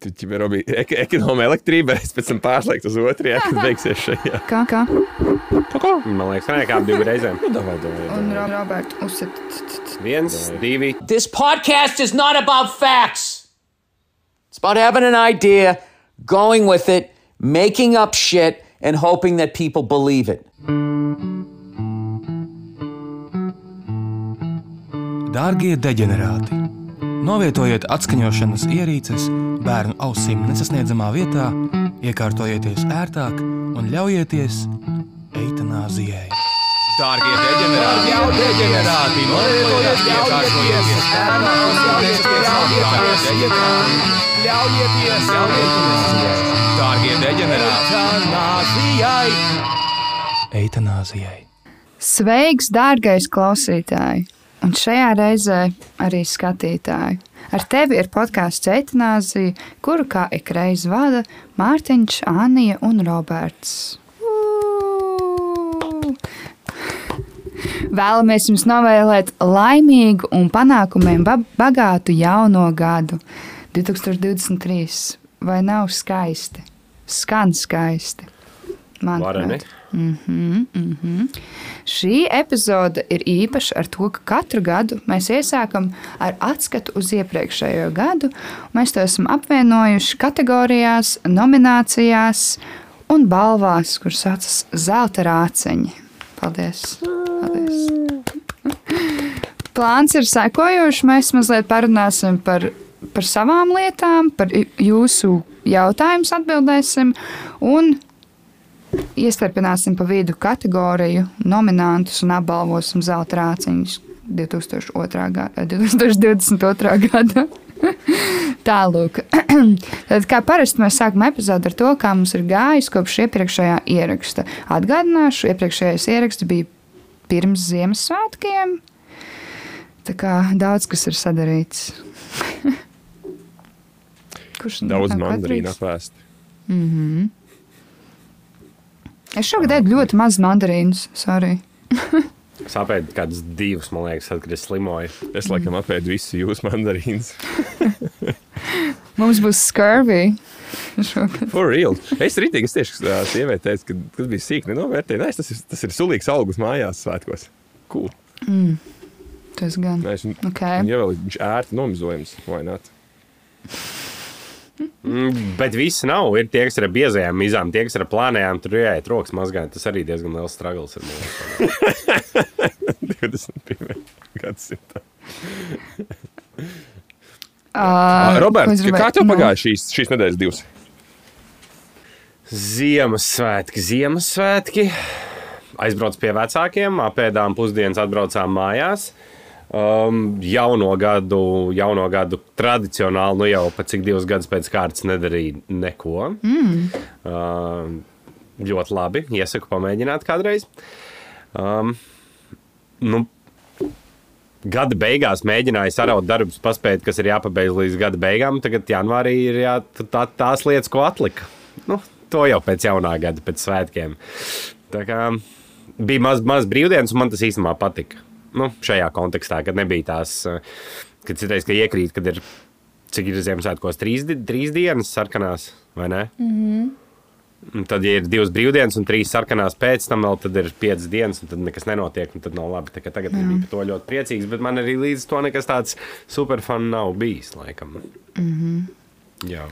tu ķimerobi ek ekonomē elektrību, es pēc tam pārslēgtu uz otru, ja, kad beigsies šajā. Kā, kā? Man liekas, ka nekāp divu reizēm. Davai, davai, Un davai. Roberts uzsit. Viens, divi. This podcast is not about facts. It's about having an idea, going with it, making up shit, and hoping that people believe it. Dārgie deģenerāti! Novietojiet atskaņošanas ierīces bērnu ausīm nesasniedzamā vietā, iekārtojieties ērtāk un ļaujieties eitanāzijai. Dārgie deģenerāti! Jau deģenerāti! Novietojiet iekārtojieties bērnu ausīm nesasniedzamā vietā, ļaujieties eitanāzijai! Dārgie deģenerāti! Eitanāzijai! Eitanāzijai! Sveiks, dārgais klausītāj! Un šajā reizē arī skatītāji. Ar tevi ir podkāsts Eitanāzija, kuru kā ikreiz vada Mārtiņš, Anija un Roberts. Ū! Vēlamies jums novēlēt laimīgu un panākumiem ba- bagātu jauno gadu 2023. Vai nav skaisti? Skan skaisti. Vareni. Mhm, mhm. Šī epizode ir īpaša ar to, ka katru gadu mēs iesākam ar atskatu uz iepriekšējo gadu. Mēs to esam apvienojuši kategorijās, nominācijās un balvās, kuras saucas Zelta rāceņi. Paldies! Paldies. Plāns ir sekojošs. Mēs mazliet parunāsim par, par savām lietām, par jūsu jautājumus atbildēsim. Un Iestarpināsim pa vidu kategoriju, nominantus un apbalvosim zelta rāciņus 2002. Gada, 2022. gada. Tālāk, tad kā parasti mēs sākam epizodi ar to, kā mums ir gājis kopš iepriekšējā ieraksta. Atgādināšu, iepriekšējais ieraksts bija pirms Ziemassvētkiem. Tā kā daudz kas ir sadarīts. Kurš Daudz mandarīnu apēst. Es šogad ēdu ļoti maz mandarīnus. Sorry. Sāpēt kādus divus, man liekas, tad, kad es slimoju. Es laikam apēdu visu jūsu mandarīnus. Mums būs skurvī. šogad. For real. Es rītīgi, es tieši tā sieviete teicu, ka tas bija sīk nenovērtēji. Nē, tas ir, tas ir sulīgs augus mājās svētkos. Cool. Tas gan. Nē, es, Ok. un, ja vēl viņš ērti nomizojums, vai ne? Mm, bet visi nav. Ir tie, kas ir ar biezajām mizām, tie, kas ir ar plānējām, tur jāiet rokas mazgāt. Tas arī diezgan liels struggles ir. man liekas. 21. gadsimta. Uh, Roberts, kā tev gribēju- pagāja šīs, šīs nedēļas divas? Ziemassvētki, Ziemassvētki. Aizbraucu pie vecākiem, apēdām pusdienas, atbraucām mājās. Um, jauno, gadu, jauno gadu tradicionāli, nu jau pat cik divus gadus pēc kārtas nedarīju neko. Mm. Um, ļoti labi. Iesaku pamēģināt kādreiz. Um, nu, Gada beigās mēģināju saraut darbus, paspēt, kas ir jāpabeidz līdz gada beigām. Tagad janvārī ir jā, tā, tās lietas, ko atlika. Nu, to jau pēc jaunā gada, pēc svētkiem. Tā kā bija maz, maz brīvdienas, un man tas īstenībā patika. Nu, šajā kontekstā, kad nebija tās, eh, kad citreiz, ka iekrīt, kad ir cik ir Ziemassvētkos trīs, trīs dienas sarkanās, vai ne? Mm -hmm. Tad, ja ir divas brīvdienas un trīs sarkanās pēc tam, vēl, tad ir piecas dienas, un tad nekas nenotiek. un Tad nav labi. Tā Tagad es biju par to ļoti priecīgs, bet man arī līdz to nekas tāds superfun nav bijis. Laikam. Mm -hmm. Jā.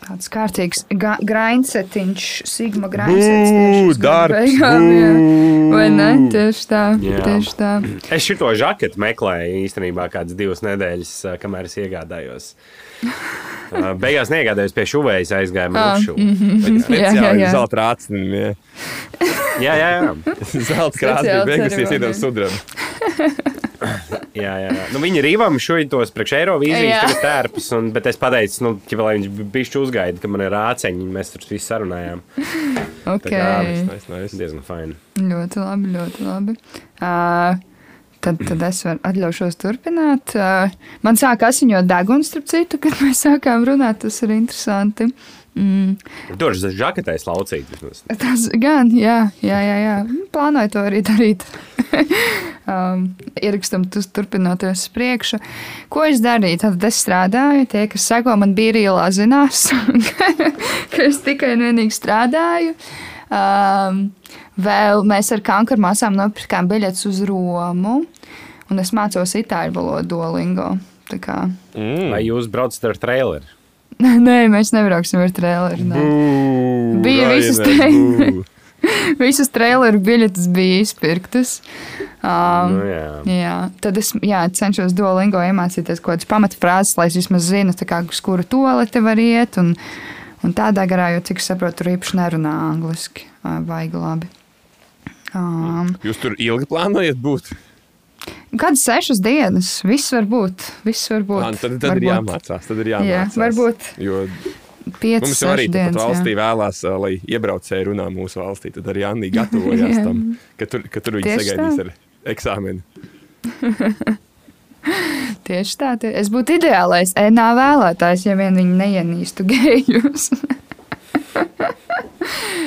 Tāds kārtīgs grāmatsetiņš, Sigma grāmatsetiņš. uz darbs, beigām, jā. Vai ne? Tieši tā. Jā. Tieši tā. Es šo žaketu meklēju īstenībā kādas divas nedēļas, kamēr es iegādājos. Beigās neiegādājos pie šuvējas, aizgāju mūžu. Jā, jā, jā. Zelta rāciņš. Jā. Jā, jā. Zelta krāsa bija beigusies, iedos sudrabu. jā, jā. Nu, viņi rīvam šos priekš Eirovīzijas Jā. tagad tērpus, un, bet es pateicu, nu, ka, lai viņš bišķi uzgaida, ka man ir rāceņi, un mēs tur visi sarunājām. Ok. kā Nice, nice. Diezgan fini. Ļoti labi, ļoti labi. Uh, tad, tad es varu atļaušos turpināt. Uh, man sāk asiņot deguns, starp citu, kad mēs sākām runāt. Tas ir interesanti. Mm, Tur tas žaketēs laucīt vismaz. tas gan, jā, jā, jā, jā. Plānoju to arī darīt. um, ierakstam tu, turpinoties uz priekšu. Ko es darīju? Tad es strādāju. Tie, kas seko man bija ielā, zinās, ka es tikai un vienīgi strādāju. Um, vēl mēs ar kankaru māsām nopirkām biļetes uz Romu, un es mācos itāļu valodu kā Mm. Vai jūs braucat ar traileri? Nē, mēs nebrauksim ar traileru. nē. Bū, Bija visas Ryanair, te- bū. Visas traileru biļetes bija izpirktas. Um, Nu, jā. jā, tad es jā, cenšos Duolingo iemācīties kaut kādas pamatfrāzes, lai es vismaz zinu, kā, uz kuru toleti var iet. Un, un tādā garā, jo cik es saprotu, tur īpaši nerunā angliski. Baigi labi. Um, Jūs tur ilgi plānojat būt? Kādas sešas dienas? Viss var būt. Viss var būt. Ā, nu Tad, tad ir Varbūt jāmācās. Tad ir jāmācās. Jā, varbūt. Jo Piecas, mums jau arī tāpat valstī jā. vēlās, lai iebraucēji runā mūsu valstī. Tad arī Anna gatavojās Jā. tam, ka tur, ka tur viņi sagaidīs ar eksāmenu. Tieši tā. tie- Es būtu ideālais ENA vēlētājs, ja vien viņi neienīstu gejus.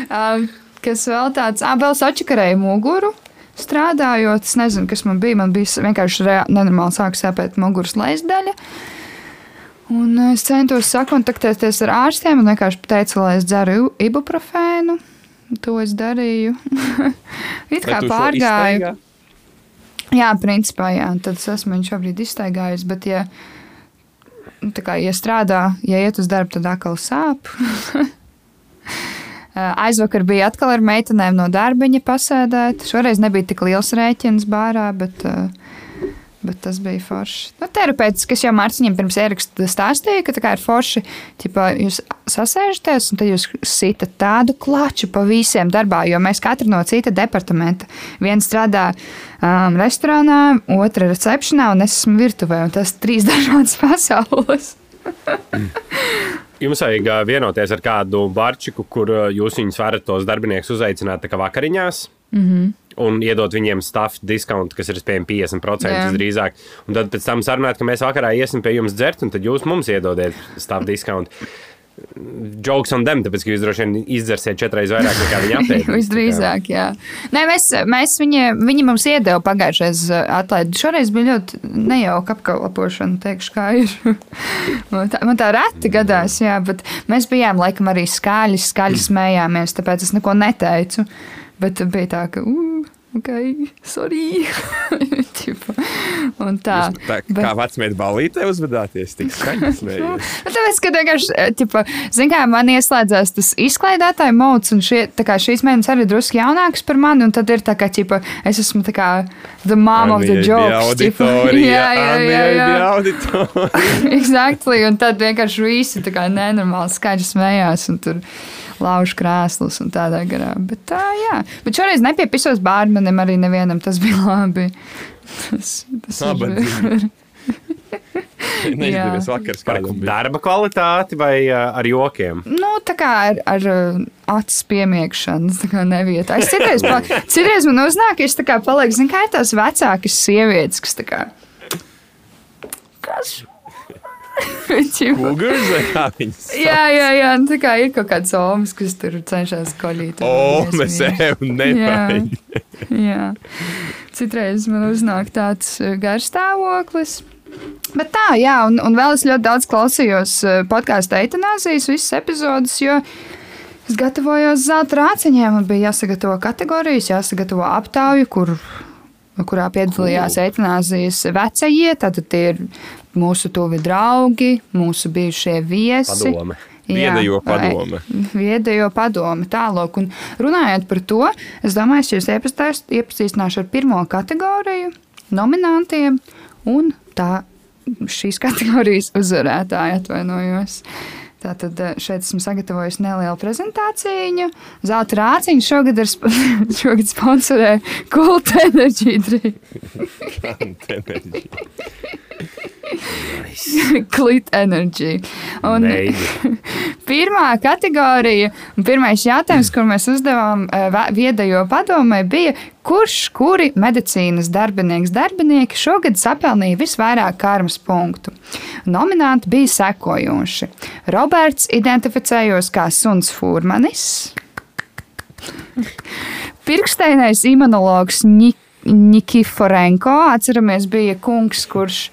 um, kas vēl tāds, ah, vēl sačakarēju muguru. Strādājot, es nezinu, kas man bija. Man bija vienkārši nenormāli sāk sāpēt muguras leizdaļa. Un uh, es centos sakontaktēties ar ārstiem un vienkārši teicu, lai es dzeru ibuprofēnu. To es darīju. It kā pārgāju. Jā, principā, jā. Tad es esmu viņu šobrīd iztaigājis. Bet, ja, nu, kā, ja strādā, ja iet uz darbu, tad atkal sāp. Aizvakar bija atkal ar meitenēm no darbiņa pasēdēt. Šoreiz nebija tik liels rēķins bārā, bet, uh, bet tas bija forši. Nu, terapeits, kas jau Mārciņam pirms ieraksta stāstīja, ka tā kā ir forši, ķipā, jūs sasēžaties un tad jūs sitat tādu klaču pa visiem darbā, jo mēs katru no cita departamenta. Viens strādā um, restorānā, otra recepcionā un es esmu virtuvē, un tas trīs dažādas pasaules. Jums vajag vienoties ar kādu barčiku, kur jūs viņus varat tos darbiniekus uzaicināt vakariņās. Mm -hmm. Un iedot viņiem stāstu diskontu, kas ir spējams 50% Jā. drīzāk. Un tad pēc tam sarunāt, ka mēs vakarā iesim pie jums dzert, un tad jūs mums iedodiet stāstu diskontu. Jokes on them, tāpēc, ka jūs droši vien izdzersiet četras vairāk nekā viņi apēdīs. Visdrīzāk, jā. Nē, mēs, mēs viņi, viņi mums iedeva pagājušais atlaidi. Šoreiz bija ļoti nejauka apkalpošana, teikšu, kā ir. man, tā, man tā reti gadās, jā, bet mēs bijām laikam arī skaļi, skaļi smējāmies, tāpēc es neko neteicu. Bet bija tā, ka, uh, ok, sorry. Un tā. Tā, Bet- kā vecmēta balītē uzvedāties, tik skaļi smējies. Nu, Tāpēc, ka vienkārši, ķipa, zin kā, man ieslēdzās tas izklaidētāju mods, un šie, tā kā šīs meitenes arī drusku jaunākas par mani, un tad ir tā kā, ķipa, es esmu tā kā the mom of the jokes. Auditorija, jā, jā, jā, jā. auditorija. exactly, un tad vienkārši visi tā kā nenormāli skaļi smējās, un tur lauž krēslus un tādā garā. Bet tā, jā. Bet šoreiz nepiepisos bārmenim arī nevienam, tas bija labi. Tas, tas Nabadzīgi. Neizdevies vakars Par kādam. bija. darba kvalitāti vai ar jokiem? Nu, tā kā ar, ar acis piemiekšanu, tā kā nevietā. Es citreiz, pa, citreiz man uznāk, ka es tā kā palieku, zinu, kā ir tās vecākas sievietes, kas tā kā. Kas? Viņas? jā, jā, jā, nu, tā kā ir kaut kāds omas, kas tur cenšas kolīt. O, mēs ejam, nevajag. Jā, citreiz man uznāk tāds uh, garš stāvoklis. Bet tā, jā, un, un vēl es ļoti daudz klausījos uh, podkāstu eitanāzijas, visas epizodes, jo es gatavojos zelta rāciņiem. Man bija jāsagatavo kategorijas, jāsagatavo aptauju, kur, kurā piedalījās eitanāzijas vecie. Tad tie ir mūsu tuvi draugi, mūsu bijušie viesi. Padome. Viedējo padome. Viedējo padomu. Tālāk, un runājot par to, es domāju, ka jūs iepazīstināšu ar pirmo kategoriju, nominantiem un tā šīs kategorijas uzvarētāju atvainojos. Tātad eh, šeit esmu sagatavojis nelielu prezentāciju. Zelta rāciņš šogad, ir, sp šogad sponsorē Cult Energy Drink. Enerģija. Un, Beigi. Pirmā kategorija, un pirmais jautājums, kur mēs uzdevām vē- viedajā padomē, bija, kurš, kuri medicīnas darbinieks, darbinieki šogad sapelnīja visvairāk karmas punktu. Nominanti bija sekojoši. Roberts identificējos kā suns Furmanis, pirksteinais imunologs Ņik. Nikiforenko. Atceramies, bija kungs, kurš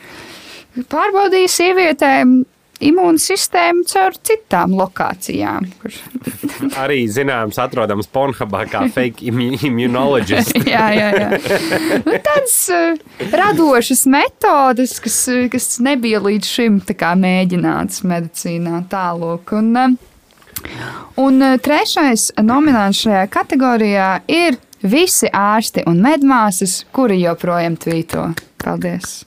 pārbaudīja sievietēm imūnsistēmu caur citām lokācijām. Kur... Arī zināms, atrodams Pornhubā kā fake immu- immunologist. jā, jā, jā. Nu, Tādas uh, radošas metodes, kas, uh, kas nebija līdz šim kā mēģinātas medicīnā tālāk. Un, uh, un trešais nominants šajā kategorijā ir visi ārsti un medmāsas, kuri joprojām tvīto. Paldies!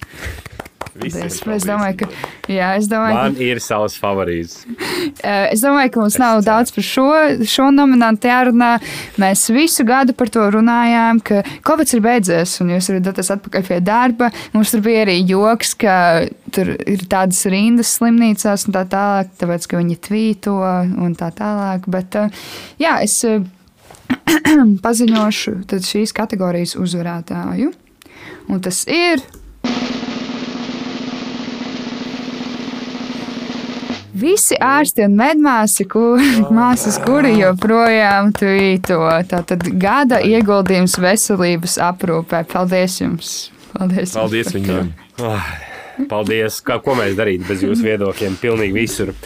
Visiem paldies. Es domāju, ka, jā, es domāju, Man ir savs favorīts. ka, eh, es domāju, ka mums nav daudz par šo, šo nominantu jārunā. Mēs visu gadu par to runājām, ka Covid ir beidzies, un jūs varat doties atpakaļ pie darba. Mums tur bija arī joks, ka tur ir tādas rindas slimnīcās un tā tālāk, tāpēc, ka viņi tvīto un tā tālāk. Bet, eh, jā, es eh, paziņošu šīs kategorijas uzvarētāju. Un tas ir. Visi ārsti un medmāsi, kur, māsas, kuri joprojām tvīto. Tātad gada ieguldījums veselības aprūpē. Paldies jums! Paldies, Paldies viņiem. Paldies! Kā, ko mēs darītu bez jūsu viedokļiem? Pilnīgi visur.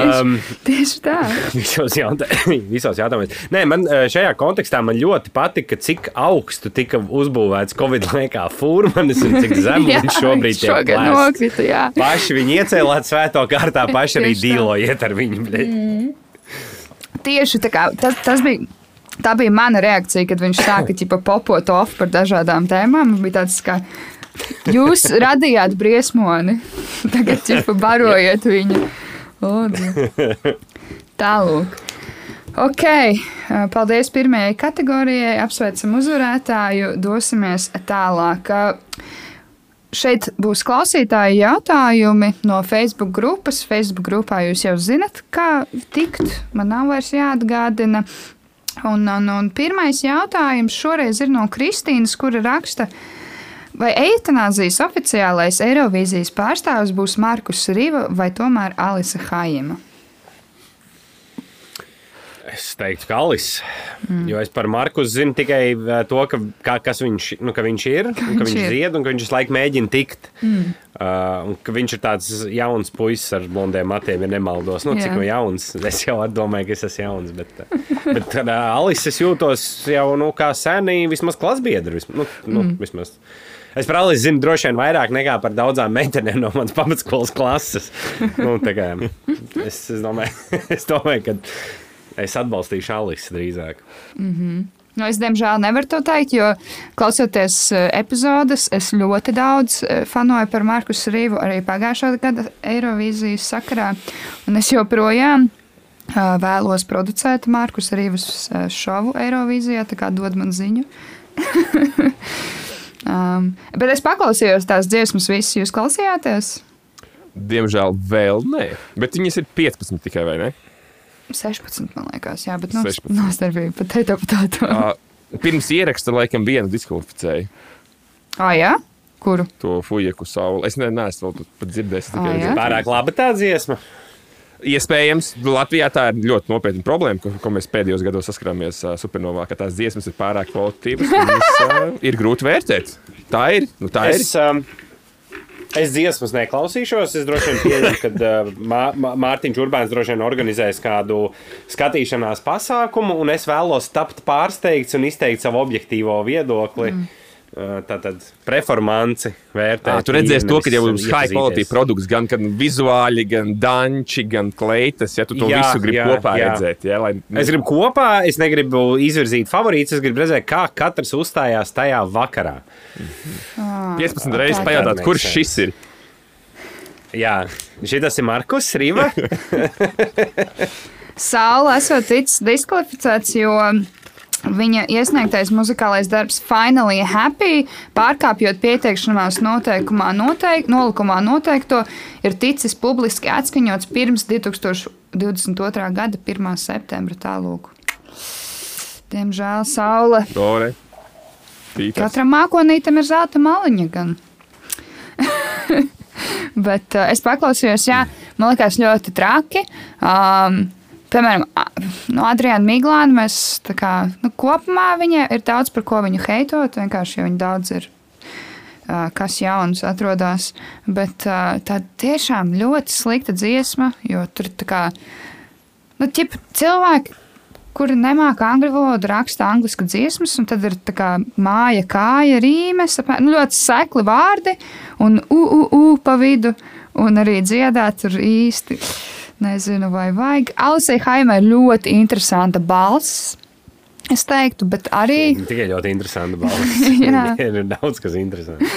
Um, Tieši tā. visos, jautā, visos jautājumos. Nē, man eh, šajā kontekstā man ļoti patika, cik augstu tika uzbūvēts Covid laikā fūrmanis un cik zem Jā, viņš šobrīd tiek šogad nokrita, jā. Paši viņi iecēlāt svēto kārtā, paši arī Tieši dīlojiet ar viņu. bļeļ. Tieši tā kā tas, tas bija. Tā bija mana reakcija, kad viņš sāka ķipa, popot off par dažādām tēmām. Bija tāds, ka jūs radījāt briesmoni, tagad ķipa, barojiet viņu. Lūdzu. Tālāk. Ok, paldies pirmajai kategorijai. Apsveicam uzvarētāju. Dosimies tālāk. Šeit būs klausītāji jautājumi no Facebook grupas. Facebook grupā jūs jau zinat, kā tikt. Man nav vairs jāatgādina. Un, un, un pirmais jautājums šoreiz ir no Kristīnas, kura raksta, vai eitanāzijas oficiālais Eirovīzijas pārstāvis būs Markus Riva vai tomēr Alisa Hājima? Es teiktu, ka Alis. Mm. Jo es par Marku zinu tikai eh, to, ka, kā, kas viņš, nu, ka viņš ir, un ka viņš viņš ir. zied un ka viņš laiku mēģina tikt. Mm. Uh, un ka viņš ir tāds jauns puisis ar blondiem matiem, ja nemaldos. Nu, cik Jā. no jauns. Es jau domāju, ka es esmu jauns. Bet, uh, bet uh, Alis es jūtos jau nu, kā senī, vismaz klasbiedri. Vismaz, nu, nu, mm. vismaz. Es par Alisu zinu droši vien vairāk nekā par daudzām meitenēm no manas pamatskolas klases. nu, kā, es, es, domāju, es domāju, ka es atbalstīšu Alisu drīzāk. Nu, es, diemžēl, nevaru to teikt, jo klausoties eh, epizodes, es ļoti daudz eh, fanoju par Markus Rīvu arī pagājušā gada Eirovīzijas sakarā. Un es joprojām eh, vēlos producēt Markus Rīvas šovu Eirovīzijā, tā kā dod man ziņu. um, bet es paklausījos tās dziesmas, visas jūs klausījāties? Diemžēl vēl nē, bet viņas ir 15 tikai vai ne? 16, man liekas, jā, bet 16. nav starpība pat teikt par tādu. Uh, pirms ieraksta laikam vienu diskvalificēju. Ah, jā? Kuru? To fujeku sauli. Es ne, neesmu vēl pat dzirdējis. Tikai jā? dzirdēju. Pārāk laba tā dziesma. Iespējams, Latvijā tā ir ļoti nopietna problēma, ko, ko mēs pēdējos gados saskarāmies uh, supernovā, ka tās dziesmas ir pārāk kvalitatīvas. un Viņas uh, ir grūti vērtēt. Tā ir. Nu, tā ir. Es, um, es dziesmas neklausīšos. Es droši vien pieņemu, ka uh, Mā- Mārtiņš Urbāns droši vien organizēs kādu skatīšanās pasākumu, un es vēlos tapt pārsteigts un izteikt savu objektīvo viedokli. Mm. Tātad performanci vērtēt. À, tu redzēsi to, ka jau nevis būs high quality produkts, gan, gan vizuāli, gan danči, gan kleitas. Ja tu to Jā, visu gribi jā, kopā jā. redzēt, ja, lai Es gribu kopā, es negribu izvirzīt favorītus. Es gribu redzēt, kā katrs uzstājās tajā vakarā. 15 reizes tā pajautāt, kurš šis ir. Jā, šis ir Markus Rīva. Saula esot ticis diskvalificēts, jo viņa iesniegtais muzikālais darbs Finally Happy, pārkāpjot pieteikšanās noteikumā noteik, nolikumā noteikto, ir ticis publiski atskaņots pirms 2022. gada 1. septembra tālūk. Diemžēl saule. Dore. Tīkas. Katram mākonītam ir zelta maliņa. Gan. Bet uh, es paklausījos, jā, man liekas, ļoti traki. Um, piemēram, nu, Adriana Miglāna mēs kā, nu, kopumā viņa ir daudz par ko viņu heitot, vienkārši viņa daudz ir. Kas jauns atrodas, bet tā tiešām ļoti slikta dziesma, jo tur tā kā, nu, ķip, cilvēki, kuri nemāca angļu valodu, raksta angļuiski dziesmas, un tad ir tā kā māja, kāja, rīmes, apmēram, nu, ļoti sekli vārdi un u, u, u pa vidu, un arī dziedāt tur īsti. Nezinu, vai vajag. Alisei Haimai ir ļoti interesanta balss. Es teiktu, bet arī, Tikai ļoti interesanti balss. Jā. ir daudz kas interesants.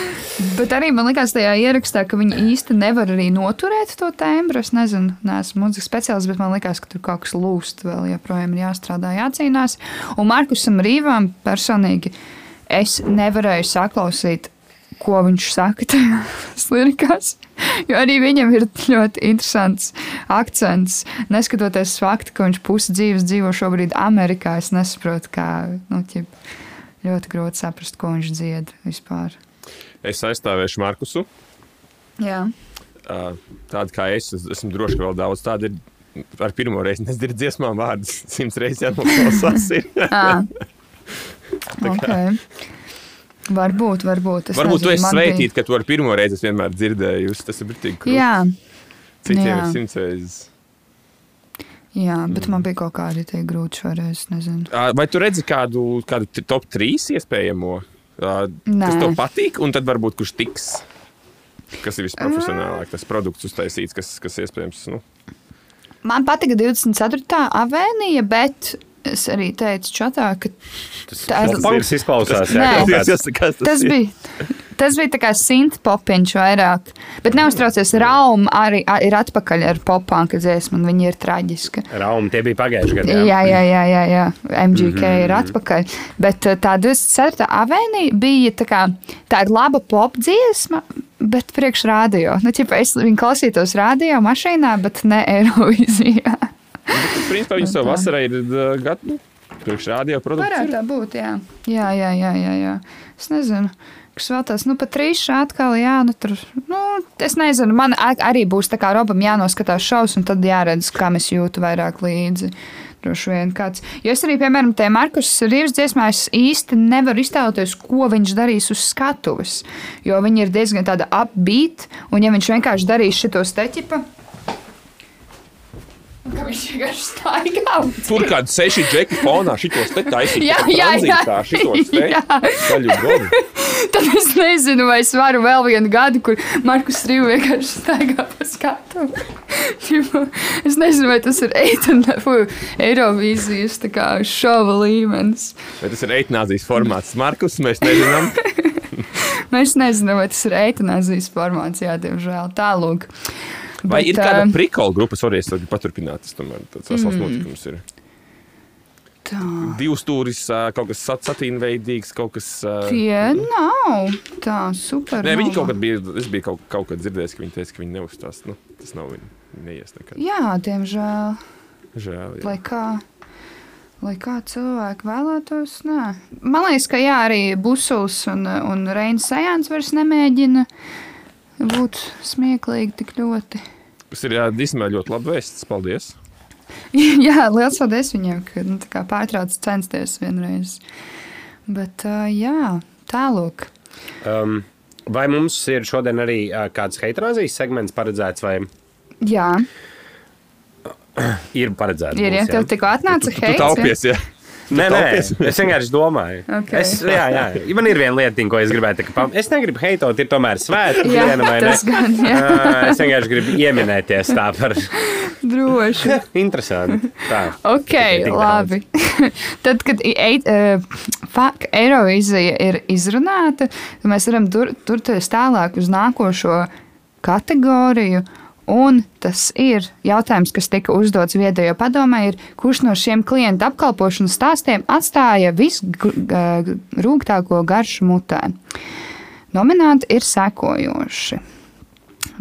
bet arī man liekas, tajā ierakstā, ka viņi īsti nevar arī noturēt to tembru. Es nezinu, neesmu mūzikas speciālists, bet man liekas, ka tur kaut kas lūst vēl joprojām ir jāstrādā, jācīnās. Un Markusam Rīvam personīgi es nevarēju saklausīt, ko viņš saka tajās lirikās. Jo arī viņam ir ļoti interesants akcents. Neskatoties uz faktu, ka viņš pusi dzīves dzīvo šobrīd Amerikā, es nesaprotu, kā nu, ķip, ļoti grūti saprast, ko viņš dzied vispār. Es aizstāvēšu Markusu. Jā, Tāda kā es, es esmu droši, ka vēl daudz tādu ir. Ar pirmo reizi nedzirdu dziesmām vārdus. Simts reizes jānoklausās. ir. à. okay. Varbūt, varbūt. Es Varbūt tu nezinu, esi man bija- sveitīta, ka tu ar pirmo reizi esi vienmēr dzirdējusi. Tas ir brīvīgi. krūtis. Jā, Citiem jā. ir simts reizes. jā, bet man bija kaut kādi tie grūti šoreiz. Nezinu. Vai tu redzi kādu, kādu top 3 iespējamo? Nē. Kas tev patīk, un tad varbūt kurš tiks? Kas ir visprofesionālāk, tas produkts uztaisīts, kas, kas iespējams. Nu, Man patika 24. avēnija, bet es arī teicu čatā, ka Tas Tā ir- punkts izklausās. jā, Nē. kas tas, tas ir? bija. Tas bija tā kā simtpopiņš vairāk. Bet neuztraucies, Rauma arī ir atpakaļ ar popānka dziesmu, un viņa ir traģiska. Raumi tie bija pagājuši gadu. Jā, jā, jā, jā, jā. MGK mm -hmm. ir atpakaļ. Bet uh, tā 24. avēnija bija tā kā tā ir laba pop dziesma, bet priekš rādio. Nu, ķipa, es viņu klausītos radio mašīnā, bet ne Eirovīzijā. Principā viņi savu vasarai ir gatavi. Priekš rādio produkts. Varētu tā būt, jā. Jā, jā, jā, jā, jā. Es nezinu. Kas vēl tāds, nu, pat trīsšā atkal, jā, nu, tur, nu, es nezinu, man arī būs tā kā Robam jānoskatās šaus, un tad jāredz, kā mēs jūtu vairāk līdzi. Droši vien kāds. Jo es arī, piemēram, te Markus Rīvas dziesmā, es īsti nevaru iztēloties, ko viņš darīs uz skatuves. Jo viņi ir diezgan tāda upbeat, un ja viņš vienkārši darīs šitos teķipa, ka viņš vienkārši staigā. Tur kādi seši džeki fonā šitos te taisīt. Jā, jā, jā. Šitos te. Jā. Zaļu godu. Tad es nezinu, vai es varu vēl vienu gadu, kur Markus Strīva vienkārši staigā pa skatu. es nezinu, vai tas ir Eirovīzijas šova līmenis. Vai tas ir eitanāzijas formāts? Markus, mēs nezinām. Mēs nezinām, vai tas ir eitanāzijas formāts, jā, diemžēl. Tālūk. Vai Bet, ir kāda prikola grupa, sorry, es varu paturpināt, tas tomēr tāds vesels notikums ir. tā. Divas stūris, kaut kas sat- satīnveidīgs, kaut kas... Tie nav tā super. Nē, viņi kaut kad bija, es biju kaut, kaut kad dzirdējis, ka viņi teica, ka viņi neuzstās. Nu, tas nav viņi, viņi neies nekad. Jā, diemžēl. Žēl, jā. Lai kā, lai kā cilvēki vēlētos, nē. Man liekas, ka jā, arī Busuls un, un Reinas Sajāns vairs nemēģina būt smieklīgi tik ļoti. Tas ir jā, ļoti labi vēsts. Paldies! jā, liels paldies viņiem, ka nu, pārtrauc censties vienreiz. Bet uh, jā, tālāk. Um, vai mums ir šodien arī uh, kāds heitrāzijas segments paredzēts, vai Jā, ir paredzēts? ir ja būs, tev tikko atnāca Tu, tu heits. taupies, jā. Nē, nē, es vienkārši domāju. Ok. Es, jā, jā. Man ir viena lieta, ko es gribētu. ka pam- Es negribu heitot, ir tomēr svētku Jā, diena, vai ne? tas gan, jā. Es vienkārši gribu ieminēties tā par Droši. interesantu. Tā. Ok, labi. Tad, kad eit- fak- Eirovīzija ir izrunāta, mēs varam tur, turēties tālāk uz nākošo kategoriju. Un tas ir jautājums, kas tika uzdots viedajā padomē, ir, kurš no šiem klientu apkalpošanas stāstiem atstāja visrūgtāko garšu mutē. Nominanti ir sekojoši.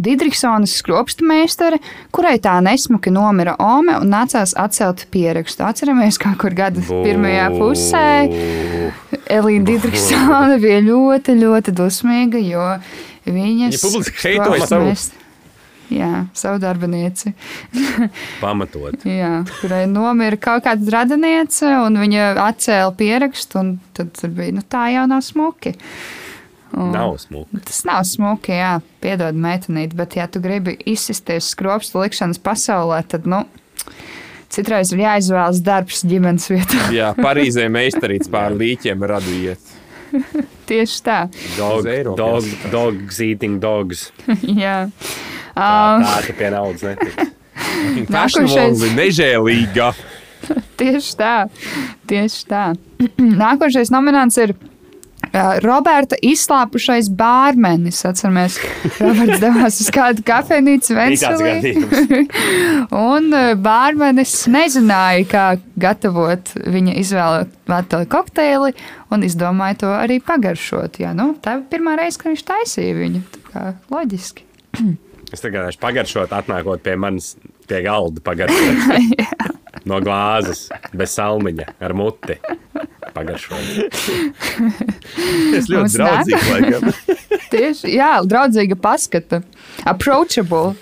Didriksons skropstu meistare, kurai tā nesmuki nomira Ome un nācās atcelt pierakstu. Atceramies, kā kur gada pirmajā pusē Elīna Didriksona bija ļoti, ļoti dusmīga, jo viņas Viņa publiski heitoja savu- meist- Jā, savu darbinieci. Pamatot. Jā, kurai nomira kaut kāda radiniece, un viņa atcēla pierakstu. un Tad tur bija nu, tā jau nav smuki. Un Nav smuki. Tas nav smuki, jā, piedod meitenīti, bet, ja tu gribi izsisties skropstu likšanas pasaulē, tad, nu, citreiz ir jāizvēlas darbs ģimenes vietā. Jā, Parīzē meistarīts pār līķiem radu iet. Tieši tā, Dog, dog, jāskatās. dogs eating dogs. jā. Tā, Um, tā te pie naudas netiks. Nākošais- nežēlīga. Tieši tā, tieši tā. Nākošais nominants ir Roberta izslāpušais bārmenis. Atceramies, Roberts devās uz kādu kafejnīcu gadījums. Un bārmenis nezināja, kā gatavot viņa izvēlēto kokteili, un izdomāja to arī pagaršot. Jā, nu, tā bija pirmā reize, kad viņš taisīja viņu. Kā Loģiski. Es tagad pagaršot, atnākot pie manis pie galda pagaršot. No glāzes, bez salmiņa, ar muti. Pagaršot. Es ļoti Mums draudzīgi, laikam. Tieši jā, draudzīga paskata. Approachable.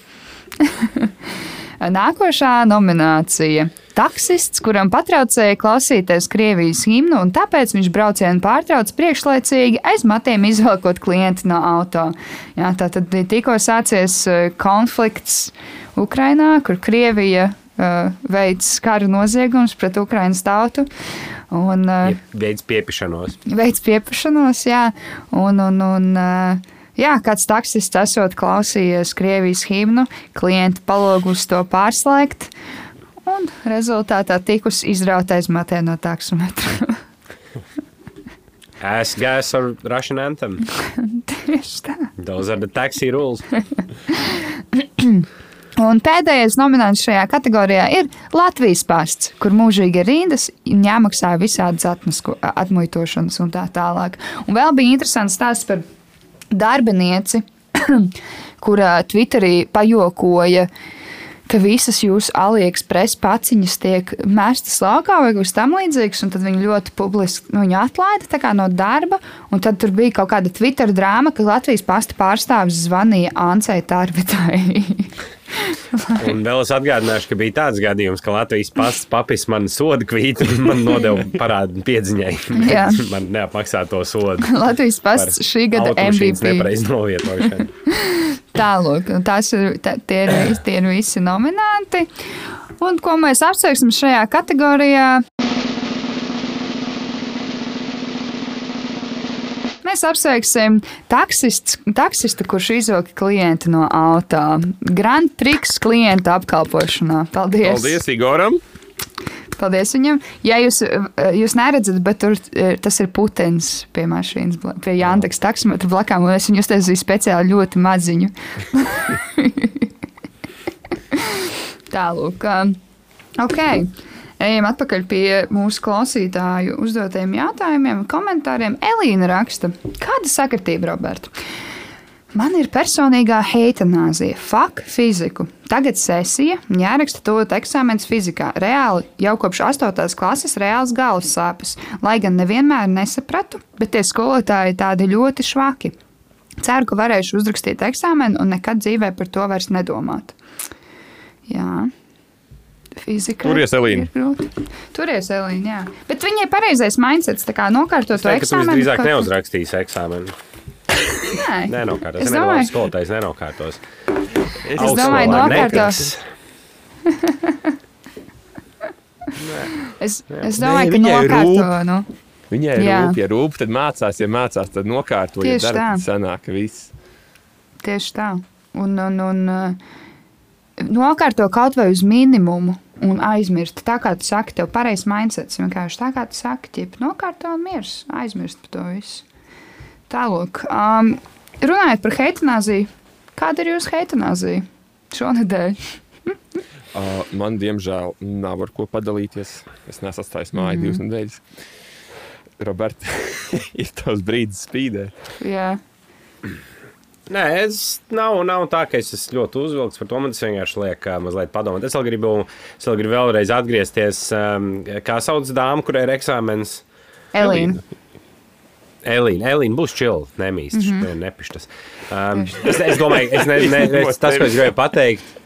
Nākošā nominācija. Taksists, kuram patraucēja klausīties Krievijas himnu, un tāpēc viņš braucienu pārtrauca priekšlaicīgi aiz matiem izvelkot klienti no auto. Jā, tā tad tikko sācies eh, konflikts Ukrainā, kur Krievija veids kara noziegums pret Ukrainas tautu. Un, uh, Veids piepišanos. veids piepašanos, jā, un, un, un uh, jā, kāds taksists esot klausījies Krievijas himnu, klienti palogus to pārslēgt, un rezultātā tikus izrautais matē no taksometra. Ass gas or Russian anthem. Tieši tā. Those are the taxi rules. Un pēdējais nominants šajā kategorijā ir Latvijas pasts, kur mūžīgi ir rindas jāmaksā visādas atmuitošanas un tā tālāk. Un vēl bija interesants stāsts par darbinieci, kurā Twitterī pajokoja, ka visas jūsu AliExpress paciņas tiek mēstas laukā vai kas tam līdzīgs, un tad viņi ļoti publiski nu, viņu atlaida no darba. Tad tur bija kaut kāda Twitter drāma, ka Latvijas pasta pārstāvis zvanīja Ansei Tārvitai. Un vēl es atgādināšu, ka bija tāds gadījums, ka Latvijas pasts papis man soda kvītu un man nodeva parādu piedziņai. Man neapmaksā to sodu. Latvijas pasts šī gada MVP. Nepareiz novietošana. Tālāk, tās ir, tā, tie, ir, tie ir visi nominanti. Un ko mēs apsveiksim šajā kategorijā? Mēs apsveiksim taksists, taksistu, kurš izvilka klientu no auto. Grand Prix klienta apkalpošanā. Paldies! Paldies Igoram! Paldies viņam. Ja jūs, jūs neredzat, bet tur eh, tas ir putekļs pie mašīnas, pie Jānis taksometra blakām, un es viņu uztaisīju speciāli ļoti maziņu. Tālāk. um, Ok. Ejam atpakaļ pie mūsu klausītāju uzdotajiem jautājumiem, komentāriem. Elīna raksta, kāda sakritība, Roberta? Man ir personīgā heitanāzija, fak, fiziku. Tagad sesija, jāraksta to eksāmenis fizikā. Reāli jau kopš 8. klases reāls galvas sāpes, lai gan nevienmēr nesapratu, bet tie skolotāji tādi ļoti švaki. Ceru, ka varēšu uzrakstīt eksāmenu un nekad dzīvē par to vairs nedomāt. Jā. Fizika. Turies, Elīna. Turies, Elīna, jā. Bet viņai pareizais mindsets, tā kā nokārtot Es to ka eksāmenu. visdrīzāk kaut- neuzrakstīsi eksāmenu. Nē, Nenokārtos. Es Es domāju- ka skolotājs nenokārtos. Es domāju, nokārtos. Es, es Nē, domāju, ka viņai nokārto. Nu. Viņai ir rūp, ja rūp, tad mācās, ja mācās, tad nokārto, ja Tieši dara, tā. tad sanāk, ka viss. Tieši tā. Un, un, un uh, nokārto kaut vai uz minimumu un aizmirst. Tā kā tu saki, tev pareizs mindsets. Vienkārši tā kā tu saki, ķip, nokārto un miers. Aizmirst par to visu. Tālāk. Um, runājot par heitanāziju, kāda ir jūsu heitanāzija šonadēļ? Uh, man, diemžēl, nav ar ko padalīties. Es nesu atstājis māju mm. divas nedēļas. Roberta, ir tavs brīdis spīdēt. Jā. Nē, es nav, nav tā, ka es esmu ļoti uzvilkts par to. Man tas vienkārši liek uh, mazliet padomāt. Es vēl gribu, es vēl gribu vēlreiz atgriezties, um, kā sauc dāmu, kurai ir eksāmens. Elīna. Elīna, Elīna būs čila, nemīst, mm -hmm. nepišķis. Um, es, es domāju, es ne, ne, es, tas, ko es gribēju pateikt,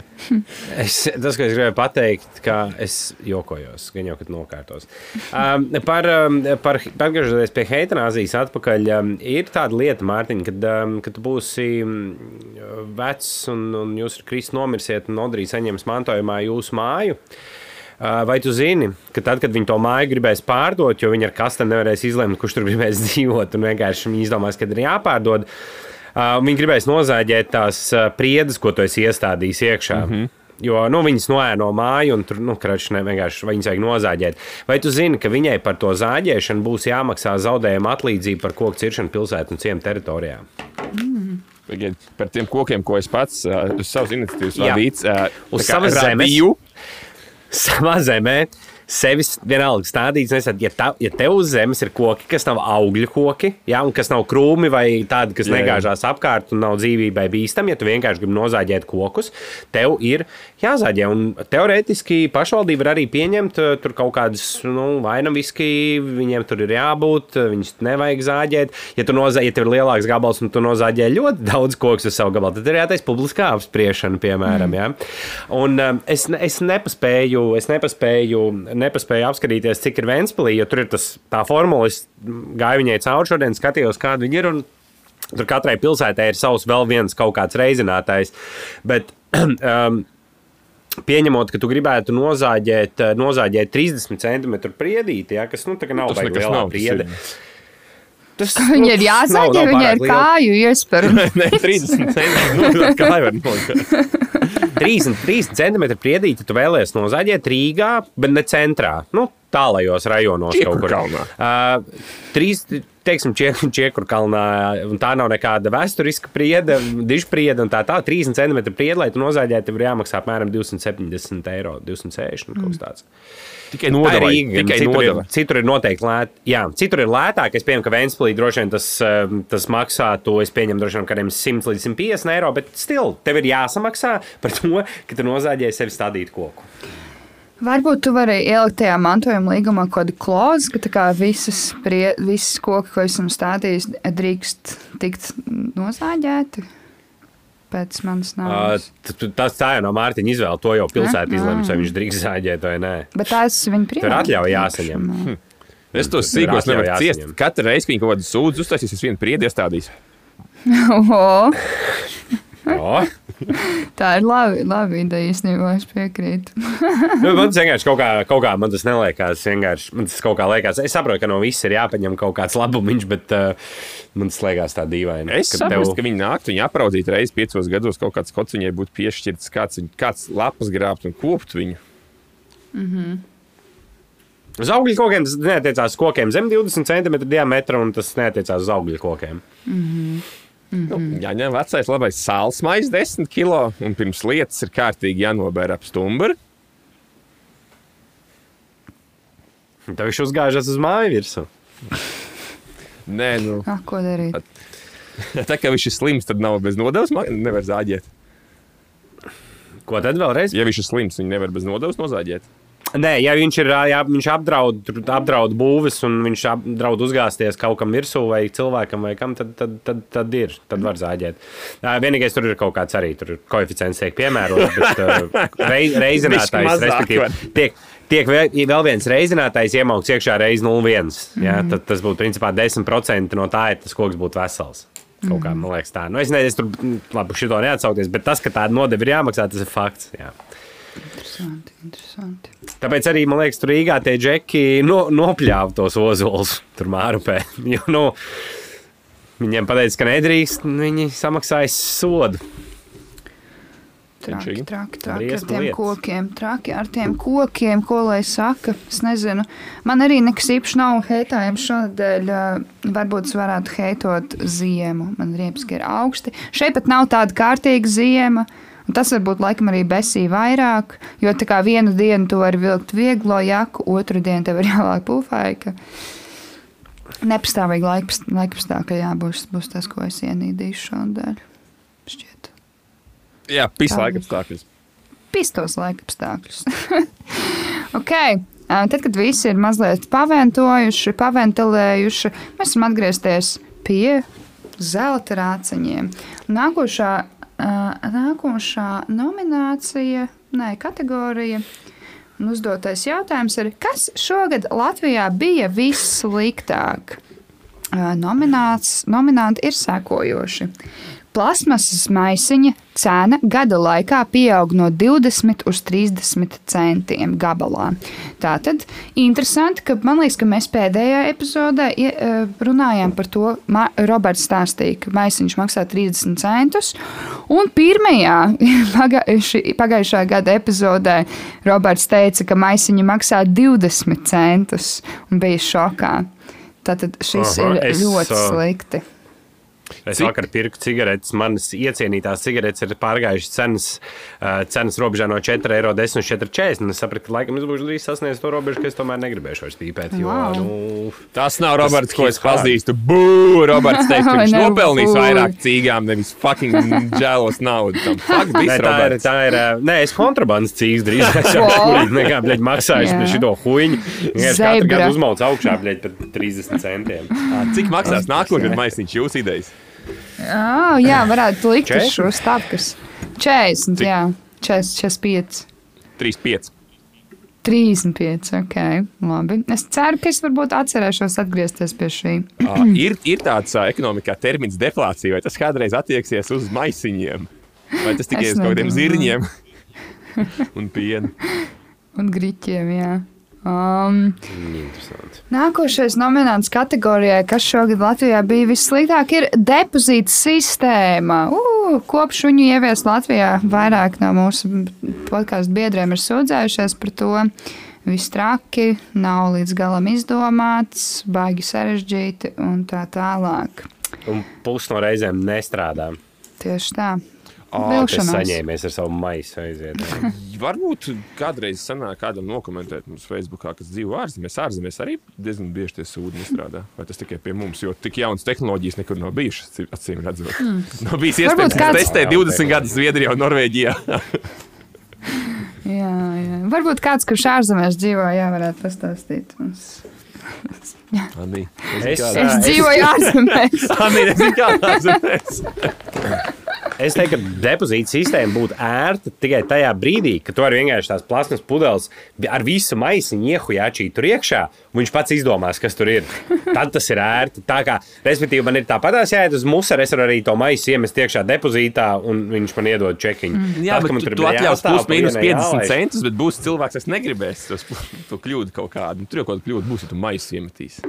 Es, tas, ko es gribēju pateikt, ka es jokojos, gan jau, kad nokārtos. Um, par, um, par atgriežoties pie heitanāzijas atpakaļ, um, ir tāda lieta, Mārtiņ, kad, um, kad tu būsi um, vecs un, un jūs ar Kristu nomirsiet un Odrija saņems mantojumā jūsu māju. Uh, Vai tu zini, ka tad, kad viņi to māju gribēs pārdot, jo viņi ar kastiem nevarēs izlemt, kurš tur gribēs dzīvot, un vienkārši viņi izdomās, ka ir jāpārdod, uh, viņi gribēs nozāģēt tās uh, priedes, ko tu esi iestādījis iekšā. Mm -hmm. Jo nu, viņas noēno māju, un tur nu, kračs ne vienkārši viņas vajag nozāģēt. Vai tu zini, ka viņai par to zāģēšanu būs jāmaksā zaudējuma atlīdzība par koku ciršanu pilsētu un ciemu teritorijā? Pagaidiet, Par tiem kokiem, ko es pats uh, uz savas iniciatīvas Jā. vadīts, uh, Uz savas zemes. savā zemē. Sevis vienalga stādīts, nesat, ja, tā, ja tev uz zemes ir koki, kas nav augļu koki, ja, un kas nav krūmi vai tādi, kas Jā, jā. negāžās apkārt un nav dzīvībai bīstami, ja tu vienkārši gribi nozāģēt kokus, tev ir jāzāģē. Un teorētiski pašvaldība var arī pieņemt uh, tur kaut kādas nu, vainaviski, viņiem tur ir jābūt, uh, viņus nevajag zāģēt. Ja, tu nozā, ja tev ir lielāks gabals un tu nozāģē ļoti daudz kokus uz savu gabalu, tad ir jātaisa publiskā apspriešana, piemēram. Mm. Ja? Un um, es, es nepaspēju, es nepaspēju, nepaspēju apskatīties, cik ir Ventspīlī, jo tur ir tas, tā formula. Es gāju viņai cauri šodien, skatījos, kāda viņa ir. Un, Tur katrai pilsētai ir savs vēl viens kaut kāds reizinātājs. Bet, um, Pieņemot, ka tu gribētu nozāģēt, eh, nozāģēt 30 cm priedīti, ja, kas nu, tā kā nav baigi nekas lielā tas priede. Tas, Viņa ir jāzāģē, viņa ir liela. kāju iespēja. Nē, 30 centimetri. Nu, kā jau var nolikt? 30, 30 centimetru priedīti tu vēlēsies nozāģēt Rīgā, bet ne centrā. Nu, tālajos rajonos kaut kur. Čiekurkalnā. Uh, trīs, teiksim, Čiekur kalnā, un tā nav nekāda vēsturiska priede, dižpriede, un tā tā 30 centimetru priede, lai tu nozāģētu, tev ir jāmaksā apmēram 270 eiro, 260 kaut kas tāds. Tikai Tā ir nodeva. Tikai citur, ir, nodeva. citur ir noteikti lētāk. Jā, citur ir lētāk. Es pieņemu, ka Vēnspīlī droši vien tas, eh, tas maksātu, es pieņemu, droši vien kādiem 100 līdz 150 eiro, bet stil, tev ir jāsamaksā par to, ka tu nozāģēji sevi stādīt koku. Varbūt tu vari ielikt tajā mantojuma līgumā kaut kādu klauzu, ka tā kā visas, prie, visas koki, ko esam stādījis, drīkst tikt nozāģēti pēc manas Uh, t- t- tas tā jau no Mārtiņa izvēle. To jau pilsēta izlems, vai viņš drīkst zāģēt vai nē. Bet tās viņa Tur ir atļauja jāsaņem. Es tos Tur sīkos nevaru ciest. Katru reizi, kad viņi kaut kādu sūdzu uztaisīs, es vienu priedi iestādīšu. Oho, O, tā ir labi, labi ideja īstenībā, es piekrītu. nu, man tas vienkārši kaut kā, kaut kā man tas neliekās. Man tas kaut kā liekas. Es saprotu, ka no viss ir jāpaņem kaut kāds labumiņš, bet uh, man tas liekas tā dīvaini. Es saprotu, ka viņi nāk, viņi apraudzīt reizes piecos gados, kaut kāds kods viņai būtu piešķirts, kāds, kāds lapas grābt un kopt viņu. Uz augļu kokiem tas neatiecās uz kokiem zem 20 cm diametra, un tas neatiecās uz augļu kokiem. Nu, jāņem vecais labais sāls maizes, 10 kilo, un pirms lietas ir kārtīgi jānobēr ap stumbru. Tev viņš uzgāžas uz māju virsmu. Nē, nu, Ah, ko darīt? tā kā viņš ir slims, tad nav bez nodevas, nevar zāģēt. Ko tad vēlreiz? Ja viņš ir slims, viņi nevar bez nodevas nozāģēt. Nē, ja viņš ir jā, viņš apdraud, apdraud būvis un viņš apdraud uzgāzties kaut kam virsū vai cilvēkam vai kam, tad, tad, tad, tad ir. Tad var zāģēt. Vienīgais tur ir kaut kāds arī tur koeficients tiek piemērots, bet ā, rei, Bišķi reizinātājs, respektīvi, tiek, tiek vēl viens reizinātājs iemaukts iekšā reiz 0,1. Ja, tad tas būtu principā 10% no tā, ja tas koks būtu vesels. Kaut kā, man liekas, tā. Nu, es nezinu, es tur labi šito neatsaukties, bet tas, ka tāda nodeva ir jāmaksā, tas ir fakts. Jā. Interesanti, interesanti. Tāpēc arī man liekas, tur Rīgā tie džeki no, nopļāva tos ozolus tur mārupē. Jo, nu, viņiem pateica, ka nedrīkst, viņi samaksāja sodu. Traki, traki, traki ar tiem lietas. kokiem, traki ar tiem kokiem, ko lai saka. Es nezinu, man arī nekas īpaši nav heitājams šonadēļ. eh, Varbūt es varētu heitot ziemu. Man riepas, ka ir augsti. Šeit pat nav tāda kārtīga ziema. Un tas varbūt laikam arī besī vairāk, jo tā kā vienu dienu tu vari vilkt vieglo jaku, otru dienu tev ir jāvāk pūfaika. Nepastāvīgi laikapstākļi, jā, būs, būs tas, ko es ienīdīšu šonadēļ. Šķiet. Jā, pisa Tā laika būs. apstākļus. pistos laika apstākļus. ok, Tad, kad visi ir mazliet paventojuši, paventilējuši, mēs varam atgriezties pie zelta rāciņiem. Nākošā, nākošā nominācija, nē, kategorija. Un uzdotais jautājums ir, kas šogad Latvijā bija vissliktāk? Nomināts, nominanti ir sekojoši. Plasmasas maisiņa cena gada laikā pieaug no 20 līdz 30 centiem gabalā. Tā tad interesanti, ka man liekas, ka mēs pēdējā epizodē eh, runājām par to. Ma Roberts stāstīja, ka maisiņš maksā 30 centus. Un pirmajā pagājušā gada epizodē Roberts teica, ka maisiņi maksā 20 centus un bija šokā. Tātad šis Aha, ir es, ļoti ā, slikti. Es Cik? vakar pirku cigaretes. Manas iecienītās cigaretes ir pārgājušas cenas, uh, cenas robežā no 4,10 eiro līdz 4,40. Un Es sapratu, ka laikam es būšu drīz sasniedzis to robežu, ka es tomēr negribēšu vairs pīpēt. Jo, Wow. nu, Tas nav Roberts, ko es pazīstu. Bū, Roberts teica, ka viņš nopelnīs vairāk cīgām, nevis fucking žēlos naudu. Tam fuck, Nē, tā ir. Roberts. Tā ir uh, nē, es kontrabandas cīņas drīzāk. Es jau Wow. šurīt nekā, bļaļ, maksājuši par šito huīņu. Es katru gadu uzmaucu augšā, bļaļ, par 30 centiem. Cik maksās nākošais maisiņš jūsu idejas? Oh, jā, varētu likt uz 40? šo stāvkus. 40, jā, 40, 45. 3,5. 35, ok, labi. Es ceru, ka es varbūt atcerēšos atgriezties pie šī. Ā, ir, ir tāds ā, ekonomikā termins deflācija, vai tas kādreiz attieksies uz maisiņiem? Vai tas tikai uz kaut kādiem zirņiem un pienu? Un griķiem, jā. Um, Interesanti. nākošais nominants kategorijai, kas šogad Latvijā bija vissliktāk, ir depozīta sistēma. Uh, kopš viņu ievies Latvijā, vairāk no mūsu podkāstu biedriem ir sūdzējušies par to. Viss traki, nav līdz galam izdomāts, baigi sarežģīti un tā tālāk. Un pusi no reizēm nestrādā. Tieši tā. Ā, Es Vilšanās. saņēmies ar savu maisu aiziet. Varbūt kādreiz sanāk kādam nokomentēt mums Facebookā, kas dzīvo ārzemēs. Ārzemēs arī diezgan bieži tie sūdi nestrādā. Vai tas tikai pie mums, jo tik jaunas tehnoloģijas nekur nav bijušas, acīm- redzot. Mm. Nav bijis iespējams kāds- testēt 20 gadus Zviedrijā un Norvēģijā. Jā, jā. Varbūt kāds, kurš ārzemēs dzīvo, jā, varētu pastāstīt mums. Anī, Es- Es Jā, dzīvoju ārzemēs. Anī, nezinu, kā ārzemēs. Es teiktu, ka depozīta sistēma būtu ērta tikai tajā brīdī, kad tu vari vienkārši tās plasmas pudeles ar visu maisiņu iehujāčīt tur iekšā, un viņš pats izdomās, kas tur ir. Tad tas ir ērti. Tā kā, respektīvi, man ir tāpatās jāiet uz musaru, es varu arī to maisu iemest iekšā depozītā, un viņš man iedod čekiņu. Mm. Jā, kad bet tu, tu atļaus plus mīnus vienai 50 jālaiž. centus, bet būs cilvēks, kas negribēs tos, to kļūdu kaut kādu. Nu, Tur jau kaut kāda kļūda būs, ja tu maisu iemetīs.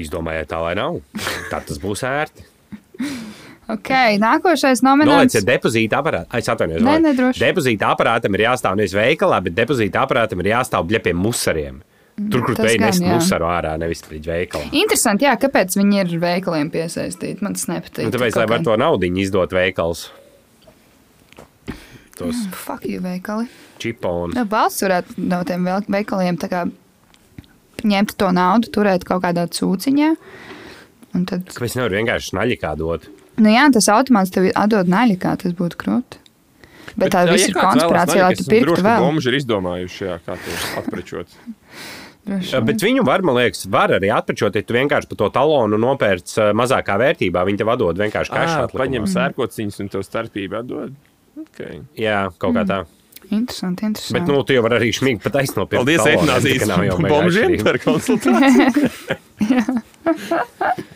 Izdomājiet tā, lai nav. Tad tas būs ērti. Ok, nākošais nominants. ja depozīta aparātam, es atvainojos. Nē, Nolaic. nē, droši. Depozīta aparātam ir jāstāv nevis veikalā, bet depozīta aparātam ir jāstāv bļa pie musariem. Tur, kur Tas jā. musaru ārā, nevis pie veikalā. Interesanti, jā, kāpēc viņi ir veikaliem piesaistīti. Man tas nepatīk. Nu, tāpēc, lai var to naudu izdot veikals. Tos Fuck you, veikali. čipons. Nu, valsts varētu no tiem veik- veikaliem tā kā ņemt to naudu, turēt kaut kādā cūciņā. Tad, Kāpēc nevar vienkārši snaļikā dot? Nu jā, tas automāts tev atdod naļi, kā tas būtu krūti. Bet, bet tā viss ir konspirācija, lai tu pirktu vēl. Bomži ir izdomājuši, jā, kā to atprečot. Bet viņu var, man liekas, var arī atpečot, ja tu vienkārši par to talonu nopērc mazākā vērtībā. Viņi tev atdod vienkārši kašā. Paņem sērkociņus un to starpību atdod. Okay. Jā, kaut kā tā. Interesanti, interesanti. Bet, nu, tu jau vari arī šmīgi pat aizsnopīt. Paldies, Etnāzijas bombžiem par konsultāciju.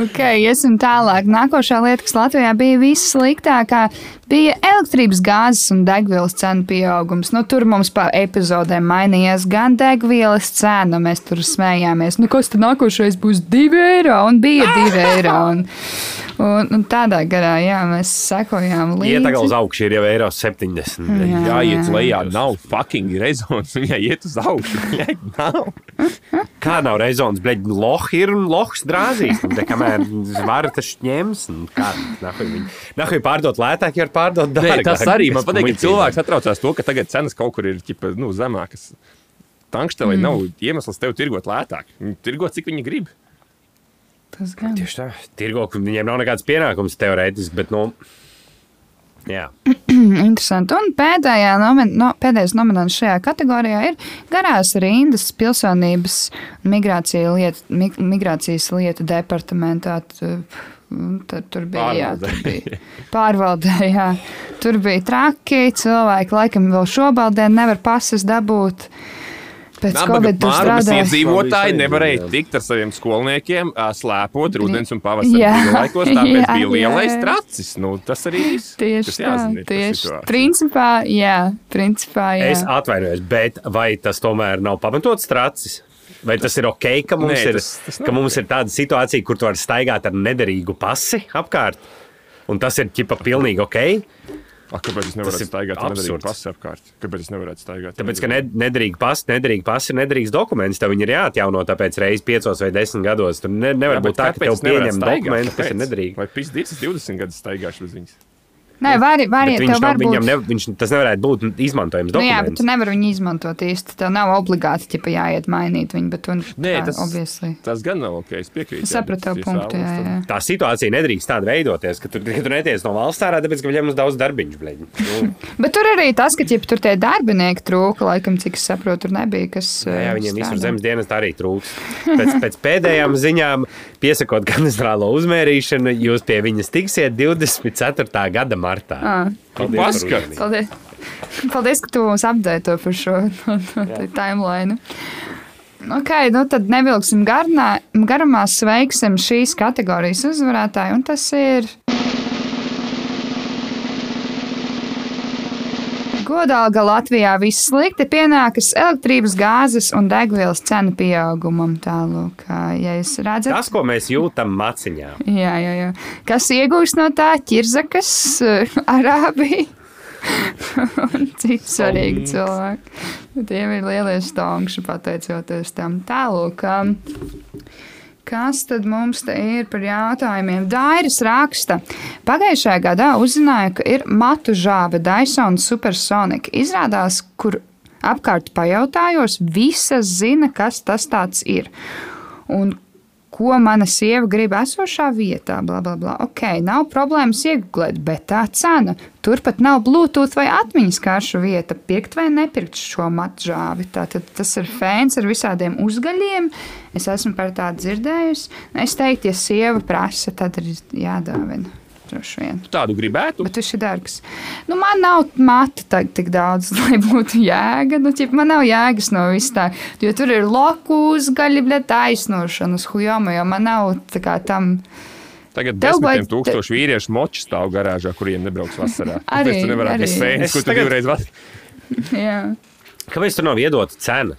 Ok, iesim tālāk. Nākošā lieta, kas Latvijā bija vissliktākā, bija elektrības gāzes un degvielas cenu pieaugums. Nu, tur mums pa epizodēm mainījās gan degvielas cena, mēs tur smējāmies. Nu, kas tad nākošais būs 2 eiro un bija 2 eiro. Un, un, un tādā garā, jā, mēs sekojām līdzi. Iet tagad uz augšu, ir jau eiro 70. Jā. Jā, iet lejā, nav fucking rezons. Viņai iet uz augšu. Viņai nav. Kā nav reizons, bet lohi ir un lohs drāzīs. Un te kamēr var, tas ņems. un Kā nahuj pārdot lētāk, ja var pārdot Nē, dārgāk. tas arī man patīk, ka cilvēks atraucās to, ka tagad cenas kaut kur ir ķipa, nu, zemākas. Tankštelē mm. nav iemesls tev tirgot lētāk. Viņi tirgo, cik viņi grib. Tas gan. Tieši tā. Tirgo, viņiem nav nekāds pienākums teorētiski, bet, nu, Jā. Interesanti. Un pēdējā nomin, no, pēdējais nominants šajā kategorijā ir garās rindas pilsonības migrācija lietu, mig, migrācijas lietu departamentā. Tu- Tur, tur bija jā, Pārvaldē. tur bija pārvaldē. Jā. Tur bija traki. Cilvēki laikam vēl šobaldē nevar pasas dabūt. Pēc Nabaga Covid tur pārvades strādāja. iedzīvotāji Visu nevarēja tikt ar saviem skolniekiem, slēpot rudens un pavasara Jā, laikos. Tāpēc jā, bija lielais jā. tracis. Nu, tas arī viss. Tieši tā, jāzina tieši principā, jā, principā, jā. Es atvainojos, bet vai tas tomēr nav pamatots tracis? Vai tas ir ok, ka mums, Nē, ir, tas- tas ka mums ir tāda situācija, kur tu vari staigāt ar nederīgu pasi apkārt? Un tas ir ķipa pilnīgi ok. A, kāpēc es nevaru staigāt absurds. pasu apkārt? Kāpēc es nevaru staigāt? Tāpēc, ka nederīgi pasi, nederīgi pasi ir nederīgs dokuments. Tev viņi ir jāatjauno tāpēc reizes piecos vai desmit gados. Tur ne, nevar Jā, būt tā, ka tev pieņem dokumentus, kas ir nederīgi. Vai pīzdīts 20 gadus staigāšu bez viņas? Nē, var, var, Bet tev viņš nav, var viņam būt. ne, viņš, tas nevarētu būt izmantojams Nu, jā, bet tu nevari viņu izmantot īsti. Tev nav obligāti ķipa, jāiet mainīt viņu, tu Nē, tā, tas, obviously. tas gan nav ok. Es piekrītu. Es sapratu tev punktu, jā, jā. Tā situācija nedrīkst tāda veidoties, ka tu, ka tu netiec no valsts ārā, tāpēc, ka viņiem ir daudz darbiņu. Nu, Bet tur arī tas, ka ķipa, tur tie darbinieki trūka, laikam, cik es saprotu, tur nebija kas. jā, eh, viņiem visur zemes dienas arī trūks. Pēc, pēc pēdējām ziņām, piesakot kadastrālo uzmērīšanu, jūs pie viņas tiksiet 24. gada martā. Ā. Paldies. Paldies. Paldies, ka tu mums apdēto par šo timeline. Ok, nu tad nevilksim garnā, garumā, sveiksim šīs kategorijas uzvarētāju, un tas ir. Godalga Latvijā viss slikti pienākas elektrības, gāzes un degvielas cenu pieaugumam. Tālūk, ja jūs redzat, Tas, ko mēs jūtam maciņā, Jā, jā, jā. Kas iegūst no tā? Ķirzakas, arābija un citi svarīgi cilvēki. Tiem ir lielie stūngši pateicoties tam tālāk. Kas tad mums te ir par jautājumiem? Dairis raksta. Pagājušajā gadā uzzināju, ka ir matu žāve Dyson Supersonic. Izrādās, kur apkārt pajautājos, visas zina, kas tas tāds ir. Un ko mana sieva grib esošā vietā, bla, bla, bla. Ok, nav problēmas iegūt, bet tā cena. Turpat nav Bluetooth vai atmiņas karšu vieta. Pirkt vai nepirkt šo matžāvi. Tātad tas ir fēns ar visādiem uzgaļiem. Es esmu par tādu dzirdējusi. Es teiktu, ja sieva prasa, tad ir jādāvina. Droši vien. Tādu gribētu. Bet viņš ir dārgs. Nu, man nav matu tā, tik daudz, lai būtu jēga. Nu, ķip, man nav jēgas no vis tā. Jo tur ir loku uzgaļi, bet taisnošanas hujoma, jo man nav tā kā tam. Tagad Tev desmitiem vajag- tūkstoši vīriešu moči stāv garāžā, kuriem nebrauks vasarā. Arī, Tāpēc tu nevarētu arī. būt fēns, Es kur tu tagad- divreiz vasarā. Jā. kāpēc tur nav iedota cena?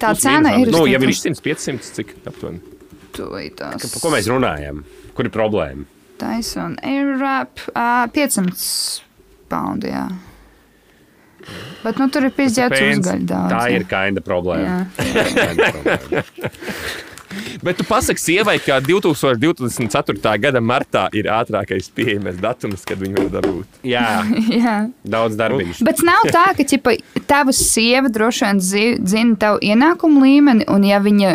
Tā cena ir. Nu, ja viņš- 300, 500, cik aptuveni. Tūlītās. Par ko mēs runājam? Kur ir problēma? Tyson Airwrap uh, 500 paundi, jā. Bet nu, tur ir pizdzēts fēns. uzgaļi daudz. Tā ir kaina problēma. Bet tu pasaki sievai, ka 2024. gada martā ir ātrākais pieejamais datums, kad viņi var dabūt. Jā, jā. daudz darbiņu. Bet nav tā, ka ķipa, tava sieva droši vien zi- zina tavu ienākumu līmeni, un ja viņa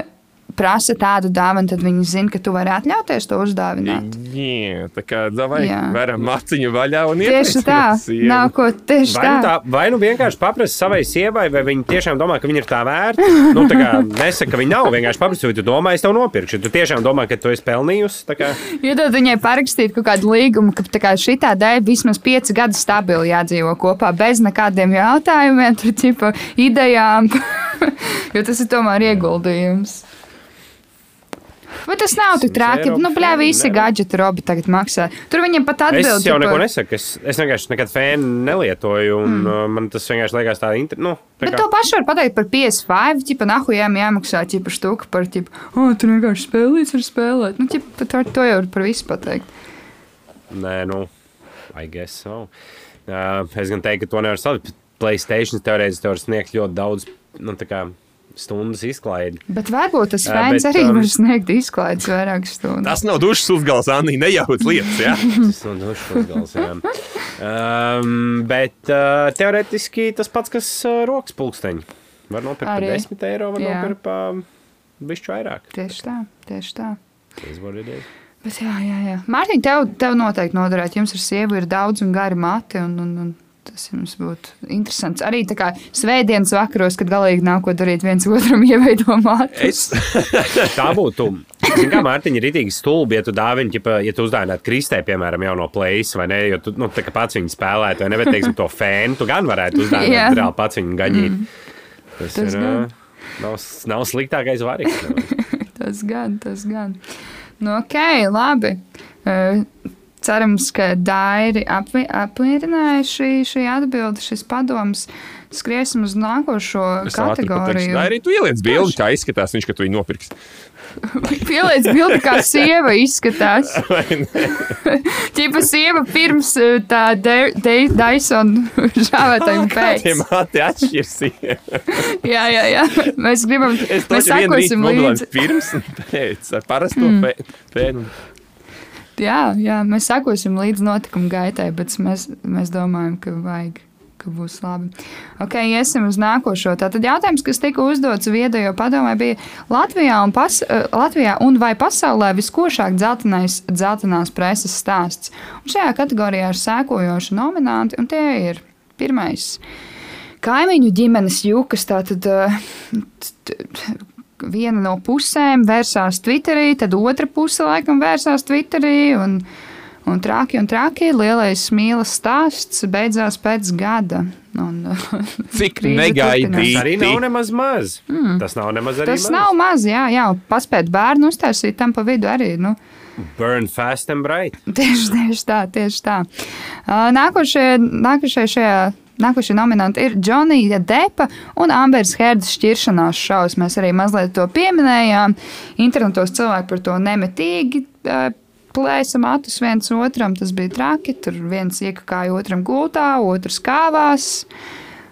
prasa tādu dāvanu, tad viņi zina, ka tu vari atļauties to uzdāvināt. Jā, tā kā davai, varam maciņu vaļā un Tieši tā, nav ko tieši Vai nu, tā. tā, vai nu vienkārši paprasti savai sievai, vai viņa tiešām domā, ka viņa ir tā vērta. Nu, tā kā nesaka, ka viņa nav. Vienkārši paprasti, vai tu domā, es tev nopirkšu. Tu tiešām domā, ka tu esi pelnījusi. Iedod viņai parakstīt kaut kādu līgumu, ka tā kā šitā dēļ vismaz pieci gadi stabili jādzīvo kopā, bez nekādiem jautājumiem, tur tipa idejām. jo tas ir tomēr ieguldījums. Bet tas nav tik traki. Nu, blē, visi nevar. gadgeti robi tagad maksā. Tur viņam pat Es atbild. jau tipa, neko nesaku. Es, es vienkārši nekad fēnu nelietoju. Un, mm. Man tas vienkārši liekas tā, inter... nu, tā Bet kā. to pašu var pateikt par PS5. Čipa, nahu jām jāmaksā čipa štuka par, čipa, oh, tur vienkārši spēlēs, var spēlēt. Nu, čipa, to, to jau var par visu pateikt. Nē, nu, I guess so. Uh, es gan teiktu, ka to nevar salikt. Playstation teorētiski var sniegt ļoti daudz nu, tā kā stundas izklaidi. Bet varbūt tas fans bet, arī um, var sniegt izklaides vairākas stundas. Tas nav dušas uzgals, Anī, nejauc lietas. Ja? Tas nav dušas gals. jā. Um, bet uh, teorētiski tas pats, kas uh, rokas pulksteņi. Var nopirkt par Arī. 10 eiro, var Jā. nopirkt par bišķi vairāk. Tieši tā, tieši tā. Tas var būt. Bet jā, jā, jā. Mārtiņ, tev, tev noteikti noderētu. Jums ar sievu ir daudz un gari mati. Un, un, un tas jums būtu interesants. Arī tā kā svētdienas vakaros, kad galīgi nav ko darīt, viens otram ieveido māti. Es, Tā būtu. Zini, kā Mārtiņa ir rītīgi stulbi, ja tu dāvini, ķipa, ja tu uzdāvinātu Kristē, piemēram, jau no plējas, vai ne? Jo tu nu, pats viņu spēlētu, vai ne? Bet, teiksim, to fēnu tu gan varētu uzdāvināt reāli pats viņu gaņīt. Tas, Tas tas ir. gan. Nav, nav sliktākais variants. Tas gan, tas gan. Nu, ok, labi. Eh, Cerams, ka Dairi apvi- apmierināja šī, šī atbilde, šis padoms. Skriesim uz nākošo es kategoriju. Vai arī tu ieliec bildi, kā izskatās viņš, kad tu viņu nopirksi? Pieliec bildi, kā sieva izskatās. Čipa sieva pirms eh, tā De- De- Dyson žāvētājiem Tie pēc. māti atšķirsies. Jā, jā, jā. Mēs gribam, mēs sakosim līdzi. pirms un pēc ar parasto mm. pēnu. Jā, jā, mēs sakosim līdz notikuma gaitai, bet mēs, mēs domājam, ka vajag. Ka būs labi. Ok, iesim uz nākošo. Tātad jautājums, kas tika uzdots viedajā padomē, bija Latvijā un, pas, eh, Latvijā un vai pasaulē viskošāk dzeltenais, dzeltenās preses stāsts. Un šajā kategorijā ir sēkojoši nominanti, un tie ir pirmais. Kaimiņu ģimenes jūkas, tātad eh, viena no pusēm vērsās Twitterī, tad otra puse laikam vērsās Twitterī. Un, un traki un traki lielais mīlas stāsts beidzās pēc gada. Un, Cik negaidīti. Tas arī nav nemaz maz. Mm. Tas nav nemaz arī Tas maz. nav maz, jā, jā. Paspēt bērnu uztaisīt tam pa vidu arī. Nu, Burn fast and bright. Tieši, tieši tā, tieši tā. Nākošie, nākošie šajā. Nākošie nominanti ir Džonija Depa un Ambers Herdas šķiršanās šausmas. Mēs arī mazliet to pieminējām. Internetos cilvēki par to nemetīgi plēsa matus viens otram. Tas bija traki. Tur viens iekakāja otram gultā, otrs kāvās.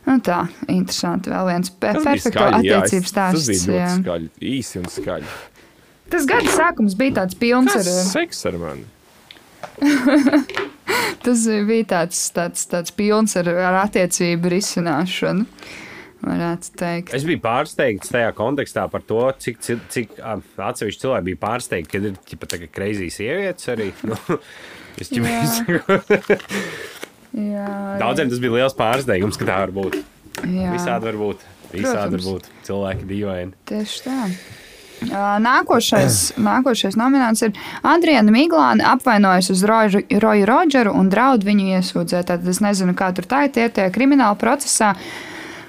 Nu, tā, interesanti. Vēl viens perfekto es- attiecību Tas stāsts. bija ļoti skaļi, īsi un skaļi. Tas gada sākums bija tāds pilns Kas ar. seks ar mani? Tas bija tāds, tāds, tāds pilns ar, ar attiecību risināšanu. Es biju pārsteigts tajā kontekstā par to, cik, cik, cik atsevišķi cilvēki bija pārsteigti, kad ir ķipa, tā, kreizīs sievietes arī. Nu, es Jā. Jā, Daudziem tas bija liels pārsteigums, ka tā var būt. jā, Visādi var būt. Visādi var būt. Cilvēki dīvaini. tieši tā. Nākošais, nākošais nomināts ir Adriana Miglāna apvainojas uz Roju, Roju Rodžeru un draud viņu iesūdzēt. Tad es nezinu, kā tur tā ir tie, tie krimināla procesā.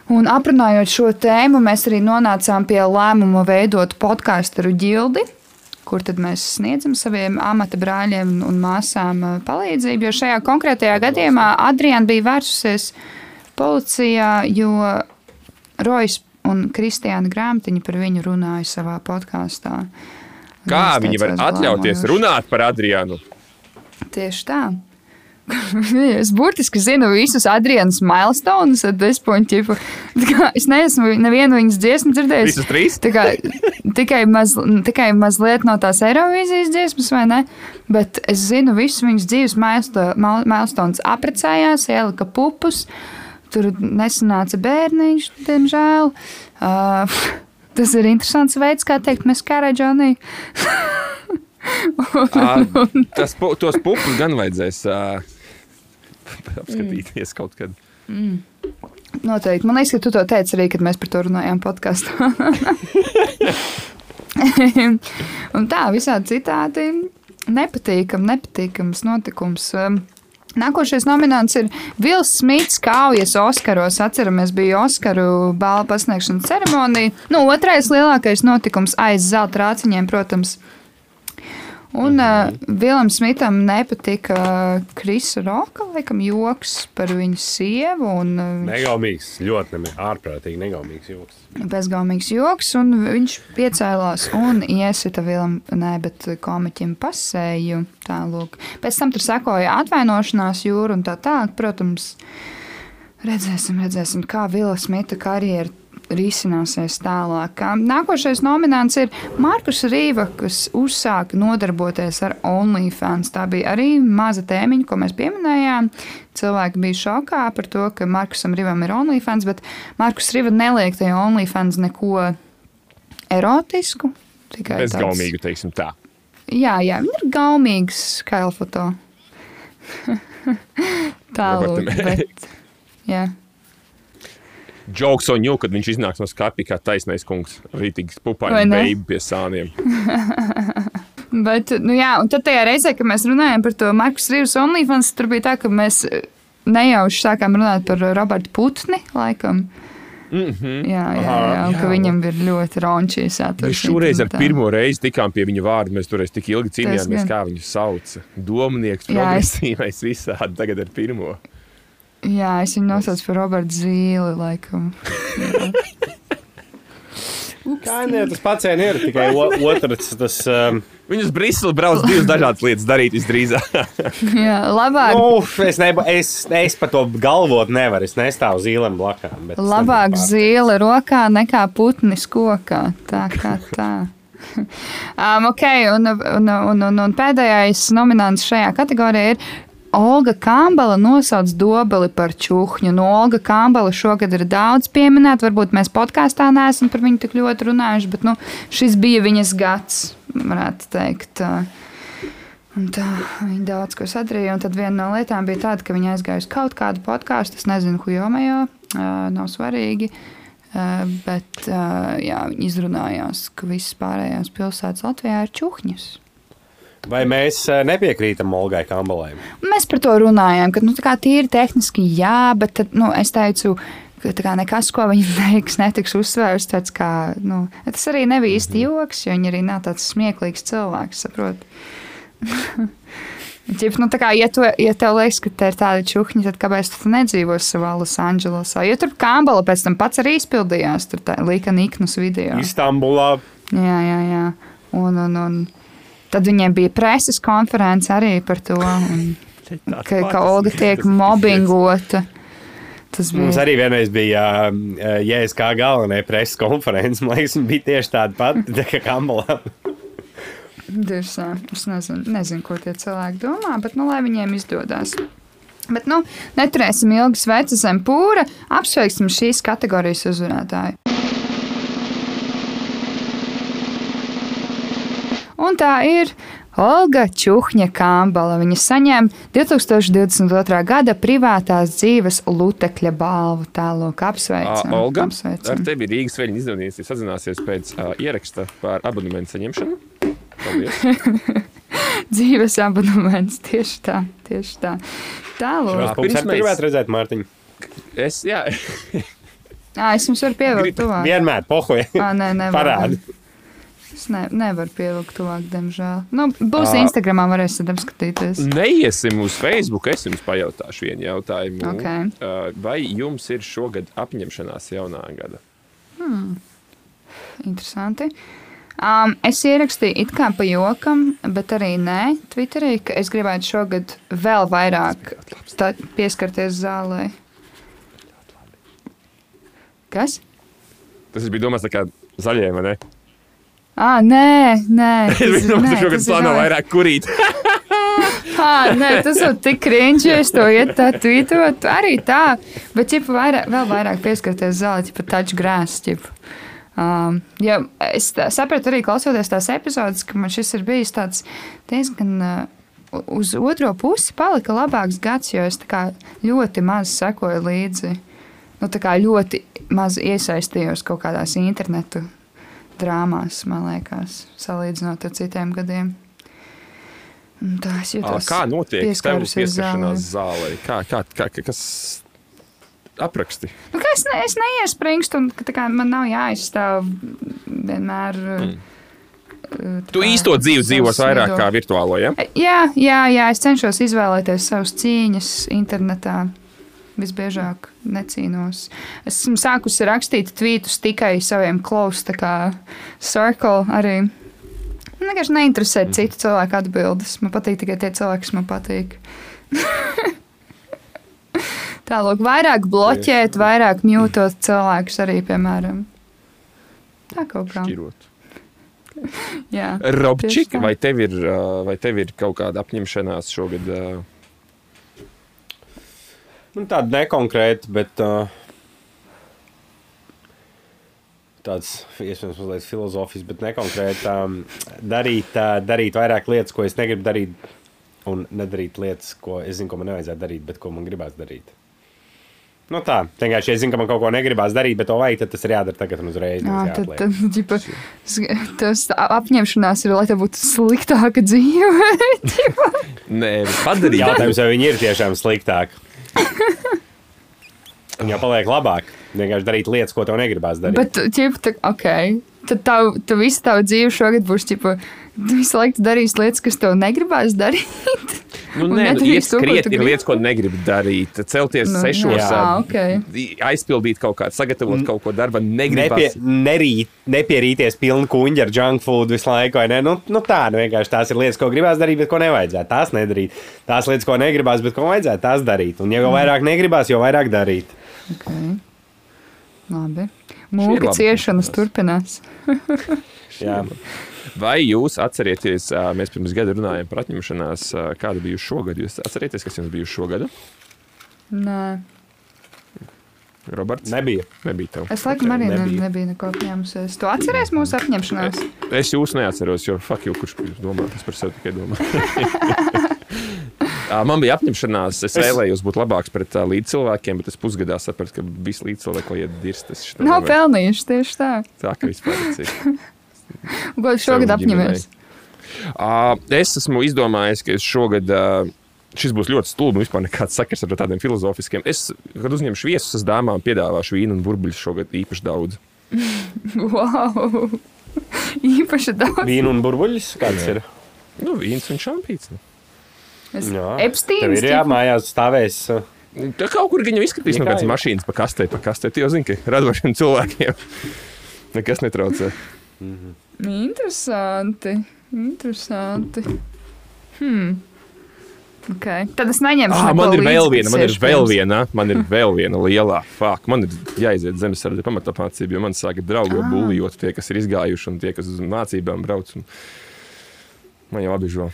Un aprunājot šo tēmu, mēs arī nonācām pie lēmuma veidot podkāstu ģildi, kur mēs sniedzam saviem amata brāļiem un māsām palīdzību. Jo šajā konkrētajā gadījumā Adriana bija vērsusies policijā, jo Rojas un Kristiāna Grāmatiņa par viņu runāja savā podkāstā. Kā viņi var atļauties blāmojoši. runāt par Adrianu? Tieši tā. es burtiski zinu visus Adrienas milestones, tad es poņķipu. Es neesmu nevienu viņas dziesmu dzirdējis. Visas trīs? Kā, tikai, maz, tikai mazliet no tās Eirovīzijas dziesmas, vai ne? Bet es zinu visus viņas dzīves milesto- mil- milestones. Apprecējās, ielika pupus, tur nesanāca bērniņš, diemžēl. Uh, tas ir interesants veids, kā teikt, mēs Džonī. Ā, Tas, tos pupus gan vajadzēs ā, apskatīties kaut kad. Noteikti. Man liekas, ka tu to teici arī, kad mēs par to runājām podkāstā. Un tā, visādi citādi nepatīkam, nepatīkams notikums. Um, Nākošais nominants ir Vils Smits, kaujas Oskaros. Atceramies, bija Oskaru balvu pasniegšanas ceremonija. Nu, otrais lielākais notikums aiz zelta rāciņiem, protams. Un uh, Vilam Smitam nepatika Krisa Roka, laikam, joks par viņu sievu. Un, uh, viņš Negaumīgs, ļoti nemi, ārprātīgi negaumīgs jūtas. bezgaumīgs joks, un viņš piecēlās un iesita Vilam, ne, bet komiķim pasēju. Tālūk. Pēc tam tur sekoja atvainošanās jūra un tā tālāk. Protams, redzēsim, redzēsim, kā Vila Smita karjera risināsies tālāk. Nākošais nominants ir Markus Rīva, kas uzsāka nodarboties ar OnlyFans. Tā bija arī maza tēmiņa, ko mēs pieminējām. Cilvēki bija šokā par to, ka Markusam Rīvam ir OnlyFans, bet Markus Rīva neliek tajā OnlyFans neko erotisku. Tikai tāds- Bezgaumīgu, teiksim tā. Jā, jā, viņi ir gaumīgas kaila foto. Tālāk. Bet, jā. Jokes on you, kad viņš iznāks no skāpja kā taisnais kungs. Rītīgs ne? baby pie sāniem. Bet, nu jā, un tad tajā reizē, kad mēs runājām par to Markus Rīvas OnlyFans, tur bija tā, ka mēs nejauši sākām runāt par Robertu Putni, laikam. Mm -hmm. Jā, jā, jā, un ka jā. viņam ir ļoti rončīs. Mēs šoreiz ar pirmo reizi tikām pie viņa vārda. Mēs toreiz tik ilgi cīnījāmies, kā viņu sauca. Domnieks, Jā, es- progresīvais, visādi tagad ar pirmo. Jā, es viņu nosaucu par Robertu Zīli, laikam. Kā ne, tas pats vien ir tikai otrs. Tas, um, Viņus Brisele brauc divas dažādas lietas darīt visdrīzāk. Jā, labāk, nu, es, neba, es, es par to galvot nevaru. Es nestāvu zīlēm blakām. labāk zīle rokā nekā putnis kokā. Tā kā tā. um, ok, un, un, un, un, un pēdējais nominants šajā kategorijā ir Olga Kambala nosauc dobeli par čuhņu. No Olga Kambala šogad ir daudz pieminēta. Varbūt mēs podkāstā neesam par viņu tik ļoti runājuši, bet nu, šis bija viņas gads, varētu teikt. Un tā viņa daudz ko sadarīja. Tad viena no lietām bija tāda, ka viņa aizgāja uz kaut kādu podkāstu. Es nezinu, ko jomajo, uh, nav svarīgi. Bet jā, viņa izrunājās, ka visas pārējās pilsētas Latvijā ir čūhņas. Vai mēs eh, nepiekrītam Olgai Kambalai? Mēs par to runājām, ka nu, tīri tehniski jā, bet tad, nu, es teicu. ka Nekas, ko viņa teiks, netiks uzsvērts. nu, tas arī nebija īsti joks, jo viņa arī nav tāds smieklīgs cilvēks. Saprot? Ķip, nu, kā, ja, tu, ja tev liekas, ka te ir tāda čūska, tad kāpēc tu nedzīvo savā Losandželosā? Jo tur Kambala pēc tam pats arī izpildījās. Tur tā Līka Niknus video. Istambulā. Jā, jā, jā. Un, un, un tad viņiem bija preses konference arī par to, un, ka, ka Olga tiek mobbingota. Tas Mums bija arī vienreiz bija uh, JSK galvenā preses konference. Man liekas, viņa bija tieši tāda pati tā kā Kambalā. dirsā. Es nezinu, nezinu, ko tie cilvēki domā, bet nu, lai viņiem izdodas. Bet, nu, neturēsim ilgi sveci zem pūra, apsveiksim šīs kategorijas uzvarētāju. Un tā ir Olga Čuhņa Kambala. Viņa saņēma 2022. gada privātās dzīves lutekļa balvu. Tālāk apsveicam. Uh, Olga, apsveicam. ar tevi Rīgas veļņa izdevnieks ir sazināsies pēc uh, ieraksta par abonementu saņemšanu. Paldies! dzīves abonements. Tieši tā, tieši tā. Tālāk. Pirms mēs- gribētu redzēt Mārtiņu. Es, jā, Jā, es jums varu pievilkt tuvāk. Vienmēr pohoja. Ā, nē, nevar. Parādi. Es ne, nevaru pievilkt tuvāk, diemžēl. Nu, būs Ā. Instagramā, varēsiet apskatīties. neiesim uz Facebook. Es jums pajautāšu vienu jautājumu. Ok. Uh, vai jums ir šogad apņemšanās jaunā gada? Interesanti. Um, es ierakstīju it kā pa jokam, bet arī nē, Twitterī, ka es gribētu šogad vēl vairāk pieskarties zālē. Kas? Tas bija domāts tā kā zaļie, vai ne? Ah, nē, nē. Es domāts, ka šogad plāno vairāk kurīt. Ah, nē, tas jau tik krīņķi, ja es to iet tā tvītot. Arī tā, bet ķipa vairāk, vēl vairāk pieskarties zālē, ķipa taču grēs, ķipa. Um, ja es tā, sapratu arī klausoties tās epizodes, ka man šis ir bijis tāds diezgan uh, uz otro pusi palika labāks gads, jo es tā kā ļoti maz sekoju līdzi. Nu, ļoti maz iesaistījos kaut kādās internetu drāmās, man liekas, salīdzinot ar citiem gadiem. Un Tā es jūtos. Kā notiek pieskārusies pieskaršanās zālē? Kā, kā, kā, kas apraksti? Nu, es, ne, es neiesprāgstu, un kā man nav jāizstāv vienmēr. Mm. Tu īsto dzīvi dzīvos vairāk kā virtuālo, ja? Jā, jā, jā, es cenšos izvēlēties savas cīņas internetā. Visbiežāk necīnos. Es esmu sākusi rakstīt tvītus tikai saviem klausiem, tā kā circle arī. Man vienkārši neinteresē citu cilvēku atbildes. Man patīk tikai tie cilvēki, kas man patīk. Tālāk, vairāk bloķēt, vairāk mjūtot cilvēkus arī, piemēram. Tā kaut kā. Šķirot. Jā. Robčik, vai tev ir, vai tev ir kaut kāda apņemšanās šogad? ā, Nu, tāda nekonkrēta, bet uh, tāds iespējams mazliet filozofisks, bet nekonkrēti. Um, darīt, uh, darīt vairāk lietas, ko es negribu darīt, un nedarīt lietas, ko es zinu, ko man nevajadzētu darīt, bet ko man gribās darīt. Nu tā, vienkārši, ja es zinu, ka man kaut ko negribās darīt, bet to vajag, tad tas ir jādara tagad un uzreiz. Jā, tad, tad ģipa, tas apņemšanās ir, lai tev būtu sliktāka dzīve. Nē, padarīt. Jautājums, vai viņi ir tiešām sliktāki? Viņi jau paliek labāk. Vienkārši darīt lietas, ko tev negribās darīt. Bet, ģipa, tā, ok, tad tav, tu visu tavu dzīvi šogad būs, ģipa, tu visu laiku darīs lietas, kas tev negribās darīt. Nu, nē, nu, skriet tu ir lietas, ko negribu darīt. Celties Nu, sešos, jā, ā, ok. aizpildīt kaut kādu, sagatavot kaut ko darba. Nepie, Negribas. nerīt, nepierīties pilnu kuģi ar junk food visu laiku. vai Ne? Nu, nu tā, nu vienkārši tās ir lietas, ko gribās darīt, bet ko nevajadzētu. Tās nedarīt. Tās lietas, ko negribās, bet ko vajadzētu, tās darīt. Un, ja jau vairāk negribās, jo vairāk darīt. Okay. Labi. Mūka ciešanas turpinās. Jā. Vai jūs atcerieties, mēs pirms gada runājām par atņemšanās, kāda bija šogad? Jūs atcerieties, kas jums bija šogad? Nē, Roberts? Nebija. Nebija tev. es laikam arī Nebija. nebiju neko apņēmusies. Tu atceries mūsu apņemšanās? Es jūs neatceros, jo fuck, jau kurš domā, tas par sevi tikai domā. Man bija apņemšanās, es, es vēlējos būt labāks pret uh, līdzcilvēkiem, bet es pusgadā sapratu, ka visi līdzcilvēki liet dirst. Es šito Nav pelnījuši tieši tā. Tā kā vispār. Ko šogad apņemies? Uh, es esmu izdomājis, ka es šogad. Uh, Šis būs ļoti stulbi. Vispār nekāds sakars ar tādiem filozofiskiem. Es, kad uzņemšu viesus, es dāmām piedāvāšu vīnu un burbuļus šogad īpaši daudz. Wow! Īpaši daudz. Vīnu un burbuļus. Kāds ir? Nu, vīns un šampīns. Nu. Es- Jā. Epsteins. Ir jāmājās stāvēs. uh, Tā kaut kur viņa izskatīs no Nekā kādas mašīnas pa kastē, pa kastē. Tu jau zini, ka radošiem cilvēkiem nekas netraucē. Interesanti. Interesanti. Hmm. Okay. Tad es neņemšu. Ah, neko man ir vēl viena, man ir vēl viena, man ir vēl viena lielā faka. Man ir jāiziet zemesardze pamatapmācība, jo man sāka draugi jau bulijot tie, kas ir izgājuši un tie, kas uz mācībām brauc. Un... Man jau apbižo.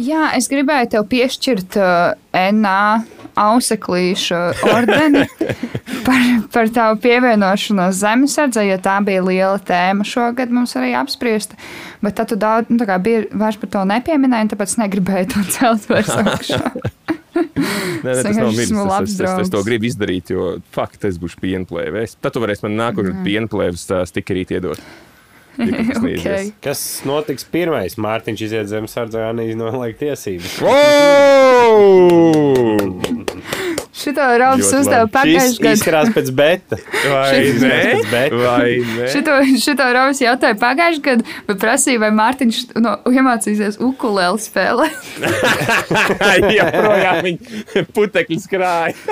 Jā, es gribēju tev piešķirt uh, NA auseklīšu ordeni par, par tavu pievienošanos zemesardzei, jo tā bija liela tēma šogad mums arī apspriesta. Bet tad tu daudz, nu, tā kā bija vairs par to nepieminēji, tāpēc negribēju to celt vairs augšā. Nē, nē, tas nav esmu Es, es, es, es to gribu izdarīt, jo fakt, es būšu pienplēvis. Tad tu varēsi man mm. pienplēvis stikerīt iedot. Tikko tas Ok. neizies. Kas notiks pirmais? Mārtiņš iziet zemesardzē, Anīs noliek tiesības. Šito labi. Šis pagājušajā gadā. izskatās pēc beta. Vai ne? Bet- Vai ne? Šito, šito raudus jautāju pagājušajā gadā, bet prasīja, vai Mārtiņš no, iemācīsies ukulēlu spēlēt. Jā, projām viņa putekļi skrāja.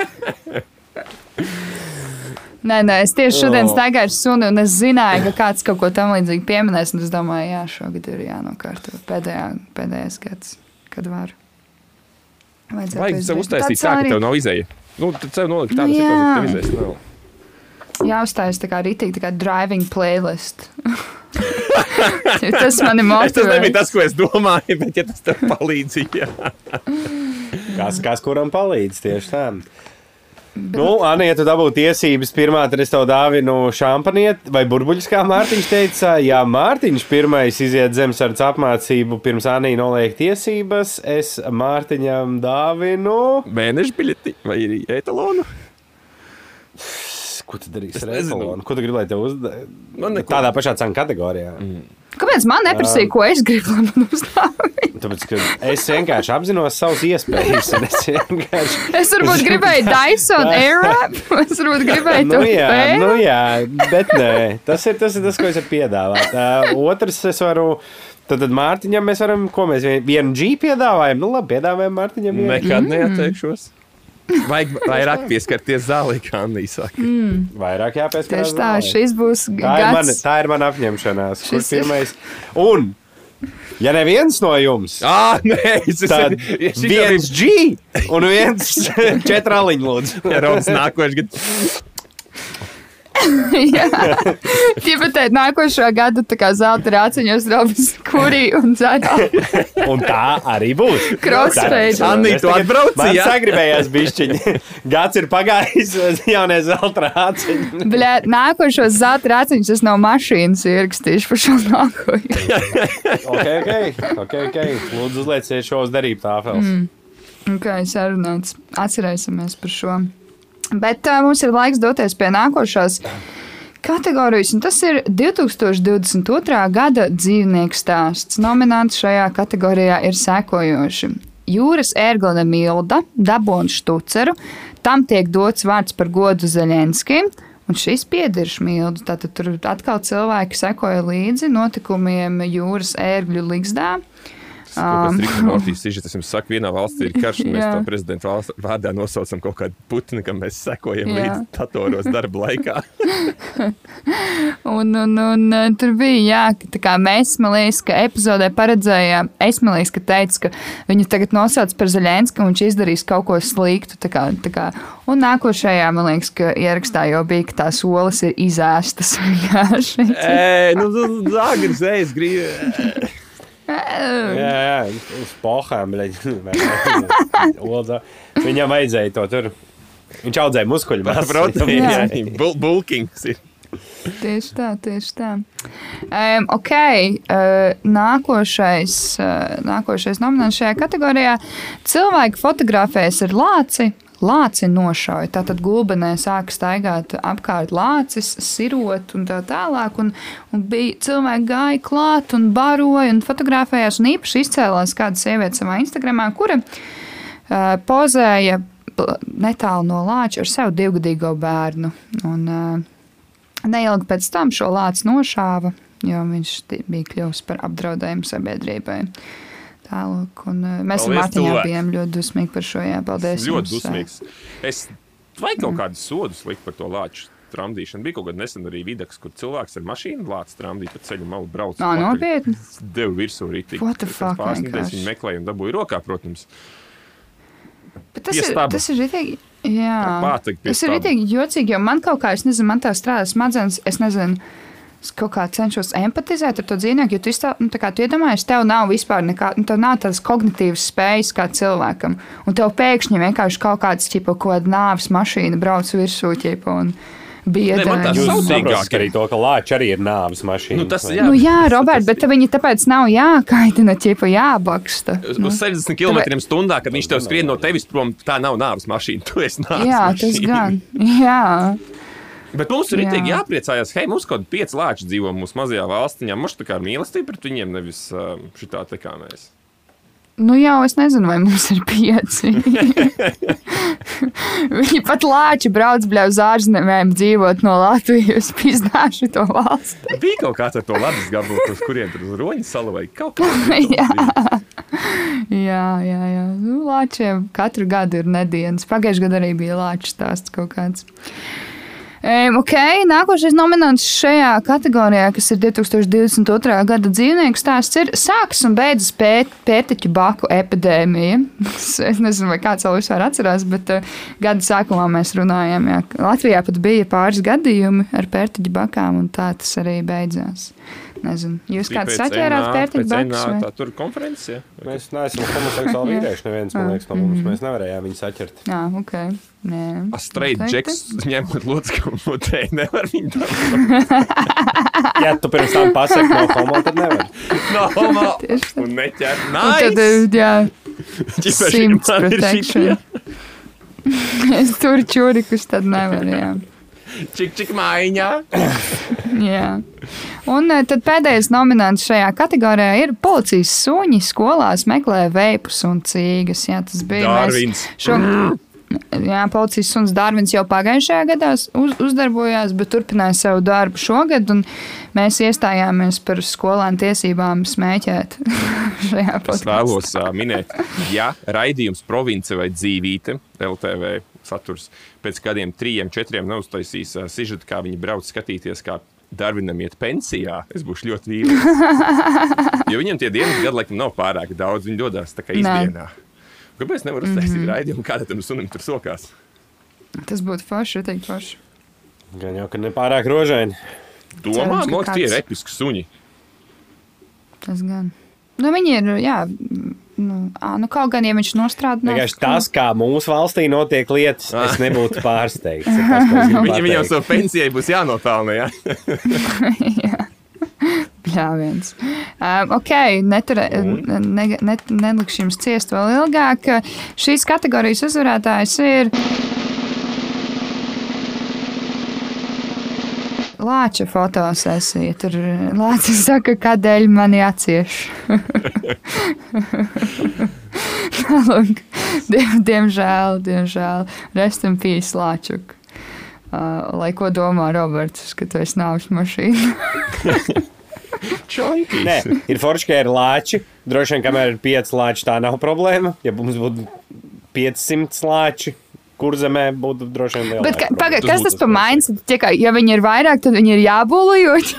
Nē, nē, es tieši šodien Oh. staigāju ar suni, un es zināju, ka kāds kaut ko tam līdzīgu pieminēs. un Es domāju, jā, šogad ir jānokārto pēdējā, pēdējais gads, kad var. Vajadzētu Vajag sev uztaisīt tā, ka arī tev nav izēja. Nu, tad sev nolikt tādu Nu, situāciju, ka jā. tev izējas nav. Jāuzstājas tā kā rītīgi, tā kā driving playlist. tas mani Es, tas nebija tas, ko es domāju, bet ja tas tev palīdzīja. Kas, kas kuram palīdz tieši tā? Nu, Anna, ja tu dabūji tiesības, pirmā tad es tev dāvinu šampanieti vai burbuļus, kā Mārtiņš teica. Ja Mārtiņš pirmais iziet zemesardze apmācību, pirms Anī noliek tiesības, es Mārtiņam dāvinu. Mēneša biļeti vai arī etalonu? Ko tu darīsi ar etalonu? Ko tu gribi, lai tev uzdod? Neko. Tādā pašā cenu kategorijā. Mm. Kāpēc man neprasīja, ko es gribu, lai man uzdāvina? Tāpēc, ka es vienkārši apzinos savas iespējas. un Es vienkārši. Es varbūt gribēju Dyson Airwrap, es varbūt gribēju Nu to jā, spēli. nu jā, bet nē, tas ir tas, ir tas ko es varu piedāvāt. Uh, otrs, es varu. Tad, tad Mārtiņam mēs varam, ko mēs vien- vienu G piedāvājam. Nu, labi, piedāvājam Mārtiņam. vienu. Nekad neatteikšos. Vajag vairāk pieskarties zālē, kā Anna saka. Vairāk jāpieskarās. Tieši tā, zālē. šis būs tā ir, mana, gads. tā ir mana apņemšanās. Šis ir- pirmais? Un, ja neviens no jums, Ah, nē, es tad es- šito viens G un viens četrāliņš lūdzu. Ja rauds nākošais gads. Tibetē nākošā gada zelta rāciņos robas kurī un dzērā. Un tā arī būs. Crossfade. Tā- Anī, tu Man jā? sagribējās bišķiņi. Gads ir pagājis, jaunie zelta rāciņi. Bļā, nākošos zelta rāciņus es no mašīnas ierakstīšu par šo nākošo. Ok, ok, ok, ok. Lūdzu, uzlieciet šo uz darību tāfeles. Mm. Ok, sarunāts. Atcerēsimies par šo. Bet uh, mums ir laiks doties pie nākošās kategorijas, un tas ir 2022. gada dzīvnieku stāsts. Nominanti šajā kategorijā ir sekojoši. Jūras ērglane Milda, dabūna štuceru, tam tiek dots vārds par godu Zaļenskim. Un šis pieder Šmildu. Tātad tur atkal cilvēki sekoja līdzi notikumiem jūras ērgļu ligzdā. Um, Mortīs Sižets, jums saku, vienā valstī ir karš, un mēs to prezidenta valsts vārdā nosaucam kaut kādu putni, kam mēs sekojam Jā. līdz datoros darba laikā. Un, un, un uh, tur bija, jā, tā kā mēs, man liekas, ka epizodē paredzējām, es man liekas, ka teicu, ka viņu tagad nosauc par Zaļensku, un viņš izdarīs kaut ko sliktu. Tā kā, tā kā. Un nākošajā, man liekas, ka ierakstā jau bija, ka tās olas ir izēstas vienkārši. Ē, nu, zāģis, es gribu. Jā, jā, uz pohām. Viņam vajadzēja to tur. Viņš audzēja muskuļu masu. Protams, Jā. bul bulkings ir. Tieši tā, tieši tā. Um, ok, uh, nākošais, uh, nākošais nominants šajā kategorijā - cilvēki fotografējas ar lāci. Lāci nošauja. Tātad gulbenē sāka staigāt apkārt lācis, sirot un tā tālāk. Un, un bija cilvēki gāja klāt un baroja un fotografējās. Un īpaši izcēlās kāda sieviete savā Instagramā, kura uh, pozēja uh, netālu no lāča ar savu divgadīgo bērnu. Un, uh, Neilgi pēc tam šo lāci nošāva, jo viņš bija kļuvis par apdraudējumu sabiedrībai. Tālāk, un uh, mēs ar Mārtiņu bijām ļoti dusmīgi par šo. Jā, paldies. Ļoti jums, dusmīgs. Es vajag kaut kādu sodu likt par to lāču tramdīšanu. Bija kaut kāda nesen arī videks, kur cilvēks ar mašīnu lācis tramdīja pa ceļu malu brauc. Ā, nopietni? Devu virsū rītīgi. Vienkārši? viņi meklēja un dabūja rokā, protams. Bet tas ir, tas ir ritīgi. Jā, tas ir ritīgi jocīgi, jo man kaut kā, es nezinu, man tā strādā smadzenes, es nezinu. Es kaut kā cenšos empatizēt ar to dzīvnieku, jo tu, iztā, nu, tā kā, tu iedomājies, tev nav vispār nekā, nu, tev nav tādas kognitīvas spējas kā cilvēkam. Un tev pēkšņi vienkārši kaut kāds, tipo, kaut kāda nāves mašīna brauc virsū, tipo, un man tas Jūs Saudīgāk arī to, ka lāči arī ir nāves mašīna. Nu, tas, jā. Nu, jā, Robert, bet viņi tāpēc nav jākaitina, tipo, jābaksta. Uz uz 60 km stundā, kad viņš tev skrien no tevis prom, tā nav nāves mašīna. Tu esi nāves Jā, mašīna. tas gan. Jā. Bet mums ir Jā. jāpriecājās, hei, mums kaut kādi pieci lāči dzīvo mūsu mazajā valstiņā. Mums tā kā mīlestība pret viņiem, nevis uh, šitā tā kā mēs. Nu, jau es nezinu, vai mums ir pieci. Viņi pat lāči brauc uz ārzemēm dzīvot no Latvijas, pizdāšu to valsti. Bija kaut kāds ar to ledus gabalu, uz kuriem tur uz roņa salu vai kaut kā Jā. Jā, jā, jā. Nu, lāčiem katru gadu ir nedēļas. Pagājušajā gadā arī bija lāču stāsts kaut kāds. Ok, nākošais nominants šajā kategorijā, kas ir 2022. gada dzīvnieku stāsts, ir sākas un beidzas pēt, pērtiķu baku epidēmija. Es nezinu, vai kāds vēl vispār atcerās, bet uh, gada sākumā mēs runājām, jā, ka Latvijā pat bija pāris gadījumi ar pērtiķu bakām, un tā tas arī beidzās. Nezinu, jūs kāds saķērāt pērtiķu bakas? vai? Tā tur konferences, ja? Mēs neesam homoseksuāli vīrieši. Neviens, man liekas, no mums mēs nevarējām viņu saķert. Jā, ok. Nē. A straight džeks ņemot locekli no te nevar viņu dabūt. Ja tu pirms tam pasaki, no homo, tad nevar. No, homo. Tā. Un neķer. Un Tad, Nice! jā, simts protection. es tur čurikus tad nevaru, jā. Čik, čik mājiņā. jā. Un eh, tad pēdējais nominants šajā kategorijā ir policijas suņi skolās meklē veipus un cīgas. Jā, tas bija mēs Darvins. Šo, jā, policijas suns Dārvins jau pagājušajā gadā uz, uzdarbojās, bet turpināja savu darbu šogad. un Mēs iestājāmies par skolēnu tiesībām smēķēt Es vēlos uh, minēt, ja raidījums province vai dzīvīte, LTV saturs, pēc kādiem trim, četriem neuztaisīs uh, sižetu, kā viņi brauc skatīties, kā Darvinam iet pensijā, es būšu ļoti vīlies. Jo viņam tie dienas gadu laikam nav pārāk daudz, viņi dodas tā kā izdienā. Kāpēc nevar uztaisīt mm -hmm. raidījumu, kāda tam sunim tur sokās? Tas būtu forši, teikt, forši. Gan jau, ka nepārāk rožaini. Domā, no tie ir episki suņi. Tas gan. Nu, viņi ir, jā, nu, ā, nu, kaut gan, ja viņš nostrādā no Vienkārši tas, kā mūsu valstī notiek lietas, es nebūtu pārsteigts. Viņam pateikt. savu pensijai būs jānopelna. Ja? Pļāviens. Um, ok, neturē, ne, ne, nelikšu jums ciest vēl ilgāk. Šīs kategorijas uzvarētājs ir. Lāča fotosesija. Tur Lācis saka, kādēļ man jācieš. Lūk, diem, diemžēl, diemžēl. Rest in peace, Lāčuk. Uh, lai ko domā Roberts, ka tu esi nāvis mašīna. Nē, ir forši, ka ir lāči. Droši vien, kamēr ir pieci lāči, tā nav problēma. Ja mums būtu 500 lāči, kur zemē būtu droši vien liela. Bet ka, problēma. paga, Tas kas tas par mindset? Tikai, ja viņi ir vairāk, tad viņi ir jābūlījot.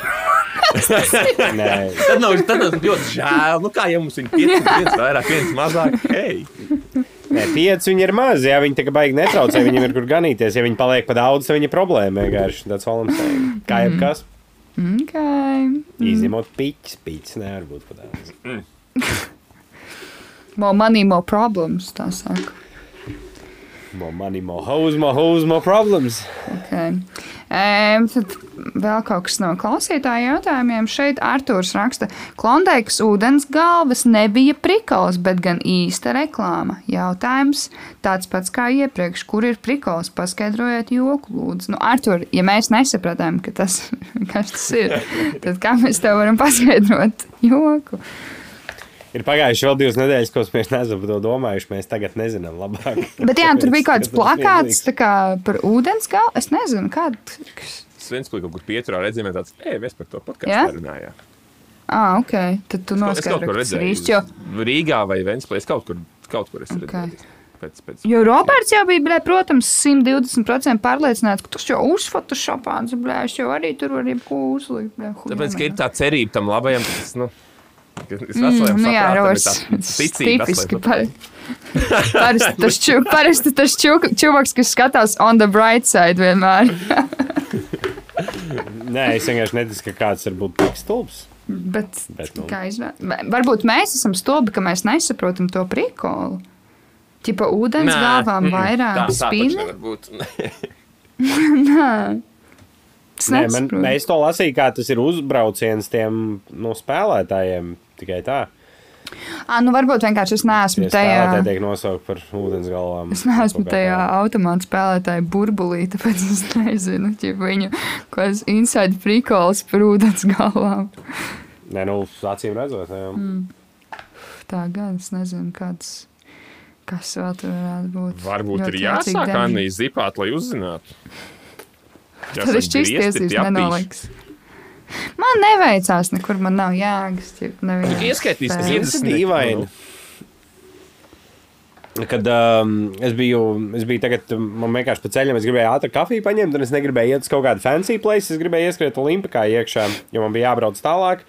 Nē, Tad nav, tad nav ļoti žēl. Nu, kā jau mums ir pieci, viens vairāk, viens mazāk. Hey. nē, pieci viņi ir mazi. Ja viņi tikai baigi netraucē, viņiem ir kur ganīties. Ja viņi paliek pa daudz, tad viņi ir problēma vienkārši. Tas valams. Kā jebkas, Okay. izņemot piķis, piķis nevar būt pa daudz. More money, more problems. Tā saka. More money, more hoes, more hoes, more problems. Okay. Um, tad vēl kaut kas no klausītāja jautājumiem. Šeit Arthurs raksta, ka Klondaikas ūdens galvas nebija prikals, bet gan īsta reklāma. Jautājums tāds pats kā iepriekš, kur ir prikals? Paskaidrojiet joku, lūdzu. Nu, Artur, ja mēs nesapratām, ka tas, kas tas ir, tad kā mēs tev varam paskaidrot joku? Ir pagājuši vēl divas nedēļas, ko mēs neesam par to domājuši. Mēs tagad nezinām labāk. Bet jā, tur bija kaut kāds Tas plakāts kā, par ūdens galvu. Es nezinu, kāds. Svens, ko kaut kur pieturā redzējām, tāds, ej, mēs par to podkāstu runājām. Ah, ok. Tad tu Es kaut noskaidro, kur kas ir īsti. Jo, Rīgā vai Ventspēlē, kaut kur, kaut kur es Ok. redzēju. Pēc, pēc. jo Roberts jau bija, blē, protams, 120% pārliecināts, ka tu jau uzfotošopāns, blē, es jau arī tur varu uzlikt. Blē, Tāpēc, ka ir tā cerība tam labajam, ka tas, nu, es Mm, veselajam nu jā, tā ticība tipiski. par- Parasti tas, ču, parasti tas ču, čuvaks, kas skatās on the bright side vienmēr. Nē, es vienkārši neticu, ka kāds var būt tik stulbs. Bet, Bet, nu. kā izrādās, varbūt mēs esam stulbi, ka mēs nesaprotam to prikolu. Tipa ūdens Nē, galvām mm, vairāk tā- tā taču spīni. Es Nē, man, es to lasīju, kā tas ir uzbrauciens tiem no spēlētājiem. Tikai tā. Ā, nu varbūt vienkārši es neesmu Tie tajā. spēlētāji tiek nosaukti par ūdens galvām. Es neesmu tajā tā. automāta spēlētāja burbulī, tāpēc es nezinu, ja viņu kaut kāds inside freakals par ūdens galvām. Nē, nu, acīm redzot, jā. Mm. Tā gan es nezinu, kāds. Kas vēl tur varētu būt? Varbūt ir Ļoti jocīgi jāsāk. Anna izzipāt, lai uzzinātu. Tad es čisties nenoliks. Man neveicās, nekur man nav jēgas. Tu ieskaitīs, ka Spēles. Tas ir dīvaini. Kad um, es biju, es biju tagad, um, man vienkārši pa ceļam, es gribēju ātri kafiju paņemt, un es negribēju iet uz kaut kādu fancy place. Es gribēju ieskriet Olimpikā iekšā, jo man bija jābrauc tālāk.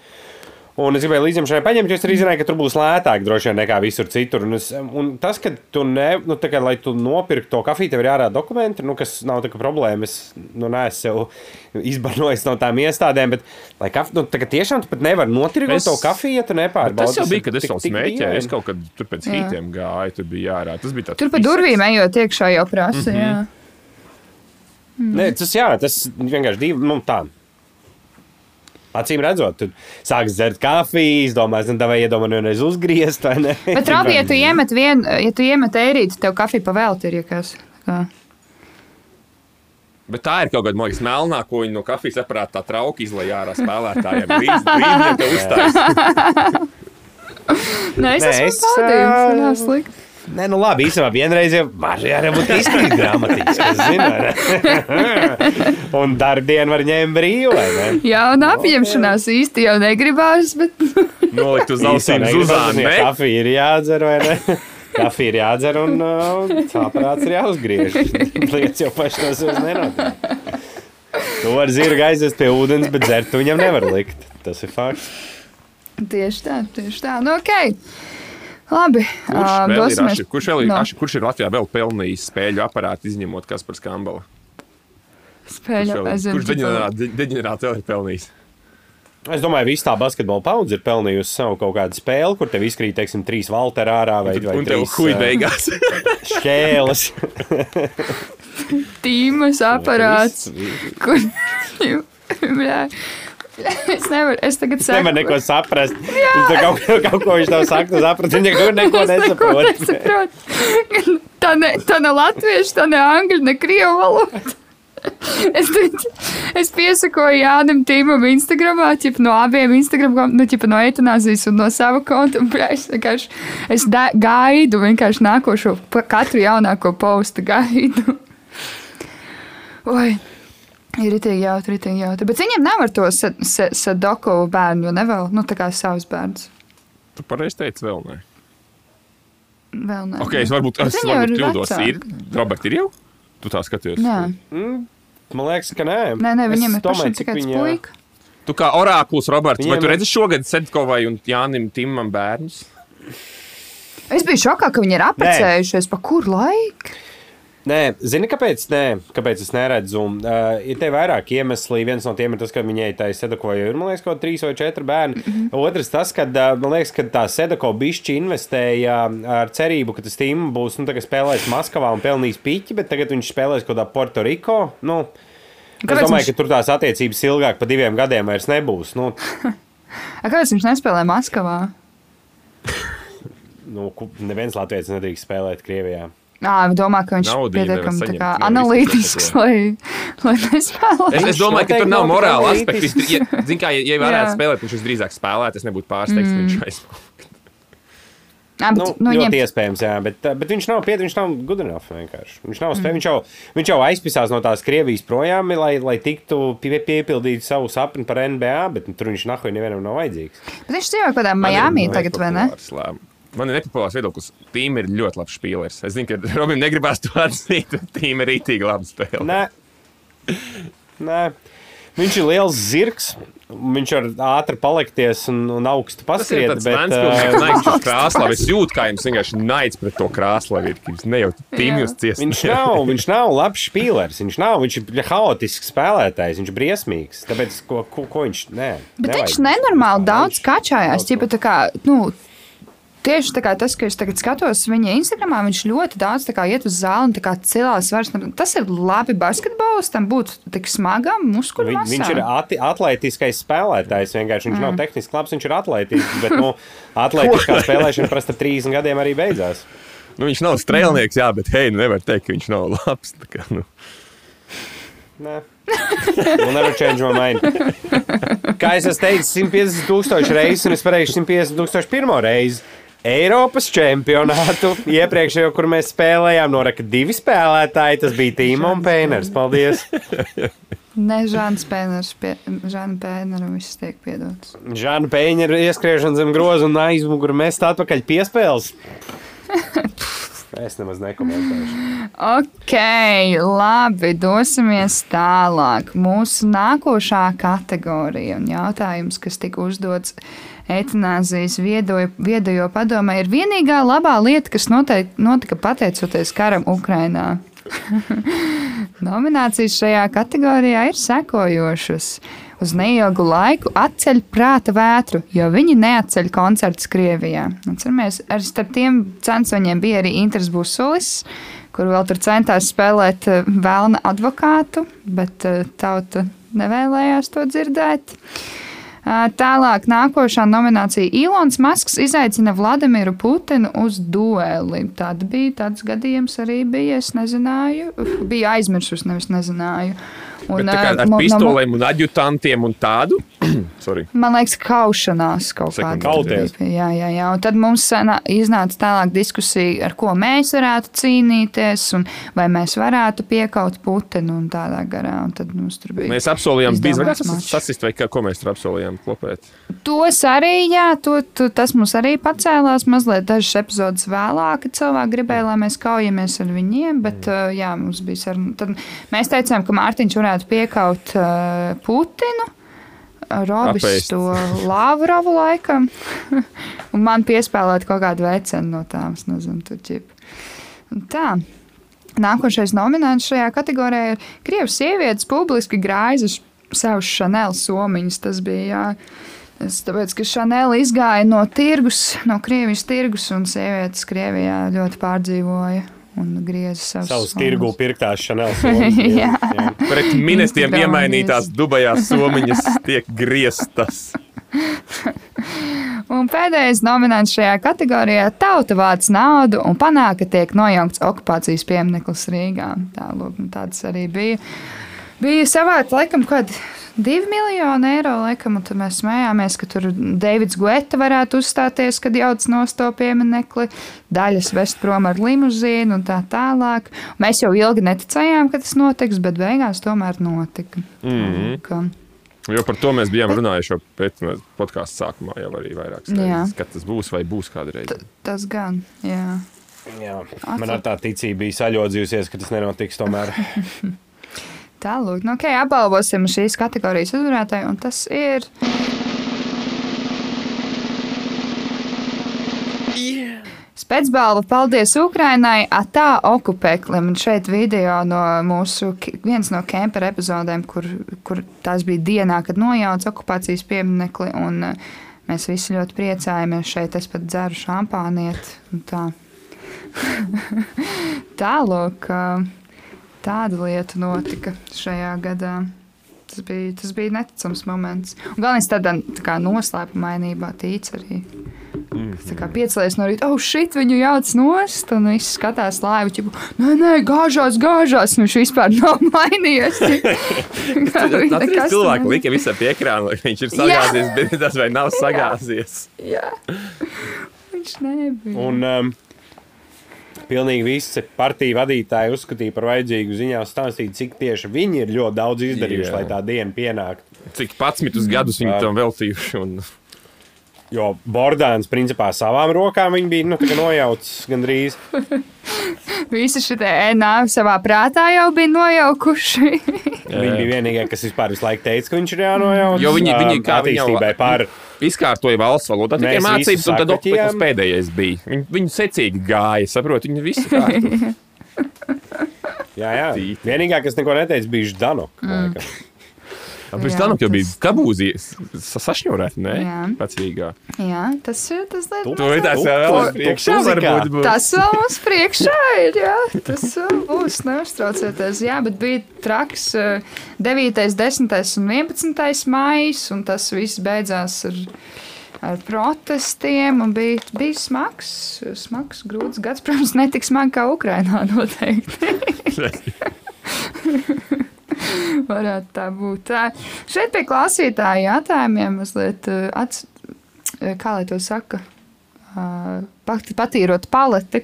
Un es gribēju līdzi šai paņemt, jo es arī zināju, ka tur būs lētāk droši vien nekā visur citur. Un, es, un tas, ka tu ne, nu, kā, lai tu nopirktu to kafiju, tev ir jārāda dokumenti, nu, kas nav tā kā problēma. Es nu, neesmu sev izbarojis no tām iestādēm, bet, lai kaf, nu, tā kā tiešām tu pat nevari notirgot Es- to kafiju, ja tu nepārbaudi. Tas jau bija, kad es tik- vēl tik smēķēju. Es kaut kad tur pēc Jā. hītiem gāju, tur bija jārā. Tas bija tāds. Tur pa durvīm ejot iekšā jau prasa. Mm -hmm. Nē, tas, jā, tas vienkārši divi, nu, tā. Acīm redzot, tu sāc dzert kafiju, domā, nu, vai iedomājies, vienreiz uzgriezt, vai ne? Bet, Robi, ja tu iemet vienu, ja tu iemet ērīti, tev kafija pavēlti ir, kas. Tā. Bet tā ir kaut kāda mākslinieka melnā, ko viņi no kafijas aparāta tā trauka izlaiž ārā spēlētājiem. Līdz brīdim, kad uzstājas. Nē, es esmu es, baudījums, ā, nav slikti. Nē, nu labi, īstenībā vienreiz jau var būt izkrīt grāmatīgs, kas zina. Un darbdienu var ņemt brīvu, vai ne? Jā, un apņemšanās īsti jau negribās, bet Nolikt uz ausīm zuzānu. negribas, ne? ja Kafija ir jādzer, vai ne? Kafija ir jādzer un uh, aparāts ir jāuzgriež. Lietas jau paši no sevis nenotiek. Tu vari zirgu aiziet pie ūdens, bet dzert tu viņam nevar likt. Tas ir fakts. tieši tā, tieši tā. Nu, ok. Labi, Kurš ā, vēl ir, Aši, kurš, vēl ir, No. Aši, kurš ir Latvijā vēl pelnījis spēļu aparātu izņemot Kaspars Kambala? Spēļu Kurš aizvien kurš deģenerā- deģenerātori ir pelnījis? Es domāju, ka visa tā basketbola paudze ir pelnījusi savu kaut kādu spēli, kur tev izkrīt, teiksim, trīs valteri ārā vai, vai Un trīs huj ā, beigās. šķēles. tīmas aparāts, kur. Es nevaru, es tagad Es nevaru neko saprast. Tā kaut, kaut ko viņš tev saka, tu saprati, viņš neko, neko Es neko nesaprot. nesaprotu. Tā ne, tā ne latviešu, tā ne angļu, ne krievu valoda. Es, es piesakoju Jānis Tīmam Instagramā, ķip, no abiem Instagram, nu, ķip, no etanāzijas un no sava konta. Es vienkārši es da, gaidu vienkārši nākošo, katru jaunāko postu gaidu. Oi. Ir ritīgi jautri, ritīgi jautri. Bet viņam nav ar to sa- sa- sadoku bērnu, jo nevēl, nu, tā kā savus bērnus. Tu pareizi teici, vēl nē. Vēl ne. Ok, es varbūt, es varbūt ir kļūdos. Ir, Robert, ir jau? Tu tā skaties. Nē, Man liekas, ka nē. nē, nē viņam Es ir cik tikai viņa- puika. Tu kā orākuls, Roberts, vai Viņiem tu ir- redzi šogad Sedkovai un Jānim Timam bērnus? Es biju šokā, ka viņi ir apprecējušies. Pa kur laiku? Nē, zini, kāpēc? Nē, kāpēc es neredzu? Uh, ir te vairāk iemesli. Viens no tiem ir tas, ka viņai tā sedako jau ir, man liekas, kaut trīs vai četri bērni. Mm -hmm. Otrs tas, ka, uh, man liekas, ka tā sedako bišķi investēja ar cerību, ka tas tīm būs, nu, tagad spēlēs Maskavā un pelnīs piķi, bet tagad viņš spēlēs kaut kādā Puertoriko. Nu, Kāpēc es domāju, viņš- ka tur tās attiecības ilgāk par diviem gadiem vairs nebūs. Nu, A, kāpēc viņš nespēlē Maskavā? nu, neviens Latvijas nedrīkst spēlēt Krievijā. Nā, domā, ka viņš ir pietiekami analītisks, lai, lai nespēlētu. Es, es Viņš domāju, ka tur nav morāla aspekta. Ja, zin, kā, ja, ja varētu Jā. spēlēt, viņš visdrīzāk spēlētu. Es nebūtu pārsteigts, mm. viņš aizsmēja. Jā, Nu, bet, nu, nu, ļoti viņiem, iespējams, jā, bet, bet viņš nav pietiekami, viņš nav good enough. Vienkārši. Viņš nav spējīgs. Mm. Viņš, jau, viņš jau aizpisās no tās Krievijas projām, lai, lai tiktu pie, piepildīt savu sapni par NBA, bet nu, tur viņš nahuj nevienam nav vajadzīgs. bet viņš dzīvo kaut kādā Miami tagad, vai ne? Man ir nepopulārs viedoklis. Tīm ir ļoti labs spēlētājs. Es zinu, ka Robim negribās to atzīt, bet tīm ir rītīgi labi spēlē. Nē, Nē. Viņš ir liels zirgs. Viņš var ātri palikties un, un augstu Tas ir tāds naids uz krāslavu. Es jūtu, kā jums vienkārši naids pret to krāslavu. ir, ka Jūs nejautat tīm Jā. jūs ciest. Viņš nav, viņš nav labs spēlētājs. Viņš nav, viņš ir haotisks spēlētājs. Viņš ir briesmīgs. Tāpēc, ko, ko, ko viņš. Nē, Bet nevajag. viņš nenormāli daudz Viņš- kačājās. Ķipa, tā kā, nu, Tieši tas, ka es tagad skatos viņa Instagramā, viņš ļoti daudz kā iet uz zāli un cilās svars. Tas ir labi basketbolistam būt tik smagam, muskuļu Vi, viņš ir ati, atletiskais spēlētājs. Vienkārši. Viņš mm. nav tehniski labs, viņš ir atletisks. Bet nu, atletiskā spēlēšana prasa 30 gadiem arī beidzās. Nu, viņš nav strēlnieks, jā, bet hei, nu nevar teikt, ka viņš nav labs. Kā, nu. Nē. We'll never change my mind. Kā es teicis, 150 tūkstoši reizes, un es pareizi 150 tūkstoši pirmo reizi. Eiropas čempionātu iepriekšējo, kur mēs spēlējām, noraka divi spēlētāji. Tas bija Tīma un Pēners. Paldies! Ne Žāns Pēners, pie, Žāna Pēnera viss tiek piedots. Žāna Pēņa ir ieskriešana zem groza un aizmuguri mest atpakaļ piespēles. Es nemaz nekomentēšu. Ok, labi, dosimies tālāk. Mūsu nākošā kategorija un jautājums, kas tika uzdots etanāzijas viedojo, padomē, ir vienīgā labā lieta, kas noteikti, notika pateicoties karam Ukrainā. Nominācijas šajā kategorijā ir sekojošas. Uz neilgu laiku atceļ prāta vētru, jo viņi neatceļ koncertus Krievijā. Atceramies, arī starp tiem censoņiem bija arī Inters Busulis, kur vēl tur centās spēlēt eh, vēlna advokātu, bet eh, tauta nevēlējās to dzirdēt. Ā, Tālāk, nākošā nominācija Ilons Masks izaicina Vladimiru Putinu uz dueli. Tāda bija, tāds gadījums arī bija. Es nezināju, biju aizmirsusi, nevis nezināju. Bet tā kā ar no- pistolēm un adjutantiem un tādu. Sorry. Man liekas, kaušanās kaut. Kauties. bija. Jā, jā, jā. Un tad mums iznāca tālāk diskusija, ar ko mēs varētu cīnīties, un vai mēs varētu piekaut Putinu un tādā garā. Un tad mums tur bija. Mēs apsolījām, mačs. sasist, vai kā, ko mēs tur apsolījām klopēt. Tos arī, jā, to, to, tas mums arī pacēlās mazliet dažas epizodes vēlāk. kad Cilvēki gribēja, lai mēs kaujamies ar viņiem, bet mm. jā, mums bija saruna. Tad mēs teicām, ka Mārtiņš varētu piekaut uh, Putinu. Robis Apēst. to Lavrovu laikam, un man piespēlēt kaut kādu vecenu no tām, es nezinu, tur. Un Tā. Nākošais nominants šajā kategorijā ir Krievijas sievietes publiski grāzas savus Chanel somiņus. Tas bija jā, tas, tāpēc, ka Chanel izgāja no tirgus, no Krievijas tirgus, un sievietes Krievijā ļoti pārdzīvoja un grieza savus Savus tirgu pirktās Chanel Jā. somas. Pret ministriem iemainītās dubajās somiņas tiek grieztas. Un pēdējais nominants šajā kategorijā - tauta vāc naudu un panāk, ka tiek nojaukts okupācijas piemineklis Rīgā. Tā, lūk, un tāds arī bija. Bija savādi, laikam, kādi divi miljoni eiro, laikam, un tad mēs smējāmies, ka tur Deivids Guetta varētu uzstāties, kad jauc nost to pieminekli, daļas vest prom ar limuzīnu un tā tālāk. Mēs jau ilgi neticējām, ka tas notiks, bet beigās tomēr notika. Mhm. Ka- Jo par to mēs bijām runājuši jau pēc podkāstu sākumā, jau arī vairākas reizes, kad tas būs vai būs kādreiz. Tas gan, jā. Jā, man ar tā ticība bija saļodzījusies, ka tas nenotiks tomēr. Tālāk, nu, okay, apbalvosim šīs kategorijas uzvarētāju, un tas ir. Spēcbalva, paldies Ukrainai, atā okupeklim. Un šeit video no mūsu, viens no kempera epizodēm, kur, kur tās bija dienā, kad nojauca okupācijas pieminekli, un eh, mēs visi ļoti priecājamies. Šeit es pat dzeru šampānieti. un Tā. Tālāk, tāda lieta notika šajā gadā. Tas bija, tas bija neticams moments. Un galvenais tādā tā noslēpumainībā tīc arī. Tā kā piecēlēs no rīta, oh, šit viņu jauc nost, un viss skatās laivu, ķipu, nē, nē, gāžās, gāžās, viņš vispār nav mainījies. Cilvēki, nav- kas visam pie ekrāna, lai viņš ir sagāzies, bet tas vai nav sagāzies. Jā, viņš nebija. Un um, pilnīgi visi partiju vadītāji uzskatīja par vajadzīgu ziņā stāstīt, cik tieši viņi ir ļoti daudz izdarījuši, Jā. lai tā diena pienāktu. Cik 11 gadus viņi tam veltījuši. Un... Jo Bordāns principā savām rokām viņi bija nu, nojaucis gandrīz. Visi šie ēnāvi savā prātā jau bija nojaukuši. Viņi bija vienīgie, kas vispār visu laiku teica, ka viņš ir jānojauc. Jo viņi, viņi kā viņi jau attīstībai par izkārtoja valsts valodā, tikai mācības, un tad okupēklis pēdējais bija. Viņi, viņi secīgi gāja, saprot, viņi visi kārtu. Jā, jā. Vienīgā, kas neko neteica, bija Ždanoka. Mm. Pirms tam jau bija kabūzijas, sašņurēt, ne? Jā. Pats Rīgā. Jā, tas ir tas Tu- lietas. To ir tās Tu- vēl tu- uz priekšu, tu varbūt būs. Tas vēl mums priekšā ir. Jā, tas vēl būs. Neuztraucieties. Jā, bet bija traks eh, 9, 10 un 11 maijs, un tas viss beidzās ar, ar protestiem. un Bija, bija smags, smags, grūts gads. Protams, ne tik smagi kā Ukrainā noteikti. Varētu tā būt. Tā. Šeit pie klausītāju jautājumiem mazliet ats, kā lai to saka. Uh, pat- patīrot paleti,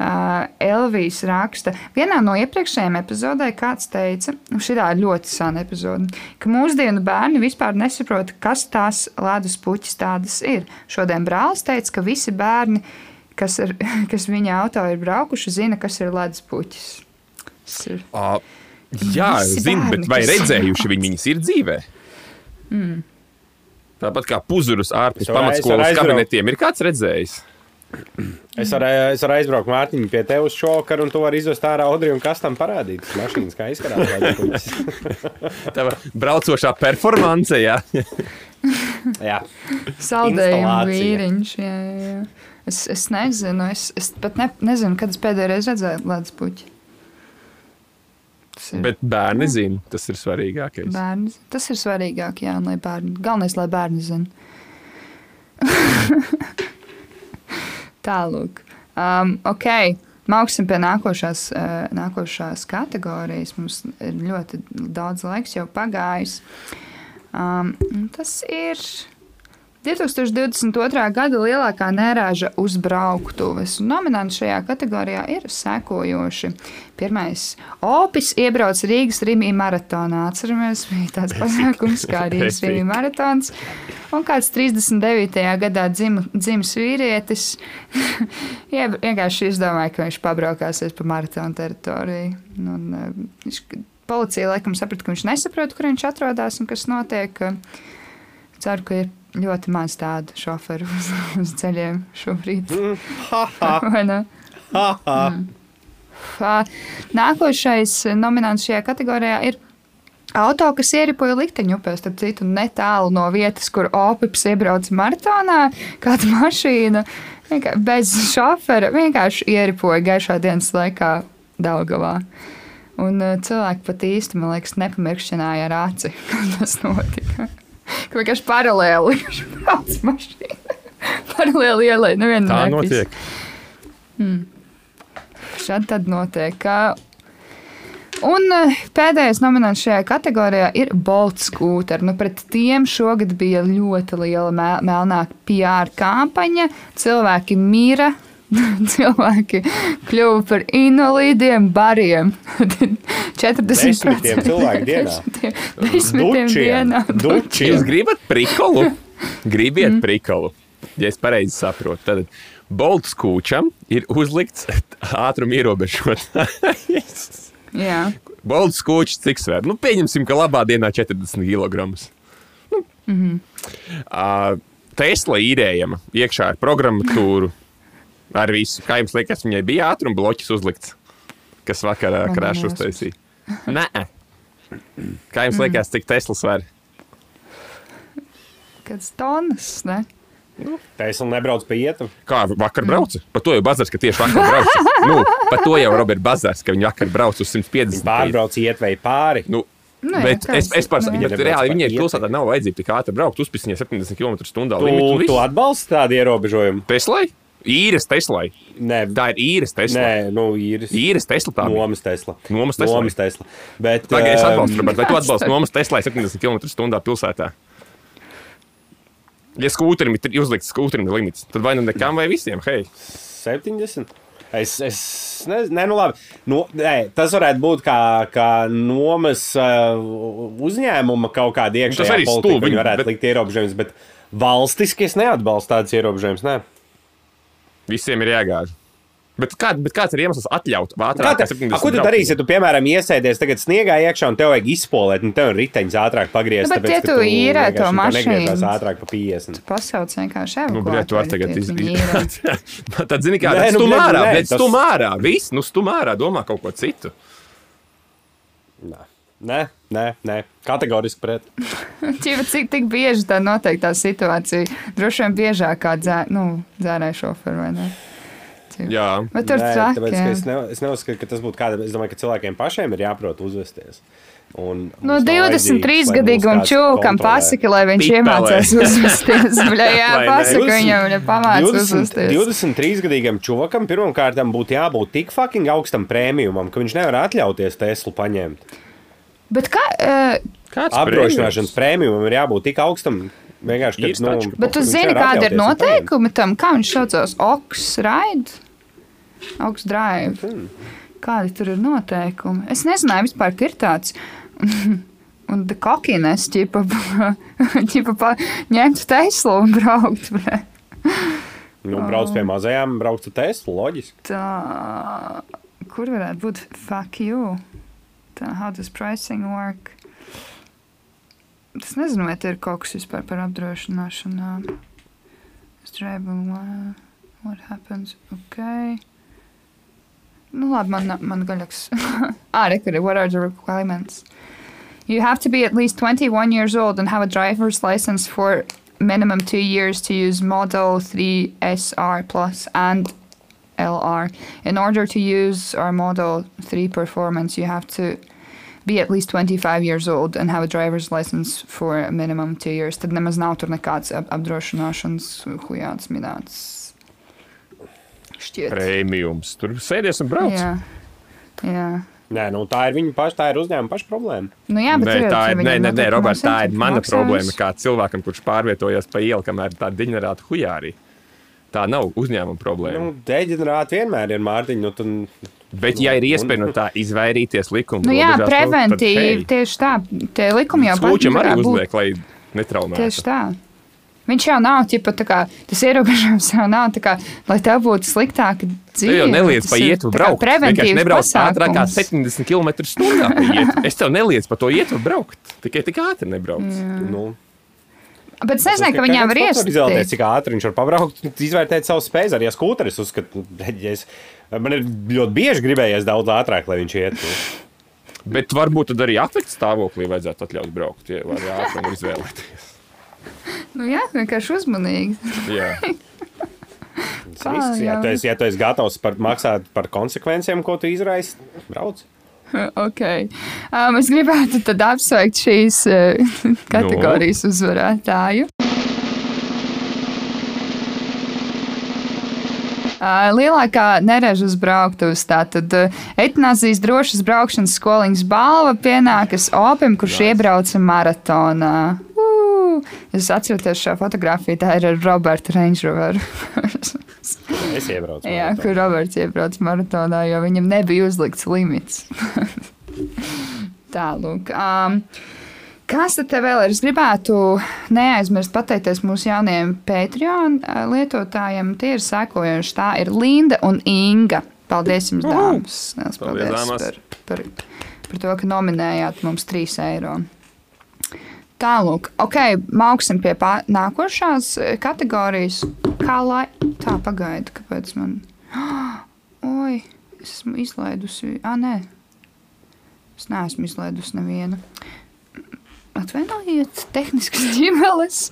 uh, Elvijas raksta. Vienā no iepriekšējām epizodēm kāds teica, un šī ir ļoti sena epizode, ka mūsdienu bērni vispār nesaprot, kas tās ledus puķis tādas ir. Šodien brālis teica, ka visi bērni, kas, ir, kas viņa auto ir braukuši, zina, kas ir ledus puķis. Tas ir Ā, Jā, zinu, bet vai redzējuši viņi viņas ir dzīvē? Mm. Tāpat kā puzurus ārpus pamatskolas kabinetiem, ir kāds redzējis? Es varu, es varu aizbraukt Mārtiņu pie tevis šokaru, un tu vari izvest ārā Audriju un kas tam parādīt. Tas mašīnas kā izskatās. Tā braucošā performance, jā. Jā, Saldējuma vīriņš. Jā, jā, jā. Es, es nezinu, es, es pat ne, nezinu, kad es pēdējo reizi redzēju ledus puķi. Ir Bet bērni zina, tas ir svarīgākais. bērni. Tas ir svarīgāk, jā, un lai bērni. Galvenais, lai bērni zina. Tālāk. Um, ok, mauksim pie nākošās, uh, nākošās kategorijas. Mums ir ļoti daudz laiks jau pagājis. Um, tas ir 2022. gada lielākā nērāža uzbrauktuves. Nominanti šajā kategorijā ir sekojoši. Pirmais - Opis iebrauc Rīgas Rīgā maratonā. Atceramies, bija tāds pasākums kā Rīgas Rīgā maratons. Un kāds 39. gadā dzim, dzimis vīrietis ie- vienkārši izdomāja, ka viņš pabraukāsies pa maratonu teritoriju. Un, eh, viņš, policija laikam saprata, ka viņš nesaprot, kur viņš atrodas un kas notiek. Ceru, ka ir ļoti maz tādu šoferu uz, uz ceļiem šobrīd. Ha. Ā, Nākošais nominants šajā kategorijā ir auto, kas ieripoja likteņu upē, starp citu, netālu no vietas, kur Opips iebrauca maratonā. Kāda mašīna bez šofera vienkārši ieripoja gaišā dienas laikā Daugavā. Un uh, cilvēki pat īsti, man liekas, nepamirkšķināja ar aci, kad tas notika. Ka vienkārši paralēli brauc mašīna. Paralēli ielai, neviena Tā notiek. Šādi tad notiek. Un eh, pēdējais nominants šajā kategorijā ir Bolt Scooter. Nu, pret tiem šogad bija ļoti liela mel- melnā PR kampaņa. Cilvēki mīra, cilvēki kļuva par invalīdiem, bariem. 40 Desmitiem cilvēku dienā. Desmitiem Dučiem. dienā. Dučiem. Jūs gribat prikolu? Gribiet prikolu. Ja es pareizi saprotu, tad Bolts kūčam ir uzlikts ātruma ierobežotājs. Jā. Bolts kūčs cik svēr? Nu, pieņemsim, ka labā dienā 40 kg. Nu. Mm -hmm. uh, Tesla īrējama iekšā ar programmatūru. Ar visu. Kā jums liekas, viņai bija ātruma bloķis uzlikts, kas vakarā liekas. uztaisīja? Nē. Kā jums liekas, cik Tesla svēr? Kāds tonus, ne? Tesla nebrauc pie ietu. Kā vakar brauca? Par to jau bazars, ka tieši vakar brauca. Nu, par to jau Roberts Bazars, ka viņi vakar brauca uz 150. Pārbrauc ietvēju pāri. Nu, Nu, jā, bet es, es- pats nu, saprotu, ka reāli viņai pilsētā nav vajadzīga tik ātri braukt. Uzpisiņā 70 km/h. Tu, tu atbalsti tādu ierobežojumu? Teslai? Īres Teslai. Nē, Tā ir īres Tesla. Nē nu, īris. Īres Tesla tā. Nomas Tesla. Nomas Tesla. Nomas Tesla. Bet, Tagad es ehm, atbalstu, Robert, vai tu atbalsti nomas Teslai 70 km/h pilsētā? Ja skūterim ir uzlikts skūterim limits, tad vai nu nekam vai visiem? Hei, 70. Es, es nezinu, ne, nu labi. No, nē, tas varētu būt kā, kā nomas uh, uzņēmuma kaut kāda tas iekšējā politika. stulbi, Viņi varētu bet... likt ierobežojumus, bet valstiski es neatbalstu tādas ierobežojumus. Ne. Visiem ir jāgāž. Bet, kā, bet kāds ir iemesls atļaut Kā ātrāk? te, a, ko tu darīsi, ja tu, piemēram, iesēdies tagad sniegā iekšā un tev vajag izpolēt, un tev ir riteņš ātrāk pagriezt? Nu, bet tāpēc, ja ka tu īrē to mašīnu, negriezās ātrāk pa 50. Pasauc vienkārši Nu, bļet, tu vari tagad izdarīt. Tad, zini, kā Nē, nu, stumā bļet, ārā, nē, bet tas- stumā ārā. Viss, nu, stumā ārā domā kaut ko citu. Nē, nē, nē, nē. kategoriski pret. Čipa, cik tik bieži tā notiek tā situācija? Droši vien biežāk kā dzē, nu, dzērāja šoferi vai ne? Čipa. Jā, Bet tur ka jā. es, ne, es neuzskatu, ka tas būtu kādam. Es domāju, ka cilvēkiem pašiem ir jāprot uzvesties. Un, No mums nav vajadzīgs, 23 lai mūs gadīgam čūkam pasaka, lai viņš Pipelē. iemācās uzvesties. Bļa, jā, pasaka viņam, ja pamāc 20, uzvesties. 23 gadīgam čūkam pirmkārt būtu jābūt tik fucking augstam prēmijumam, ka viņš nevar atļauties Teslu paņemt. Bet kā, uh, kāds Apdrošināšanas prēmijumam ir jābūt tik augstam. Vienkārši, ka, nu, bet tu zini, kāda ir noteikumi tam, kā viņš saucās? Oks Ride? Oks Drive. Hmm. Kādi tur ir noteikumi? Es nezināju vispār, ka ir tāds. Un tā kokines, ķipa, ķipa pa, ņemt Teslu un braukt. bre. Nu, brauc pie mazajām, brauc ar Teslu, loģiski. Tā, kur varētu būt fuck you? Tā, how does pricing work? Es nezinu, vai te ir kaut kas vispār par apdrošināšanu. Strēbum, what happens? Ok. Nu, labi, man, man gaļaks. ah, rekuri, what are the requirements? You have to be at least 21 years old and have a driver's license for minimum two years to use Model 3 SR Plus and LR. In order to use our Model 3 performance, you have to be at least 25 years old and have a driver's license for a minimum two years. Tad nemaz nav tur nekāds ap apdrošināšanas hujāts minēts. Šķiet. Prēmijums. Tur sēdies un brauc. Jā. Jā. Nē, nu, tā ir viņa paša, tā ir uzņēmuma paša problēma. Nu, jā, bet Nē, tā ir, nē, nē, nē Roberts, tā ir maksājums. mana problēma. Kā cilvēkam, kurš pārvietojas pa ielu, kamēr ir tāda deģenerāta hujārī. Tā nav uzņēmuma problēma. Nu, Deģenerāti vienmēr ir Mārtiņa. Nu, tu, Bet, ja ir iespēja no tā izvairīties likuma, Nu, jā, preventīvi. tad, Tieši tā. Tie likumi jau Skūčam arī varētu būt. uzliek, lai netraumētu. Tieši tā. Viņš jau nav ķipa, tā kā, tas ierobežojums jau nav tā kā, lai tev būtu sliktāka Tu dzīve. jau neliec pa kā braukt. Preventīvs nebrauc ātrāk kā pasākums. 70 km/h. Es tev neliedzu pa to ietvaru braukt. Tikai tik ātri nebrauc. nu, Bet es nezinu, ka viņām var izvēlēties, iestāties. cik ātri viņš var pabraukt, izvērtēt savu spēju. Arī ar skūteri es uzskatu, ja es, man ir ļoti bieži gribējies daudz ātrāk, lai viņš iet. Nu. Bet varbūt tad arī atlikt stāvoklī vajadzētu atļaut braukt, ja var ātrumu izvēlēties. Nu, jā, vienkārši uzmanīgi. Tas risks, ja, jā. tu esi, ja tu esi gatavs par, maksāt par konsekvencēm, ko tu izraisi, brauc. Okay. Um, es gribētu apsveikt šīs uh, kategorijas uzvarētāju. Uh, lielākā nerežas brauktuves, tātad uh, etnāzijas drošas braukšanas skoliņas balva pienākas Opim, kurš iebrauca maratonā. Uh, es atceros šo fotografiju, tā ir ar Roberta Range Rover. Es iebraucu. Jā, maratonu. kur Roberts iebrauc maratonā, jo viņam nebija uzlikts limits. Tālāk. Um, kas tad te vēl ir? Es gribētu neaizmirst pateikties mūsu jaunajiem Patreon lietotājiem. Tie ir sekojoši. Tā ir Linda un Inga. Paldies jums, dāmas! Paldies, Paldies dāmas. par, par, par to, ka nominējāt mums 3 eiro. Tālāk, ok, mauksim pie pā, nākošās eh, kategorijas. Kā lai tā pagaida, kāpēc man. Oi, es esmu izlaidusi. Ah, nē, es neesmu izlaidusi nevienu. Atvainojiet, tehniskas ģimenes.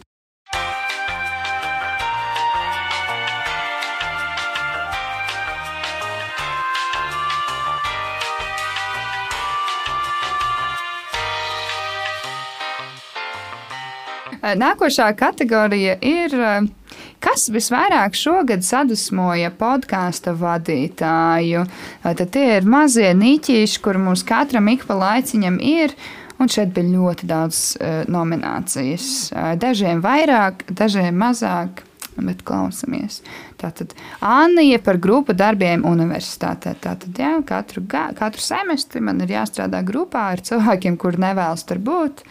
Nākošā kategorija ir, eh, kas visvairāk šogad sadusmoja podkāstu vadītāju. Eh, Tad tie ir mazie niķīši, kur mums katram ik pa laiciņam ir. Un šeit bija ļoti daudz uh, nominācijas. Uh, dažiem vairāk, dažiem mazāk, bet klausamies. Tātad Anija par grupu darbiem universitātē. Tātad, jā, katru, ga- katru semestri man ir jāstrādā grupā ar cilvēkiem, kur nevēlas tur būt.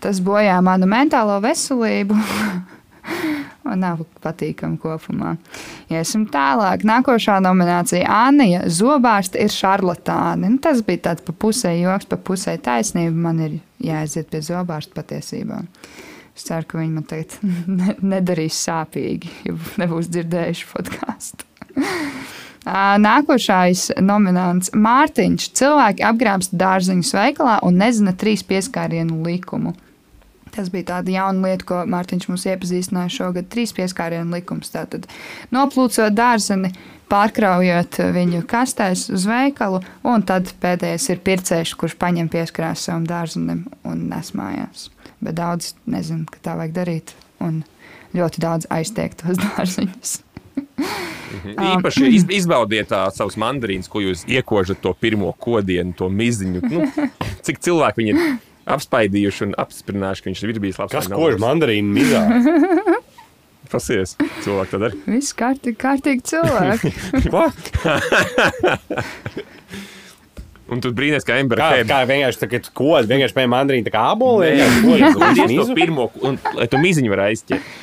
Tas bojā manu mentālo veselību. Un nav patīkami kopumā. Iesim tālāk. Nākošā nominācija - Anija. Zobārsta ir šarlatāne. Nu, tas bija tāds pa pusē joks, pa pusē taisnība. Man ir jāaiziet pie zobārsta patiesībā. Es ceru, ka viņi man tagad ne, nedarīs sāpīgi, ja nebūs dzirdējuši podkāstu. Nākošais nominants - Mārtiņš. Cilvēki apgrābst dārziņus veikalā un nezina trīs pieskārienu likumu. Tas bija tāda jauna lieta, ko Mārtiņš mums iepazīstināja šogad. Trīs pieskārienu likums. Tātad noplūcot dārzeni, pārkraujot viņu kastēs uz veikalu, un tad pēdējais ir pircējs, kurš paņem pieskrās savam dārzenim un nes mājās. Bet daudz nezina, ka tā vajag darīt, un ļoti daudz aiztiek tos dārziņus. Īpaši iz, izbaudiet savus mandarīnus, ko jūs iekožat to pirmo kodienu, to miziņu. Nu, cik cilvēki viņi ir apspaidījuši un apsprieduši, ka viņš ir bijis labs. Kas kož mandarīnu mizā? Pasies, cilvēki tad arī. Viss kārtīgi, kārtīgi cilvēki. Un tu brīnīties, ka Embera Kā, kā vienkārši tā, kad kods, vienkārši pēc mandarīna tā kā aboli. Vienkārši kož uz to pirmo, un lai tu miziņu varētu aizķert.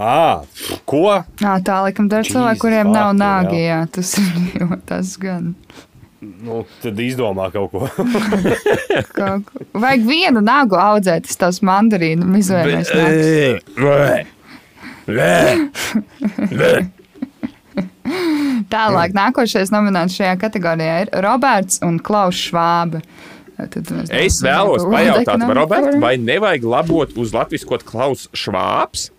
Ā, ko? Nā, tā laikam dara cilvēki, kuriem nav nāgi. Jā, tas ir tas gan. Nu, tad izdomā kaut ko. Kaut ko. Vajag vienu nagu audzēt, tas tās mandarīnu izvēlēties. Tālāk, nākošais nominants šajā kategorijā ir Roberts un Klaus Švābe. Tad Es vēlos pajautāt, ekonomika vai, Robert, var- vai nevajag labot uz latviskot Klaus Švāps?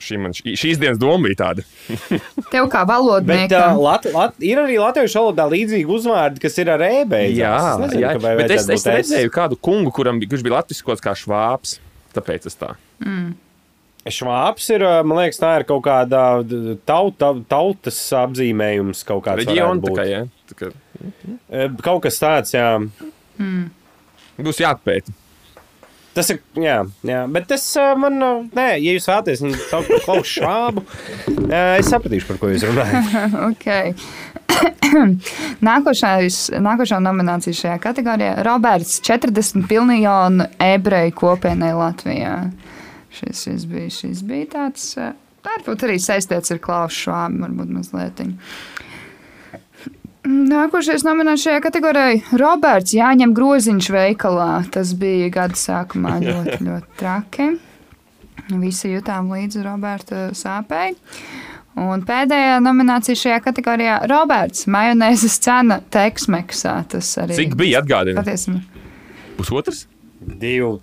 Šī man, šī- šīs dienas doma bija tāda. Tev kā Bet valodniekam. uh, lat, lat, ir arī latviešu valodā līdzīgi uzvārdi, kas ir ar e-beidzās. Jā, Es nezinu, jā. bet es, es redzēju kādu kungu, kuram, kurš bija latviskots kā Švāps. Tāpēc tas tā. Švāps ir, man liekas, tā ir kaut kāda tauta, tautas apzīmējums kaut kāds. Reģiona tā kā, jā. Tā kā E, Kaut kas tāds, jā. būs jāpēta. Tas ir, jā, jā. bet tas man, nē, ja jūs vēlaties par Klaus Švābu, uh, es sapratīšu, par ko jūs runājat. Okay. Nākošais, nākošā nominācija šajā kategorijā - Roberts 40 miljonu ebreju kopienai Latvijā. Šis, šis, bija, šis bija tāds, varbūt arī saistīts ar Klausu Švābu, varbūt mazliet. Nākošais nominēts šajā kategorijā - Roberts Jāņem groziņš veikalā. Tas bija gada sākumā ļoti, ļoti traki. Visi jutām līdzi Roberta sāpēji. Un pēdējā nominācija šajā kategorijā - Roberts majonēzes cena Teksmeksā. Tas arī Cik bija atgādina? patiesībā. Pusotrs? Divi,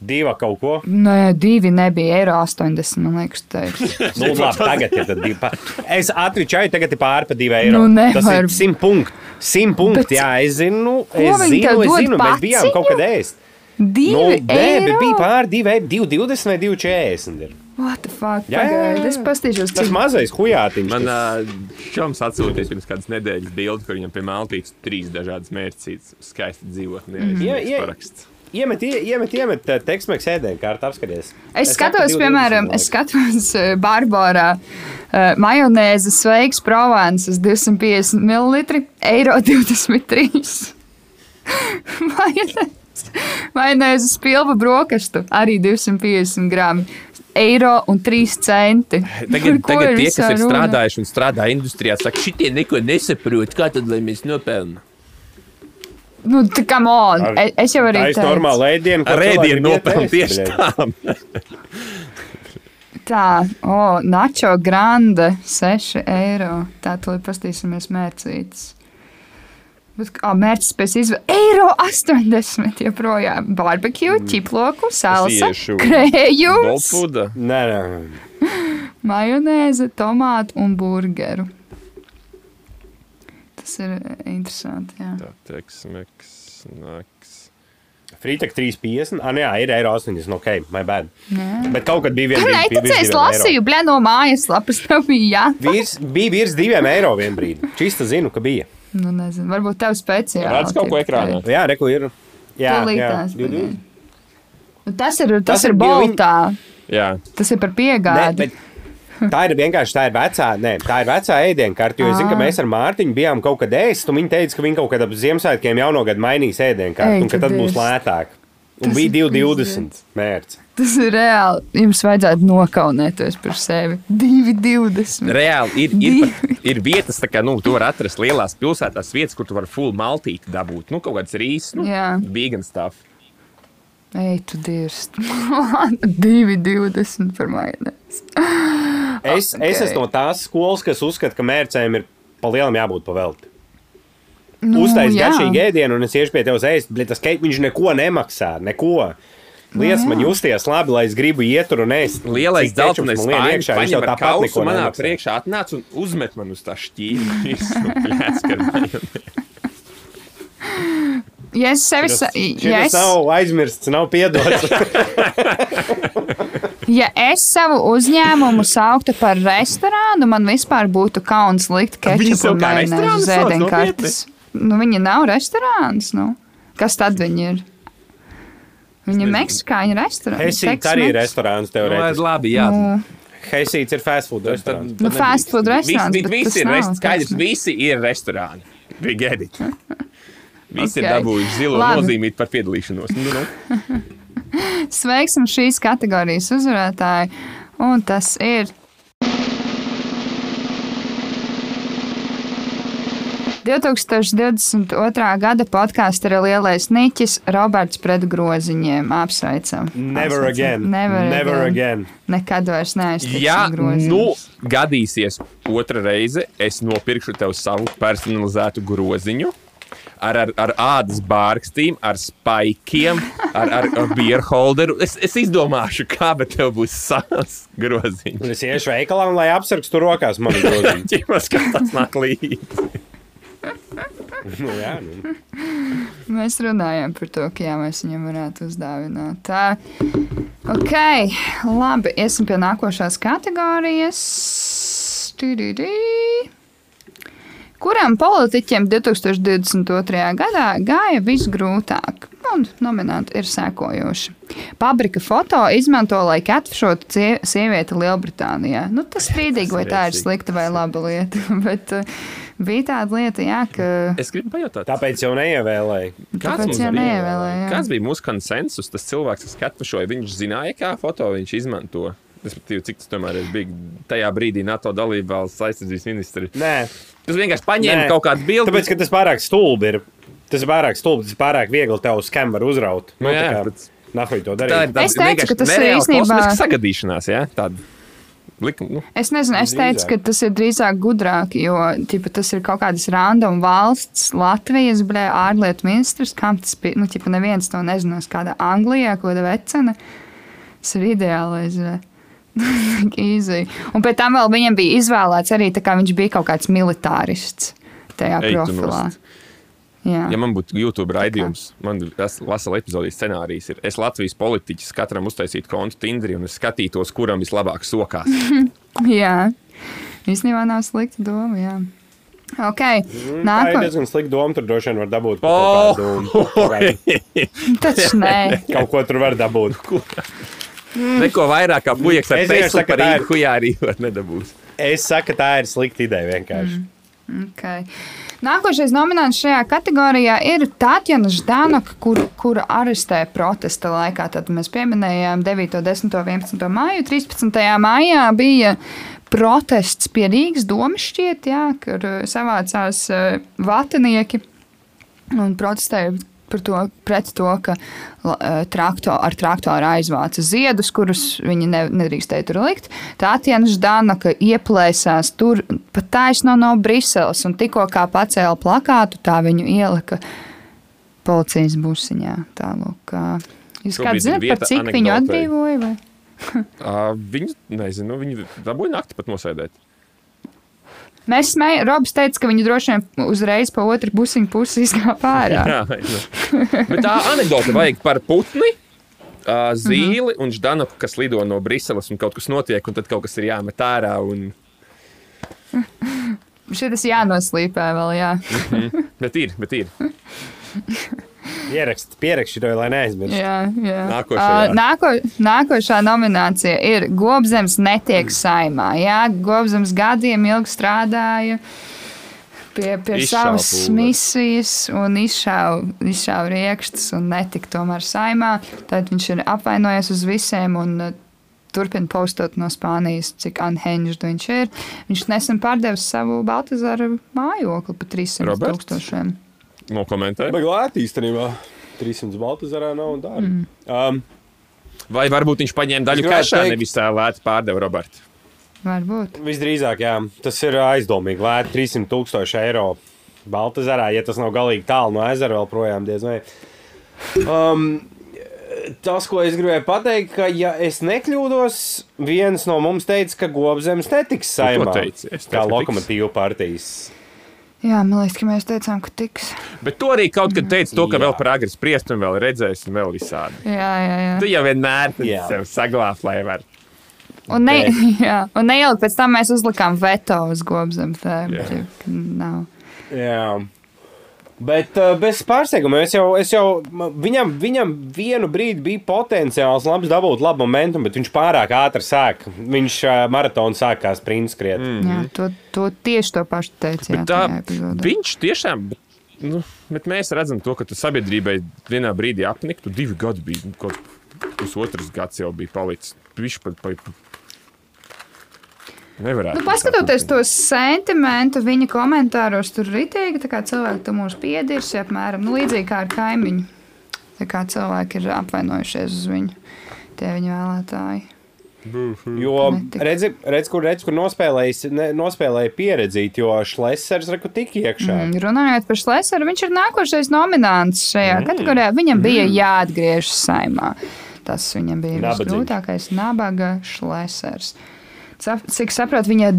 divi. Kaut ko. Nē, divi nebija eiro 80. Man liekas, tā ir. Nu, labi, tagad ir tad divi. pa- Es ātri čaju, tagad ir pāri pa divi eiro. Nu, nevar. Tas ir simt punkti. Simt punkti, Bet- jā, es zinu. Es zinu, es zinu, mēs bijām paciņu? kaut kad ēst. Divi Nu, nē, bija pāri divi eiro, 2,20 vai 2,40. ir. What the fuck? Jā, jā, jā. Es pastīšos, Tas cik mazais hujātiņš. Man tas- uh, šoms atsūtīja pirms kādas nedēļas bildi, kur viņam pie maltītes trīs dažādas mērķis, skaisti dzīvotnē. Jā, jā. Iemet, ie- iemet, iemet teksmēks ēdienu kārtu apskaties. Es saku, skatos, 2,20 piemēram, es skatos uh, Barbarā uh, majonēzi sveiks Provāns 250 ml, eiro 23. Majonēzi- Majonēzes pilva brokastu arī 250 gramu. Eiro un 3 centi. Tagad, tagad tie, kas ir runa? strādājuši un strādā industrijā, saka, šitie neko nesaprot. Kā tad lai mēs nopelnām? Nu, tā kā on. Ar- Es jau arī Tā ir normāla ēdiena. ko Ar cilvēki ēdienu grib nopelnām ēst, tieši bļaļ. tā. O, oh, Nacho Grande 6 eiro. Tā tu lai pastīsimies mērcītes. Bet, oh, mērķis pēc izvēles eiro 80 joprojām. Barbecue, ķiploku, salsa, krējums. Nē, nē. majonēze, tomātu un burgeru. Tas ir eh, interesanti, jā. Tā teksmeks, naks. Frītek 3,50. Ah, nē, jā, ir eiro 80. Ok, my bad. Jā. Bet kaut kad bija viens Nē, tas es lasīju, blē, no mājaslapas. Tā bija, jā. Virs, bija virs diviem eiro vienā brīdī. Čista zinu, ka bija. Nu, nezinu, varbūt tev speciāli. Redz kaut ko ekrānā? Jā, reku ir. Jā, jā. Tūlītās divi. Nu, Tas ir, tas Tas ir ir boltā. Jā, Tas ir par piegādi. bet Tā ir vienkārši tā ir vecā, nē, tā ir vecā ēdienkarte. Jo es zinu, ka Ah. mēs ar Mārtiņu bijām kaut kad ēst, un viņi teica, ka viņi kaut kad ap Ziemassvētkiem jauno gadu mainīs ēdienkarti, un ka tad būs lētāk. Un Tas bija ir 2,20 mērķis. Tas ir reāli. Jums vajadzētu nokaunēties par sevi. 2,20. reāli ir, ir, pat- ir vietas, kā nu, tu vari atrast lielās pilsētās, vietas, kur tu vari full maltīti dabūt. Nu, kaut kāds rīsas, nu, Jā. vegan stuff. Ej, tu dirst. 2,20 par majonēzi. Es, okay. es esmu no tās skolas, kas uzskata, ka mērķiem ir pa lielam jābūt pa velti. Nu, Uztaisīt jā. garšīgu ēdienu, un es iešu pie tevis ēst, bet tas keits viņš neko nemaksā. Neko. Lies man justies labi, lai es gribu iet tur un ēst. Lielais dzeltenais spēks, iekšā, viņš jau tāpat neko manā nemaksā. priekšā atnāca un uzmet man uz tā šķīra. Ja es sevi, sa- Šis ja es, nav aizmirsts, nav piedots. ja es savu uzņēmumu sauktu par restorānu, man vispār būtu kauns likt kečupu majonēzi uz ēdienkartes. Nu, viņi nav restorāns. Nu. Kas tad viņi ir? Viņi ir meksikāņu restorāns. Hesīts arī ir restorāns Nu, teorētiski. labi, jā. Nu, Hesīts ir fast food restorāns. Nu, fast food restorāns, Visi, bet visi ir nav skaidrs, visi ir restorāni. Viņi gedīt. Visi ir Ok. dabūjuši zilo Labi. nozīmīt par piedalīšanos. Nu, nu. Sveiksim šīs kategorijas uzvarētāju, un tas ir. - 2022. gada podkāsts ir lielais niķis Roberts pret groziņiem. Apsveicam. Never Apsveicam. again. Never, Never again. again. Nekad vairs neaiztiksim Ja groziņus. nu gadīsies otra reize, es nopirkšu tev savu personalizētu groziņu. Ar, ar, ar ādas bārkstīm, ar spaikiem, ar, ar, ar bierholderu. Es, es izdomāšu, kā, bet tev būs savs groziņš. Un es iešu veikalā, un lai apsargstu rokās manu grozījumu. Ķipas, kā tas nāk līdzi. nu, jā, nu. Mēs runājām par to, ka jā, mēs viņam varētu uzdāvināt. Tā, ok, labi, iesim pie nākošās kategorijas. Tududī. Kuram politiķiem 2022. gadā gāja visgrūtāk? Un nominanti ir sekojoši. Pabrika foto izmanto, lai katfšotu cie- sievieti Lielbritānijā. Nu, tas strīdīgi, vai tā ir slikta vai laba lieta. Bet uh, bija tāda lieta, jā, ka. Es gribu pajautāt, Tāpēc jau neievēlēju. Tāpēc mums jau bija? neievēlēja, jā. Kāds bija mūsu konsensus? Tas cilvēks, kas katru šo viņš zināja, kā foto viņš izmanto. Respektīvi, cik tas tomēr ir bija tajā brīdī NATO dalība valsts aizsardzības ministri. Nē, Tas vienkārši paņēma Nē. kaut kādu bildi. tāpēc, ka tas pārāk stulbi ir. Tas ir pārāk stulbi, tas ir pārāk viegli tev uz kameru uzraut. Nu, jā, tā kā, Nahuj to Tā darīt. ir tāda Es teicu, ka tas ir īstenībā- sagadīšanās. Ja? Tāda likuma. Nu, Es nezinu, es teicu, Drīzāk. ka tas ir drīzāk gudrāk, jo ķipa, tas ir kaut kādas random valsts, Latvijas blē, ārlietu ministrs, kam tas bija. Nu, ķipa, neviens to nezinās, kāda Anglijā, ko da vecena. Tas ir ideālais. blē. Easy. Un pēc tam vēl viņam bija izvēlēts arī, tā kā viņš bija kaut kāds militārists tajā Ej tu profilā. nost. Jā. Ja man būtu YouTube raidījums, man vesela epizodijas scenārijs ir, es Latvijas politiķis katram uztaisītu kontu Tinderī un es skatītos, kuram vislabāk sokās. jā. Īstenībā nav slikta doma. Jā. Ok, Tā ir nākamā. diezgan slikta doma. Tur droši vien var dabūt Oh! kaut, kādu, kaut, kādu, Taču nē. kaut ko tur var dabūt. Neko vairāk kā puikas ar saku, par Rīgu hujā arī var nedabūs. Es saku, tā ir slikta ideja vienkārši. Okay. Nākošais nominants šajā kategorijā ir Tatjana Ždanoka, kur, kura arestē protesta laikā. Tad mēs pieminējām 9, 10, 11 māju. 13. maijā bija protests pie Rīgas domas šķiet, jā, kur eh, savācās eh, vatanieki un protestēja par to, pret to, ka traktor, ar traktoru aizvāca ziedus, kurus viņi ne, nedrīkstēja tur likt. Tātienas Ždanoka ieplēsās tur pat taisno no Briseles un tikko kā pacēla plakātu, tā viņu ielika policijas busiņā. Tālūk. Jūs kāds vieta par cik viņu anekdotei. atbrīvoja? Vai? Uh, viņi, nezinu, viņi dabūja nakti pat nosēdēt. Mēs smējām, Robs teica, ka viņi droši vien uzreiz pa otru busiņu pusi izgāja ārā. Jā, jā. Bet tā anekdote vajag par putni. Zīli un ždanoku, kas lido no Briseles, un kaut kas notiek, un tad kaut kas ir jāmet ārā. Un... Šis jānoslīpē vēl, jā. Bet ir, bet ir. Ierakst, pierakst to, lai neaizmirst. Jā, jā. Nākošajā. Ā, nāko, nākošā nominācija ir Gobzems netiek saimā. Jā, Gobzems gadiem ilgi strādāja pie, pie savas misijas un izšāva izšāva rīkstus un netika tomēr saimā. Tad viņš ir apvainojies uz visiem un uh, turpina postot no Spānijas, cik unhinged viņš ir. Viņš nesen pārdevis savu Baltasaru mājokli par 300 Roberts? tūkstošiem. Nokomentēju. Bet lēti īstenībā. 300 Baltazarā nav dārgi. Mm. Um, Vai varbūt viņš paņēma daļu kašā, teikt- nevis lēti pārdeva Robertu. Varbūt. visdrīzāk, jā, tas ir aizdomīgi. Lēti 300 tūkstoši eiro Baltazarā, ja tas nav galīgi tālu no ezera vēl projām diez vai. Um, Tas, ko es gribēju pateikt, ka, ja es nekļūdos, viens no mums teica, ka Gobzems netiks saimā. teici? Es teicu, kā lokomotīva partijas. Jā, man liekas, ka mēs teicām, ka tiks. Bet to arī kaut kad teica, to, ka Jā. vēl par agri spriest, un vēl redzēsim, vēl visādi. Jā, jā, jā. Tu jau vienmēr sev saglabā, lai var. Un, ne, jā, un neilgi pēc tam mēs uzlikām veto uz gobzem. Tā Jā. nav. Jā. Bet uh, bez pārsteiguma es jau, es jau viņam, viņam vienu brīdi bija potenciāls labs dabūt labu momentu, bet viņš pārāk ātri sāk. Viņš uh, maratonu sāk kā sprints skriet. Mm. Jā, to, to tieši to pašu teicu. Bet tā, viņš tiešām. Bet, nu, bet mēs redzam, to, ka tu sabiedrībai vienā brīdī apniktu. Divi gadi bija, kaut pusotrs gads jau bija palicis. Viņš pat pa, pa, nevarētu. Nu, paskatoties to sentimentu viņa komentāros, tur ritīgi, tā kā cilvēki to mums piedirsi, apmēram nu, līdzīgi kā ar kaimiņu. Tā kā cilvēki ir apvainojušies uz viņu, tie viņa vēlētāji. Jo redzi, redz, kur, redz, kur nospēlējis, ne, nospēlēja pieredzīt, jo Šlesers reku tik iekšā. Mm, runājot par Šlēsaru, viņš ir nākošais nominants šajā mm. kategorijā. Viņam bija jāatgriežas saimā. Tas viņam bija Nabadzīgs. visgrūtākais. Nabaga Šlēsers. Cik saprotu, viņa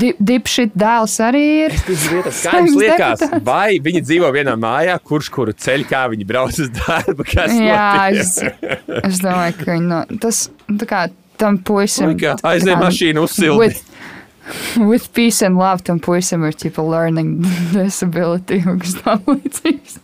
di dipšīt dēls arī ir. Saimnes liekas, vai viņi dzīvo vienā mājā, kurš kuru ceļu, kā viņi brauc uz darbu? Jā, es, es domāju, ka viņi no, tas kā tam puisim. Aizej mašīnu uzsildi. With, with peace and love tam puisim ir tipa learning disability un kas tam līdzīgs.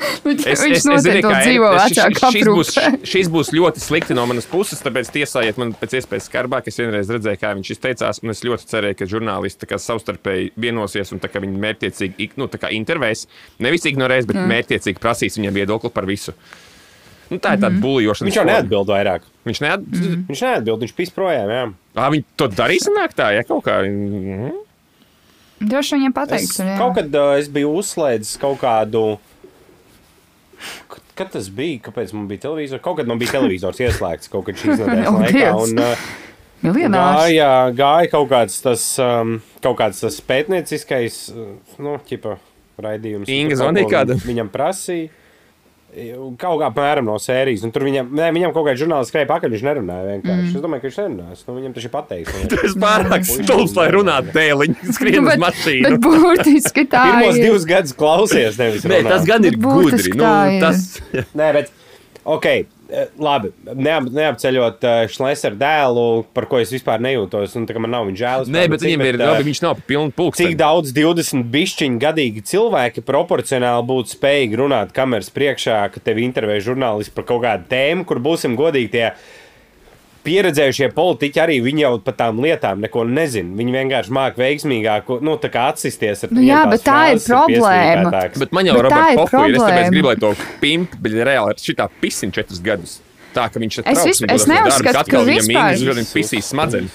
Viņš, Es, viņš es, es zinu, noteikti ka vēl dzīvo būs, aprūpē. šis būs ļoti slikti no manas puses, tāpēc tiesājiet man pēc iespējas skarbāk. Es vienreiz redzēju, kā viņš izteicās, un es ļoti cerēju, ka žurnālisti tā kā savstarpēji vienosies un tā kā viņi mērķiecīgi nu, tā kā intervēs. Nevis ignorēs, bet mm. mērķiecīgi prasīs viņam viedokli par visu. Nu, tā ir tāda buļbuļsāļa. Viņš jau neatbild vairāk. Viņš neatbild. Viņš neatbild, viņš pīs projām. Jā. Ah, viņi to darīs tā, ja kaut kā. Mhm. Droši viņam Es, pateiks, tur, jā. kaut kad uh, es biju uzslēdzis kaut kādu. Kad, tas bija? Kāpēc man bija televizors? Kaut kad man bija televizors ieslēgts kaut kad šīs nedēļas Oh, laikā. Un, uh, Miljonārs. gāja, gāja kaut kāds tas, um, kaut kāds tas pētnieciskais uh, nu, ķipa, raidījums. Inga zvanīja kādam? Viņam prasīja. Kaut kā apmēram no sērijas. Un tur viņam, nē, viņam kaut kāda žurnālisti skrēja pakaļ. Viņš nerunāja vienkārši. Mm. Es domāju, ka viņš nerunās. Nu, viņam tas ir pateiks. Tas pārāk stulbs, lai runātu dēliņu, skrien uz mašīnu. bet būtiski tā Pirmos ir. divus gadus klausies, nevis Nē, tas gan ir gudri. Nu, tas, Nē, bet, ok, labi. Neap, neapceļot Šlēsera dēlu, par ko es vispār nejūtos. Un, man nav viņa žēl. nē, bet viņam ir labi, viņš nav pilns Cik pulkstenis. daudz 20 bišķiņu gadīgi cilvēki proporcionāli būtu spējīgi runāt kameras priekšā, ka tevi intervē žurnālisti par kaut kādu tēmu, kur būsim godīgi tie pieredzējušie politiķi arī viņi jau par tām lietām neko nezina. Viņi vienkārši māca veiksmīgāk, nu, tā kā atsisties ar Nu jā, bet tā ir problēma. pieslīpētākas. Bet man jau Bet ir tā ir Roberts. Es gribu, lai to pimpu, bet reāli ir šitā pisiņa četrus gadus. Tā, ka viņš ir Es vis- es neuzskatu, ka vispār- Viņš pisīs smadzenes.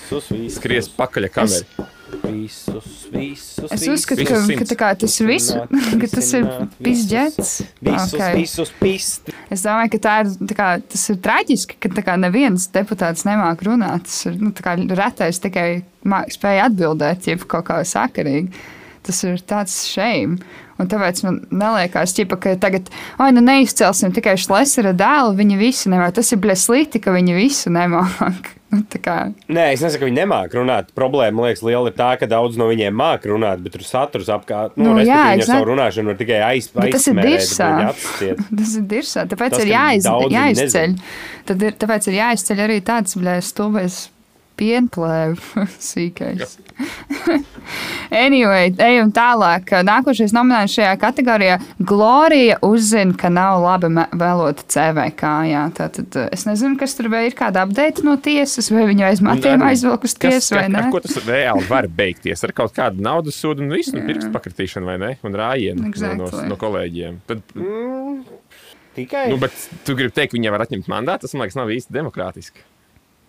Skries pakaļ kamerā. Visus, visus, Es uzskatu, visus ka, simts. ka, tā kā tas ir viss, ka tas ir pizģets. Visus, Okay. visus pist. Es domāju, ka tā ir, tā kā, tas ir traģiski, ka kā neviens deputāts nemāk runāt. Tas ir nu, tā kā retais tikai spēja atbildēt, ja kaut kā sakarīgi. Tas ir tāds šeim. Un tāpēc man liekas, ķipa, ka tagad, oi, nu neizcelsim tikai šlesera dēlu, viņi visi nemāk. Tas ir blēslīti, ka viņi visu nemāk. Nu, Nē, es nesaku, ka viņi nemāķi runāt. Problēma, man liekas, liela ir tā, ka daudz no viņiem māca runāt, bet tur saturs apkārt. Nu, Nu, nu, jā, viņa exact- savu runāšanu var tikai aiz, Bet tas ir aizsmērēt, dirsā. viņi. Tas ir dirsā. Tāpēc Tas, ir jāiz, jāizceļ. nezina. Tad ir, tāpēc ir jāizceļ arī tāds stulbais pienplēvis sīkais. anyway, ejam tālāk. Nākošais nominants šajā kategorijā - Glorija uzzina, ka nav labi vēlota CVK. Jā. Tātad eh, es nezinu, kas tur vēl ir kāda update no tiesas, vai viņu aiz matiem aizvilk uz tiesu vai nē. ko tas reāli var beigties? Ar kaut kādu naudas sodu un visu, un pirkstu pakritīšanu vai ne? Un rājienu no, no, Exactly. no kolēģiem. Tad, Tikai nu, bet tu gribi teikt, ka viņiem var atņemt mandātu, tas man liekas nav īsti demokrātiski.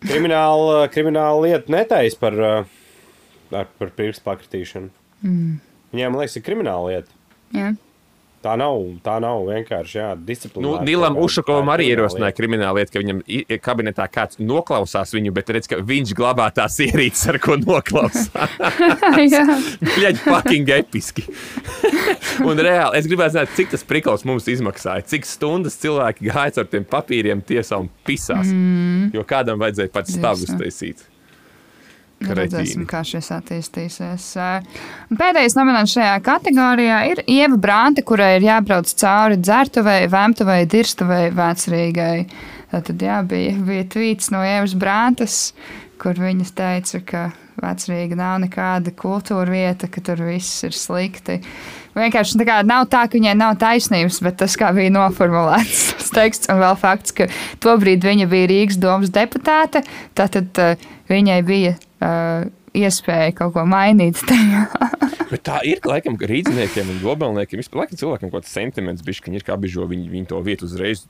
Krimināla, krimināla lieta netaisa par, ar- par pirkstu pakritīšanu. Mm. Viņiem, liekas, ir krimināla lieta. Jā. Tā nav, tā nav vienkārši jā, disciplīna. Nu, Nilam Ušakovam arī ierosināja kriminālu lietu, ka viņam kabinetā kāds noklausās viņu, bet redz, ka viņš glabā tās ierīces, ar ko noklausās. Jā.Ļaģi fucking episki. un reāli, es gribētu zināt, cik tas prikals mums izmaksāja. Cik stundas cilvēki gāja ar tiem papīriem tiesā un pisās. Mm. Jo kādam vajadzēja pats stāvus taisīt. Nu, Redzēsim, kā šis attīstīsies. Pēdējais nominants šajā kategorijā ir Ieva Brānte, kurai ir jābrauc cauri dzērtuvei, vēmtuvei, dirstuvei, vecrīgai. Tad jā, bija, bija tvīts no Ievas Brāntes, kur viņas teica, ka vecrīga nav nekāda kultūra vieta, ka tur viss ir slikti. Vienkārši tā kā, nav tā, ka viņai nav taisnības, bet tas kā bija noformulēts tas teksts. Un vēl fakts, ka tobrīd viņa bija Rīgas domas deputāte, tātad uh, viņai bija uh, iespēja kaut ko mainīt. Bet tā ir, ka laikam, rīzniekiem un gobelniekiem vispār laikam cilvēkiem kaut kāds sentiments, bišķi, ka viņi ir kā bižo, viņi, viņi to vietu uzreiz.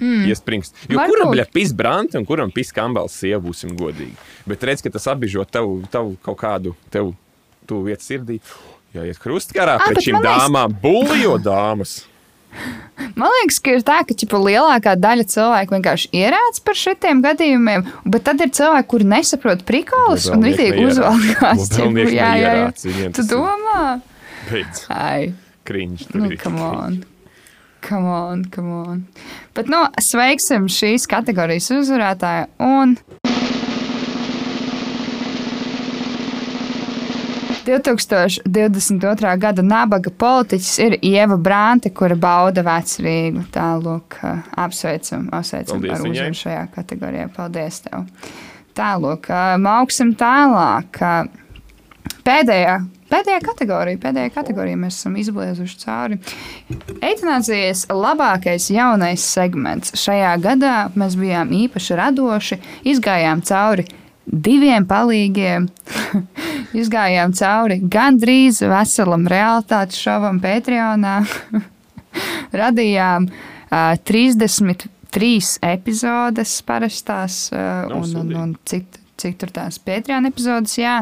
Mm. Iespringst. Jo Varbūt. kuram bija pis brānta un kuram pis kambals sieva, būsim godīgi. Bet redz, ka tas apbižo tavu, tavu kaut kādu tev tu vietu sirdī. Jā, iet krustkarā Ā, pret šīm liekas- dāmām, buljo dāmas. Man liekas, ka ir tā, ka ķipa, lielākā daļa cilvēku vienkārši ierāds par šitiem gadījumiem, bet tad ir cilvēki, kuri nesaprot prikolus un neierāds. uzvalkās. Gobelnieki neierāds, viņiem Tu domā? Beidz, Ai. kriņš. Nu, come on. Come on, come on. Bet, nu, sveiksim šīs kategorijas uzvarētāju. Un 2022. gada nabaga politiķis ir Ieva Brānte, kura bauda vecrīgu. Tālāk, apsveicam, apsveicam ar uzvaru šajā kategorijā. Paldies tev! Tālāk, mauksim tālāk. Pēdējā, pēdējā kategorija, pēdējā kategorija mēs esam izbliezuši cauri. Eitanāzijas labākais jaunais segments. Šajā gadā mēs bijām īpaši radoši, izgājām cauri diviem palīgiem, izgājām cauri gandrīz veselam realitātes šovam Patreonā, radījām uh, 30 trīs epizodes parastās, uh, un, un, un cit, citur tās Patreon epizodes. Jā.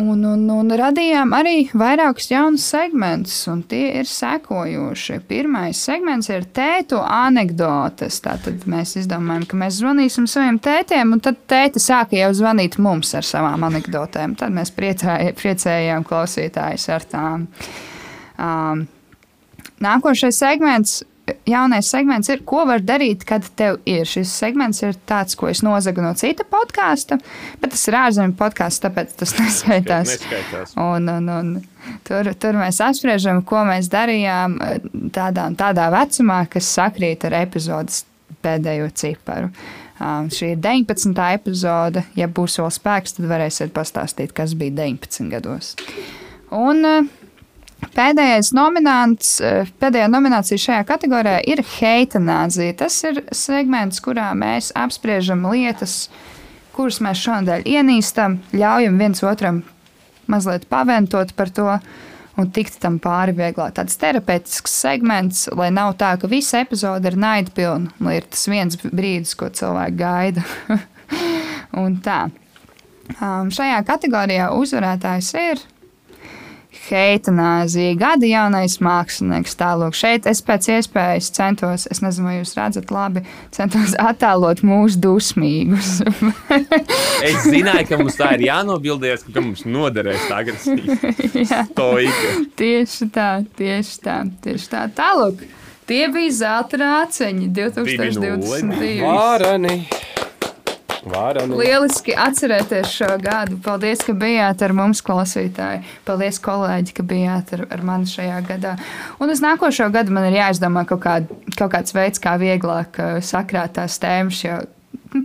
Un, un, un radījām arī vairākus jaunus segmentus, un tie ir sekojoši. Pirmais segments ir tēta anekdotes. Tātad mēs izdomājām, ka mēs zvanīsim saviem tētiem, un tad tēti sāka jau zvanīt mums ar savām anekdotēm. Tad mēs priecāja, priecējām klausītājus ar tām. Um, nākošais segments. Jaunais segments ir, ko var darīt, kad tev ir. Šis segments ir tāds, ko es nozagu no cita podkāsta, bet tas ir ārzemju podkāsts, tāpēc tas neskaitās. Neskaitās. Un, un, un tur, tur mēs apspriežam, ko mēs darījām eh, tādā, un tādā vecumā, kas sakrīt ar epizodes pēdējo ciparu. Um, šī ir 19. epizode. Ja būs vēl spēks, tad varēsiet pastāstīt, kas bija 19 gados. Un uh, pēdējais nominants, uh, pēdējā nominācija šajā kategorijā ir heitanāzija. Tas ir segments, kurā mēs apspriežam lietas, kuras mēs šonadēļ ienīstam, ļaujam viens otram mazliet paventot par to un tikt tam pāri vieglāk. Tāds terapeitisks segments, lai nav tā, ka visa epizode ir naidpilna, lai ir tas viens brīdis, ko cilvēki gaida. un tā. Um, šajā kategorijā uzvarētājs ir Heitanāzija, gada jaunais mākslinieks. Tālāk, šeit es pēc iespējas centos, es nezinu, vai jūs redzat, labi, centos attēlot mūsu dusmīgus. Es zināju, ka mums tā ir jānobildēs, ka mums noderēs tā. Stoika. Tieši tā, tieši tā, tieši tā. Tālāk, tie bija zelta rāceņi 2022. Vārani. Vārani. Lieliski atcerēties šo gadu. Paldies, ka bijāt ar mums, klausītāji. Paldies, kolēģi, ka bijāt ar, ar mani šajā gadā. Un uz nākošo gadu man ir jāizdomā kaut, kād, kaut kāds veids, kā vieglāk uh, sakrāt tās tēmas, jo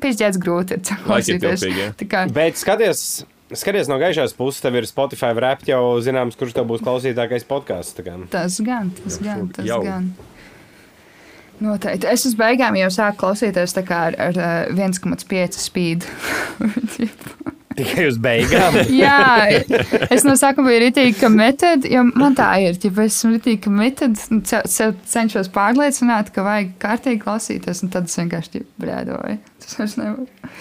pizdzēts grūti ir klausīties. kā Bet skaties, skaties no gaišās puses, tev ir Spotify rap jau zināms, kurš tev būs klausītākais podkāsts. kā. Tas gan, tas gan, tas Jau. gan. Noteikti. Es uz beigām jau sāku klausīties ar, ar uh, 1,5 spīdu. Tikai uz beigām. Jā, es no sākuma biju rītīgi committed, jo man tā ir. Ja es esmu rītīgi committed, sev, sev cenšos pārliecināt, ka vajag kārtīgi klausīties, un tad es vienkārši brēdoju. Tas vairs nevar.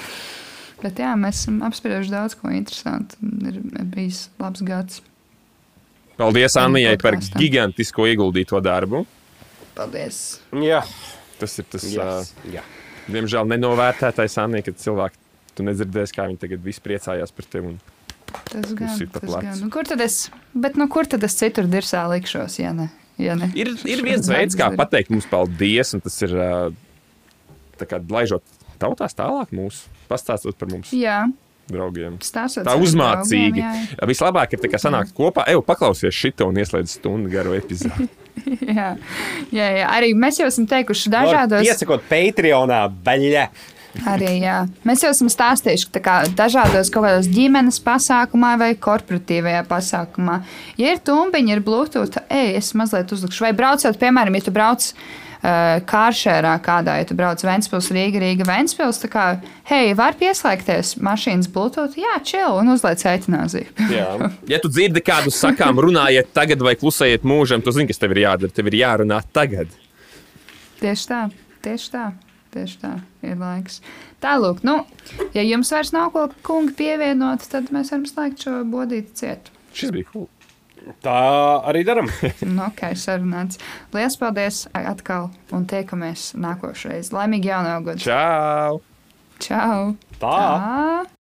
Bet jā, mēs esam apsprieduši daudz ko interesantu. Ir bijis labs gads. Paldies Annijai par gigantisko ieguldīto darbu. Paldies! Jā, Tas ir tas, yes. uh, jā. diemžēl, nenovērtētais Annija, kad cilvēki tu nedzirdēsi, kā viņi tagad visi priecājās par tevi. Un... Tas gan, pa tas gan. Nu, kur tad es, bet nu, kur tad es citur dirsā likšos, ja ne? Ja ne? Ir, ir viens veids, kā pateikt mums paldies, un tas ir tā kā laižot tautās tālāk mūsu, pastāstot par mums Jā, draugiem. stāstot. Tā uzmācīgi. draugiem, jā. Vislabāk ir tā kā sanākt kopā, ej, paklausies šito un ieslēdz stundu garu epizodi. Jā, jā, jā, arī mēs jau esam teikuši dažādos. Iesakot Patreonā, baļķa. Arī, jā. Mēs jau esam stāstījuši, ka dažādos kaut kādos ģimenes pasākumā vai korporatīvajā pasākumā, ja ir tumbiņa, ir Bluetooth, ej, es mazliet uzlikšu. Vai braucot, piemēram, ja tu brauc kāršērā kādā, ja tu brauc Ventspils, Rīga, Rīga, Ventspils, tā kā, hei, var pieslēgties mašīnas Bluetooth, jā, chill, un uzliec eitanāziju. Jā. Ja tu dzirdi kādu sakām, runājiet tagad vai klusējiet mūžam, tu zini, kas tev ir jādara. Tev ir jārunā tagad. Tieši tā, tieši tā. Tieši tā ir laiks. Tālāk, nu, ja jums vairs nav ko kungi pievienot, tad mēs varam slēgt šo bodīti cietu. Šis bija cool. Tā arī darām. Nu, ok, sarunāts. Lielas paldies atkal un tiekamies nākošais. Laimīgi jaunā gada! Čau! Čau! Tā. Tā.